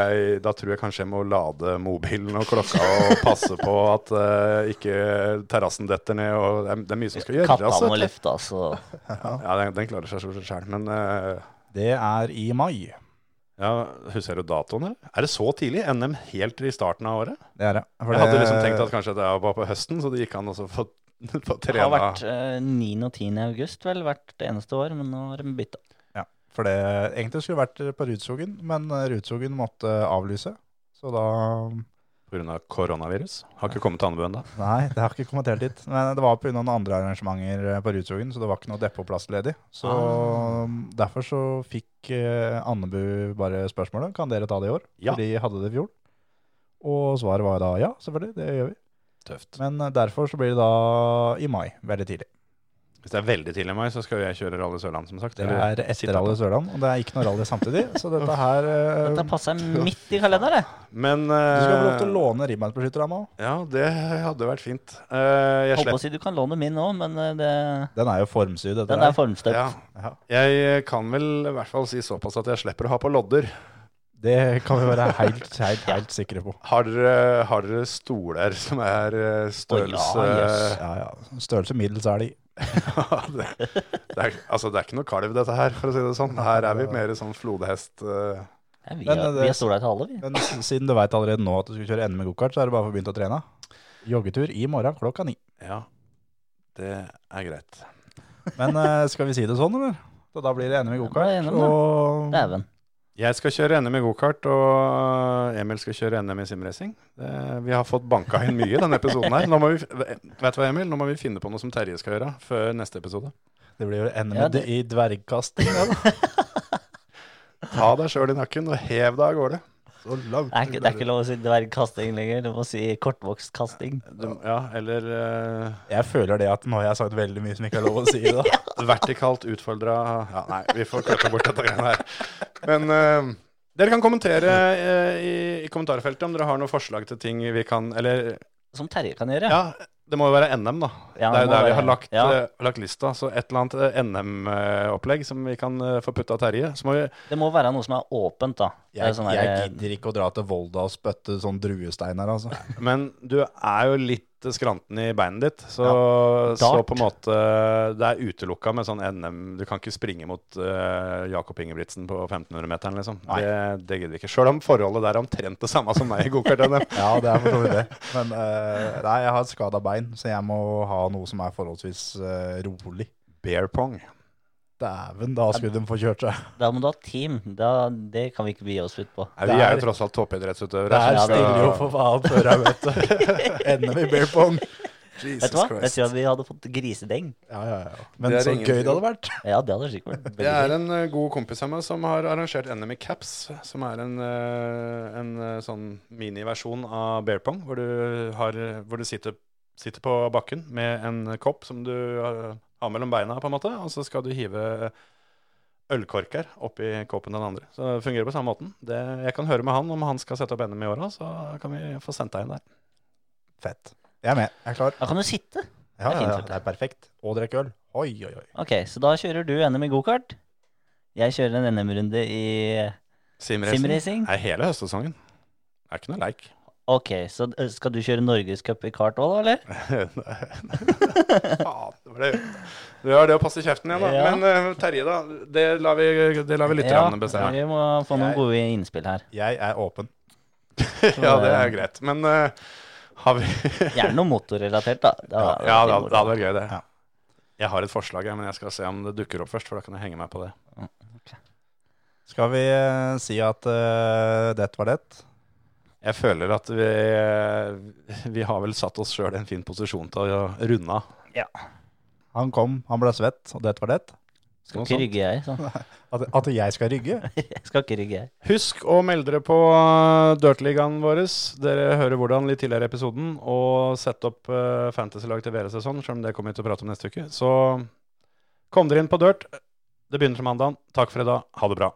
Da tror jeg kanskje jeg må lade mobilen og klokka og passe på at uh, ikke terrassen detter ned. Og det, er, det er mye som skal gjøres. Katta må Altså. løftes og Ja, den, den klarer seg sjøl. Men eh, Det er i mai. ja, husker du datoen, eller? Er det så tidlig? NM helt i starten av året? Det er det. For Jeg hadde det- liksom tenkt at kanskje det var på høsten, så det gikk an å få, få Det har vært eh, 9. og 10. august vel hvert eneste år, men nå har de bytta. Ja, for det egentlig skulle vært på Rudskogen, men eh, Rudskogen måtte avlyse. Så da pga. koronavirus. Har ikke kommet til Andebu ennå. Nei, det har ikke kommet helt dit. Men det var pga. noen andre arrangementer eh, på Rudskogen, så det var ikke noe depotplass ledig. Så Ah. derfor så fikk eh, Andebu bare spørsmålet kan dere ta det i år. Ja. For de hadde det i fjor. Og svaret var da ja, selvfølgelig, det gjør vi. Tøft. Men eh, derfor så blir det da i mai, veldig tidlig. Hvis det er veldig tidlig i mai, så skal jo jeg kjøre Rally Sørland, som sagt. Det er etter Rally. Sørland, og det er ikke noe rally samtidig. Så dette her uh, Dette passer midt i kalenderen. Men Du skal få lov til å eh, låne ribeinsbeskytterne nå. Ja, det hadde vært fint. Uh, jeg Holdt på å si du kan låne min nå, men det, Den er jo formsydd. dette den er formstøpt. ja. Ja. Jeg kan vel i hvert fall si såpass at jeg slipper å ha på lodder. Det kan vi være helt, helt, helt sikre på. Har dere, har dere stoler som er størrelse oh, ja, yes. Ja, ja. Størrelse middels er de. det, det, er, altså, det er ikke noe kalv, dette her, for å si det sånn. Her er vi mer sånn flodhest. Uh... Ja, vi, er, eh, vi stola til alle, vi. Men siden du veit allerede nå at du skal kjøre NM i gokart, så er det bare for å begynne å trene. Joggetur i morgen klokka ni. ja, det er greit. Men uh, skal vi si det sånn, eller? Så da blir det NM i gokart. da. Dæven. Jeg skal kjøre NM i gokart, og Emil skal kjøre NM i simracing. Vi har fått banka inn mye i denne episoden her. Nå må vi, vet du hva, Emil? Nå må vi finne på noe som Terje skal gjøre før neste episode. det blir jo NM Ja, det- i dvergkasting. Da. Ta deg sjøl i nakken og hev deg av gårde. Så langt Det er, ikke, det er ikke lov å si dvergkasting lenger. Du må si kortvoksktkasting. Du, ja, eller uh, Jeg føler det at nå har jeg sagt veldig mye som ikke er lov å si. da. vertikalt utfordra Ja, nei, vi får klippe bort dette greiene her. Men uh, dere kan kommentere uh, i, i kommentarfeltet om dere har noen forslag til ting vi kan Eller Som Terje kan gjøre. ja, det må jo være NM, da. Ja, det er jo der vi har lagt, ja. uh, lagt lista. Så et eller annet NM-opplegg som vi kan uh, få putta Terje. Så må vi Det må være noe som er åpent, da. Jeg, sånn jeg der- gidder ikke å dra til Volda og spytte sånn druesteiner, altså. Men du er jo litt skranten i beinet ditt, så, ja, så på en måte Det er utelukka med sånn NM Du kan ikke springe mot uh, Jakob Ingebrigtsen på 1500-meteren, liksom. Nei. Det, det gidder vi ikke. Sjøl om forholdet der er omtrent det samme som meg i gokart-NM. Ja, det er for så vidt det. Men uh, nei, jeg har et skada bein, så jeg må ha noe som er forholdsvis uh, rolig. Bear pong. Dæven, da skulle de få kjørt seg. Da må du ha team. Da, det kan vi ikke gi oss ut på. Nei, vi er jo tross alt toppidrettsutøvere. Det her stiller jo for faen før jeg vet det. Ender i beer pong. Vet du hva? Jeg tror at vi hadde fått grisedeng. Ja, ja, ja. Men Det er så ingen gøy det hadde vært. Ja, det hadde sikkert vært Det er en eh, god kompis av meg som har arrangert NM i caps, som er en, eh, en eh, sånn miniversjon av bear pong, hvor du, har, hvor du sitter, sitter på bakken med en kopp som du har mellom beina, på en måte, og så skal du hive ølkorker oppi kåpen den andre. Så det fungerer på samme måten. Det, jeg kan høre med han om han skal sette opp NM i åra, så kan vi få sendt deg inn der. Fett. Jeg er med. Jeg er klar. Da kan du sitte. Ja, Det er ja, fint, ja, det er perfekt. Og drikke øl. Oi, oi, oi. Ok, så da kjører du NM i gokart. Jeg kjører en NM-runde i Simracing. Det er hele høstsesongen. Det er ikke noe leik. Ok, så eh, skal du kjøre norgescup i kart òg, da, eller? Faen, det var det. Du har det å passe kjeften igjen, da. Ja. Men uh, Terje, da. Det lar vi, det lar vi litt Ja, bestemme. vi må få noen Jeg- gode innspill her. Jeg er åpen. ja, det er greit. Men uh, har vi Gjerne noe motorrelatert, da. Det Ja, hadde ja vært det, det hadde vært gøy, det. Ja. Jeg har et forslag, men jeg skal se om det dukker opp først, for da kan jeg henge meg på det. Skal vi uh, si at uh, det var det? Jeg føler at vi, vi har vel satt oss sjøl i en fin posisjon til å runde av. Han kom, han ble svett, og det var det? Skal ikke rygge, jeg. Så. At, at jeg skal rygge? Jeg skal ikke rygge, jeg. Husk å melde dere på uh, Dirtligaen vår. Dere hører hvordan litt tidligere i episoden. Og sette opp uh, fantasylag til VR-sesong, selv om det kommer vi til å prate om neste uke. Så kom dere inn på Dirt. Det begynner til mandag. Takk for i dag. Ha det bra.